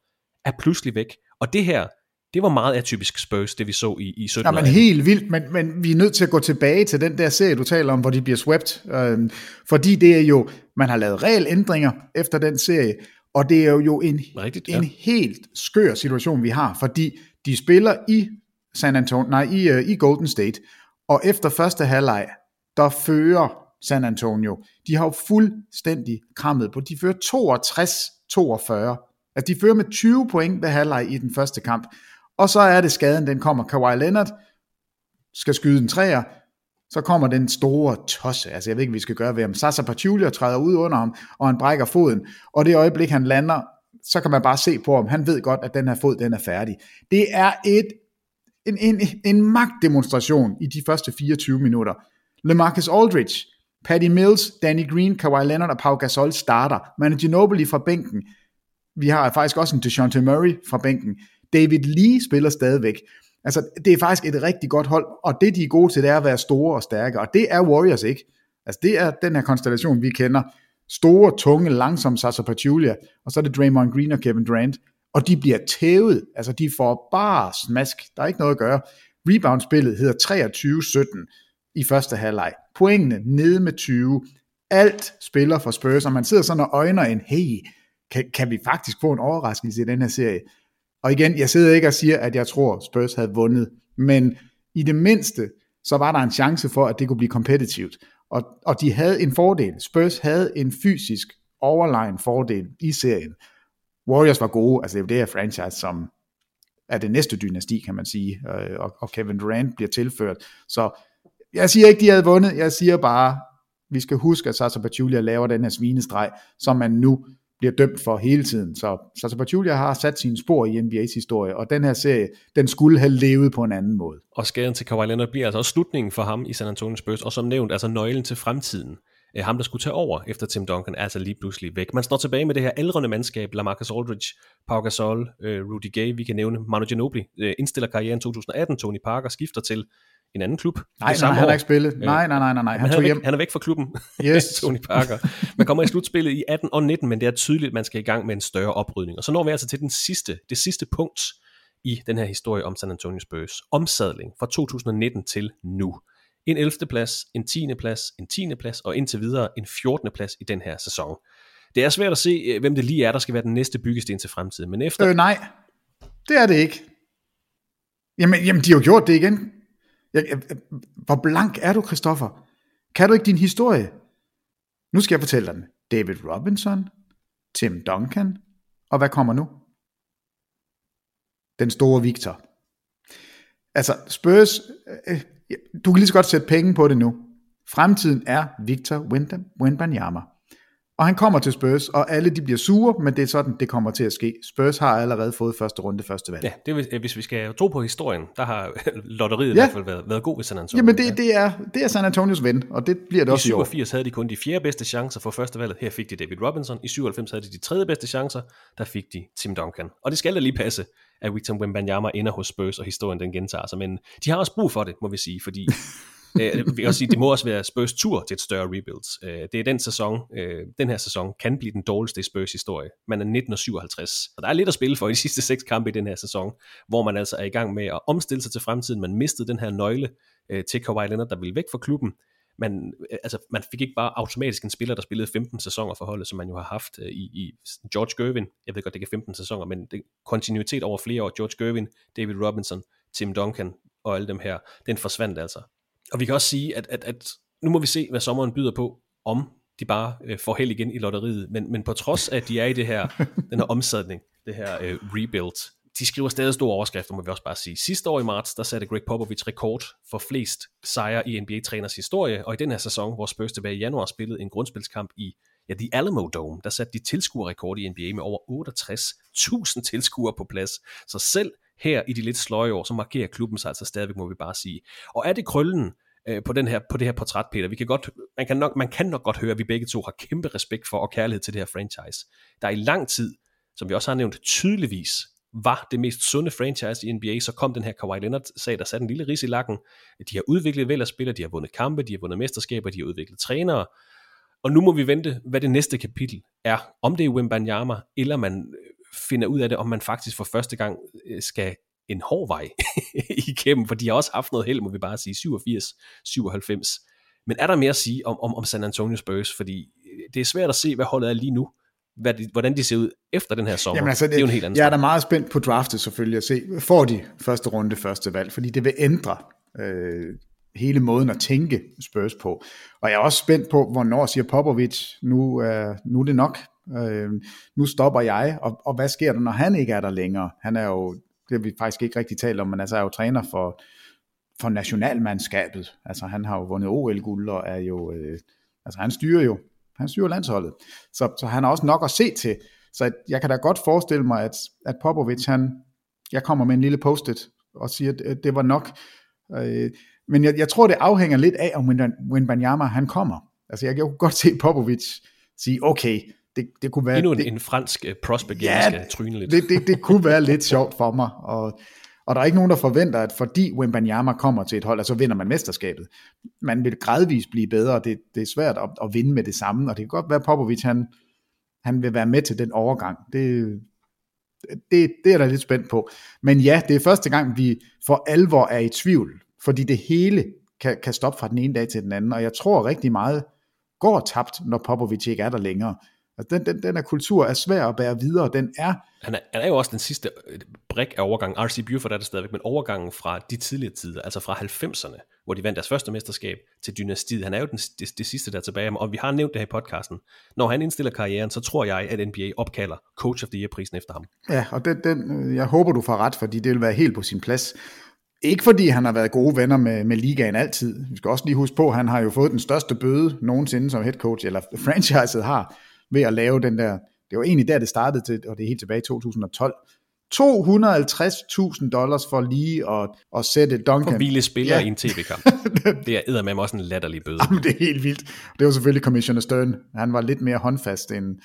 er pludselig væk. Og det her, det var meget atypisk Spurs, det vi så i, i 17 Ja, men helt vildt, men, men vi er nødt til at gå tilbage til den der serie, du taler om, hvor de bliver swept. Øh, fordi det er jo, man har lavet regelændringer efter den serie, og det er jo en, Rigtigt, en ja. helt skør situation, vi har, fordi de spiller i San Antonio, nej, i, uh, i Golden State, og efter første halvleg, der fører San Antonio, de har jo fuldstændig krammet på, de fører 62-42, altså de fører med 20 point ved halvleg i den første kamp, og så er det skaden, den kommer, Kawhi Leonard skal skyde en træer, så kommer den store tosse, altså jeg ved ikke, hvad vi skal gøre ved ham. Sasa Pachulia træder ud under ham, og han brækker foden, og det øjeblik, han lander, så kan man bare se på ham, han ved godt, at den her fod, den er færdig. Det er et, en, en, en magtdemonstration i de første 24 minutter. LeMarcus Aldridge, Patty Mills, Danny Green, Kawhi Leonard og Pau Gasol starter. Manu Ginobili fra bænken. Vi har faktisk også en DeJounte Murray fra bænken. David Lee spiller stadigvæk. Altså, det er faktisk et rigtig godt hold, og det de er gode til, det er at være store og stærke, og det er Warriors ikke. Altså, det er den her konstellation, vi kender. Store, tunge, langsomme Sasa Pachulia, og så er det Draymond Green og Kevin Durant, og de bliver tævet, altså de får bare smask, der er ikke noget at gøre. Rebound-spillet hedder 23-17 i første halvleg. Pointene nede med 20. Alt spiller for Spurs, og man sidder sådan og øjner en, hey, kan, kan vi faktisk få en overraskelse i den her serie? Og igen, jeg sidder ikke og siger, at jeg tror, Spurs havde vundet, men i det mindste, så var der en chance for, at det kunne blive kompetitivt. Og, og de havde en fordel. Spurs havde en fysisk overlegen fordel i serien. Warriors var gode, altså det er jo det her franchise, som er det næste dynasti, kan man sige, øh, og, og Kevin Durant bliver tilført. Så jeg siger ikke, de havde vundet, jeg siger bare, vi skal huske, at Sasa Pachulia laver den her svinestreg, som man nu bliver dømt for hele tiden. Så Sasa Pachulia har sat sine spor i NBA's historie, og den her serie, den skulle have levet på en anden måde. Og skaden til Kawhi Leonard bliver altså også slutningen for ham i San Antonio Spurs, og som nævnt, altså nøglen til fremtiden. Eh, Ham, der skulle tage over efter Tim Duncan, er altså lige pludselig væk. Man står tilbage med det her aldrende mandskab, Lamarcus Aldridge, Pau Gasol, øh, Rudy Gay, vi kan nævne Manu Ginobili, øh, indstiller karrieren 2018, Tony Parker skifter til en anden klub. Nej, nej, han har ikke spillet. Øh, Nej, nej, nej, nej, Han han, er tog væk, hjem. han er væk fra klubben, Yes. Tony Parker. Man kommer i slutspillet i 18 og 19, men det er tydeligt, at man skal i gang med en større oprydning. Og så når vi altså til den sidste, det sidste punkt i den her historie om San Antonio Spurs. Omsadling fra 2019 til nu en 11. plads, en 10. plads, en 10. plads og indtil videre en 14. plads i den her sæson. Det er svært at se, øh, hvem det lige er, der skal være den næste byggesten til fremtiden, men efter... Øh, nej, det er det ikke. Jamen, jamen de har jo gjort det igen. Jeg, jeg, hvor blank er du, Christoffer? Kan du ikke din historie? Nu skal jeg fortælle dig den. David Robinson, Tim Duncan, og hvad kommer nu? Den store Victor. Altså, Spurs, øh, du kan lige så godt sætte penge på det nu. Fremtiden er Victor Wembanyama. Og han kommer til Spurs, og alle de bliver sure, men det er sådan, det kommer til at ske. Spurs har allerede fået første runde, første valg. Ja, det er, hvis vi skal tro på historien, der har lotteriet ja. i hvert fald været, været god ved San Antonio. Jamen det, det, er, det er San Antonios ven, og det bliver det I også i år. 87 havde de kun de fjerde bedste chancer for første valget. Her fik de David Robinson. I 97 havde de de tredje bedste chancer. Der fik de Tim Duncan. Og det skal da lige passe, at Victor Wembanyama ender hos Spurs, og historien den gentager sig. Men de har også brug for det, må vi sige, fordi øh, vil også sige, det må også være Spurs tur til et større rebuild. Øh, det er den sæson, øh, den her sæson kan blive den dårligste i Spurs historie. Man er 1957, og der er lidt at spille for i de sidste seks kampe i den her sæson, hvor man altså er i gang med at omstille sig til fremtiden. Man mistede den her nøgle øh, til Kawhi Leonard, der ville væk fra klubben. Man, øh, altså, man fik ikke bare automatisk en spiller, der spillede 15 sæsoner for holdet, som man jo har haft øh, i, i George Gervin. Jeg ved godt, det ikke er 15 sæsoner, men det, kontinuitet over flere år. George Gervin, David Robinson, Tim Duncan og alle dem her, den forsvandt altså. Og vi kan også sige, at, at, at nu må vi se, hvad sommeren byder på, om de bare øh, får held igen i lotteriet. Men, men på trods af, at de er i det her, den her omsadning, det her øh, rebuild, de skriver stadig store overskrifter, må vi også bare sige. Sidste år i marts, der satte Greg Popovich rekord for flest sejre i NBA-træners historie, og i den her sæson, hvor Spurs tilbage i januar spillede en grundspilskamp i ja, The Alamo Dome, der satte de tilskuerrekord i NBA med over 68.000 tilskuere på plads. Så selv her i de lidt sløje år, så markerer klubben sig altså stadigvæk, må vi bare sige. Og er det krøllen øh, på, den her, på det her portræt, Peter? Vi kan godt, man, kan nok, man kan nok godt høre, at vi begge to har kæmpe respekt for og kærlighed til det her franchise. Der i lang tid, som vi også har nævnt tydeligvis, var det mest sunde franchise i NBA, så kom den her Kawhi Leonard-sag, der satte en lille ris i lakken. De har udviklet vel spillere, de har vundet kampe, de har vundet mesterskaber, de har udviklet trænere, og nu må vi vente, hvad det næste kapitel er. Om det er Wimbanyama, eller man øh, finder ud af det, om man faktisk for første gang øh, skal en hård vej igennem, for de har også haft noget held, må vi bare sige, 87, 97. Men er der mere at sige om, om, om San Antonio Spurs? Fordi øh, det er svært at se, hvad holdet er lige nu, hvad de, hvordan de ser ud efter den her sommer. Jamen altså, det, det er jo en helt anden Jeg er da meget spændt på draftet selvfølgelig at se, får de første runde, første valg, fordi det vil ændre øh, hele måden at tænke Spurs på. Og jeg er også spændt på, hvornår siger Popovic, nu, øh, nu er det nok, øh, nu stopper jeg, og, og hvad sker der, når han ikke er der længere? Han er jo, det har vi faktisk ikke rigtig talt om, men altså er jo træner for, for nationalmandskabet. Altså han har jo vundet OL-guld, og er jo, øh, altså han styrer jo, han styrer landsholdet. Så, så han har også nok at se til. Så jeg kan da godt forestille mig, at, at Popovic, han, jeg kommer med en lille postet og siger, at det var nok. Øh, men jeg, jeg tror, det afhænger lidt af, om Wimbanyama han kommer. Altså jeg kan jo godt se Popovic sige, okay, det, det kunne være... Endnu en, det, en fransk uh, prospect, ja, jeg skal tryne lidt. Det, det, det kunne være lidt sjovt for mig, og, og der er ikke nogen, der forventer, at fordi Wimbanyama kommer til et hold, så vinder man mesterskabet. Man vil gradvist blive bedre, og det, det er svært at, at vinde med det samme, og det kan godt være, at Popovic han, han vil være med til den overgang. Det, det, det er da lidt spændt på. Men ja, det er første gang, vi for alvor er i tvivl, fordi det hele kan, kan stoppe fra den ene dag til den anden, og jeg tror rigtig meget går tabt, når Popovic ikke er der længere. Altså den, den, den her kultur er svær at bære videre, den er... Han er, han er jo også den sidste øh, brik af overgangen. R.C. Buford er det stadigvæk, men overgangen fra de tidligere tider, altså fra 90'erne, hvor de vandt deres første mesterskab til dynastiet. Han er jo den, det, det sidste der tilbage, og vi har nævnt det her i podcasten. Når han indstiller karrieren, så tror jeg, at NBA opkalder Coach of the Year-prisen efter ham. Ja, og den, den, jeg håber, du får ret, fordi det vil være helt på sin plads. Ikke fordi han har været gode venner med, med ligaen altid. Vi skal også lige huske på, at han har jo fået den største bøde nogensinde som head coach, eller franchiset har, ved at lave den der, det var egentlig der, det startede til, og det er helt tilbage i 2012, 250.000 dollars for lige at, at sætte Duncan. For hvile spillere ja. i en tv-kamp. det er med også en latterlig bøde. Jamen, det er helt vildt. Det var selvfølgelig Commissioner Stern. Han var lidt mere håndfast, end,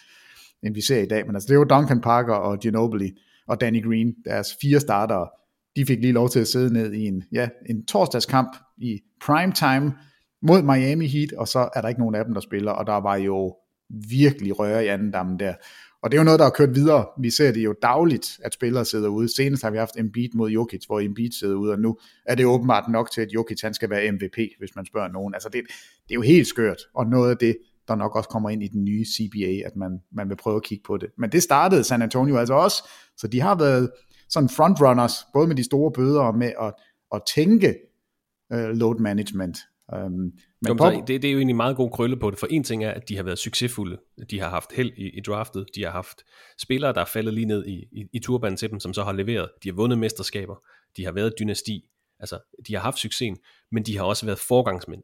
end vi ser i dag. Men altså, det var Duncan Parker og Ginobili og Danny Green, deres fire startere. De fik lige lov til at sidde ned i en, ja, en torsdagskamp i prime time mod Miami Heat, og så er der ikke nogen af dem, der spiller, og der var jo virkelig røre i anden dammen der. Og det er jo noget, der har kørt videre. Vi ser det jo dagligt, at spillere sidder ude. Senest har vi haft Embiid mod Jokic, hvor Embiid sidder ude, og nu er det åbenbart nok til, at Jokic han skal være MVP, hvis man spørger nogen. Altså det, det er jo helt skørt, og noget af det, der nok også kommer ind i den nye CBA, at man, man vil prøve at kigge på det. Men det startede San Antonio altså også, så de har været sådan frontrunners, både med de store bøder og med at, at tænke uh, load management. Um, men jo, pop... det, det er jo egentlig meget god krølle på det, for en ting er, at de har været succesfulde. De har haft held i, i draftet, de har haft spillere, der er faldet lige ned i, i, i turbanen til dem, som så har leveret. De har vundet mesterskaber, de har været dynasti, altså de har haft succesen, men de har også været forgangsmænd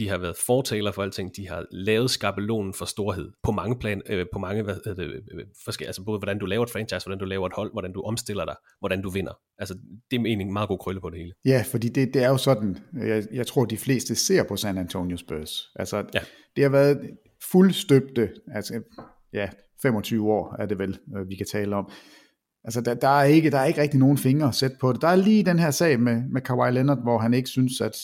de har været fortaler for alting, de har lavet skabelonen for storhed på mange plan, øh, på mange hvad, øh, øh, forskellige, altså både hvordan du laver et franchise, hvordan du laver et hold, hvordan du omstiller dig, hvordan du vinder. Altså det er egentlig en meget god krølle på det hele. Ja, fordi det, det er jo sådan, jeg, jeg tror de fleste ser på San Antonio Spurs. Altså ja. det har været fuldstøbte, altså ja, 25 år er det vel, øh, vi kan tale om. Altså, der, der, er ikke, der er ikke rigtig nogen fingre at sætte på det. Der er lige den her sag med, med Kawhi Leonard, hvor han ikke synes, at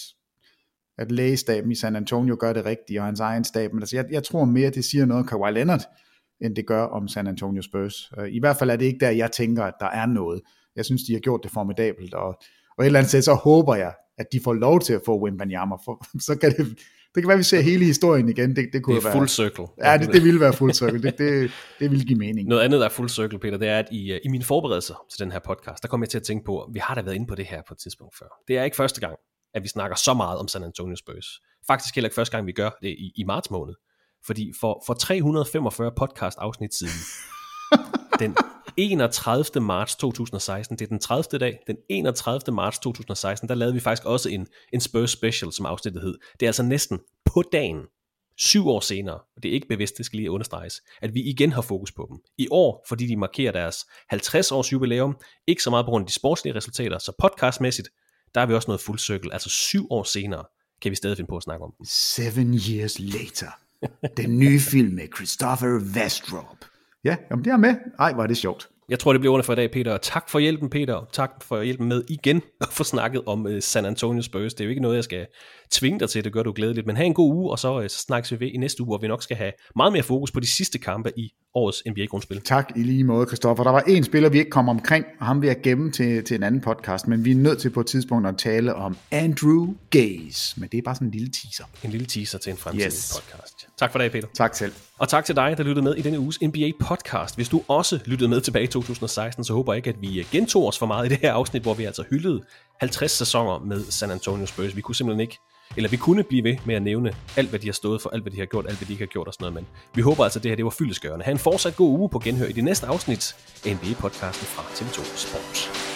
at lægestaben i San Antonio gør det rigtigt, og hans egen stab, men altså, jeg, jeg tror mere, det siger noget om Kawhi Leonard, end det gør om San Antonio Spurs. Uh, I hvert fald er det ikke der, jeg tænker, at der er noget. Jeg synes, de har gjort det formidabelt, og, og et eller andet sted, så håber jeg, at de får lov til at få Wimbanyama, for så kan det, det kan være, at vi ser hele historien igen. Det, det, kunne det er være, full circle. Ja, det, det ville være full circle. Det, det, det ville give mening. Noget andet, der er full circle, Peter, det er, at i, i mine forberedelser til den her podcast, der kom jeg til at tænke på, at vi har da været inde på det her på et tidspunkt før. Det er ikke første gang, at vi snakker så meget om San Antonio Spurs. Faktisk heller ikke første gang, vi gør det i, i marts måned. Fordi for, for 345 podcast afsnit siden, den 31. marts 2016, det er den 30. dag, den 31. marts 2016, der lavede vi faktisk også en, en Spurs special, som afsnittet hed. Det er altså næsten på dagen, syv år senere, og det er ikke bevidst, det skal lige understreges, at vi igen har fokus på dem. I år, fordi de markerer deres 50 års jubilæum, ikke så meget på grund af de sportslige resultater, så podcastmæssigt, der er vi også noget fuld cirkel. Altså syv år senere kan vi stadig finde på at snakke om dem. Seven years later. Den nye film med Christopher Westrop. Ja, jamen det er med. Ej, hvor er det sjovt. Jeg tror, det bliver under for i dag, Peter. Tak for hjælpen, Peter. Tak for hjælpen med igen at få snakket om øh, San Antonio Spurs. Det er jo ikke noget, jeg skal tvinge dig til. Det gør du glædeligt. Men have en god uge, og så, uh, så snakkes vi ved i næste uge, hvor vi nok skal have meget mere fokus på de sidste kampe i årets NBA-grundspil. Tak i lige måde, Kristoffer. Der var en spiller, vi ikke kom omkring, og ham vil jeg gemme til, til en anden podcast, men vi er nødt til på et tidspunkt at tale om Andrew Gaze. Men det er bare sådan en lille teaser. En lille teaser til en fremtidig yes. podcast. Tak for dag, Peter. Tak selv. Og tak til dig, der lyttede med i denne uges NBA-podcast. Hvis du også lyttede med tilbage i 2016, så håber jeg ikke, at vi gentog os for meget i det her afsnit, hvor vi altså hyldede 50 sæsoner med San Antonio Spurs. Vi kunne simpelthen ikke eller vi kunne blive ved med at nævne alt, hvad de har stået for, alt, hvad de har gjort, alt, hvad de ikke har gjort og sådan noget, men vi håber altså, at det her det var fyldesgørende. Ha' en fortsat god uge på genhør i det næste afsnit af NBA-podcasten fra TV2 Sports.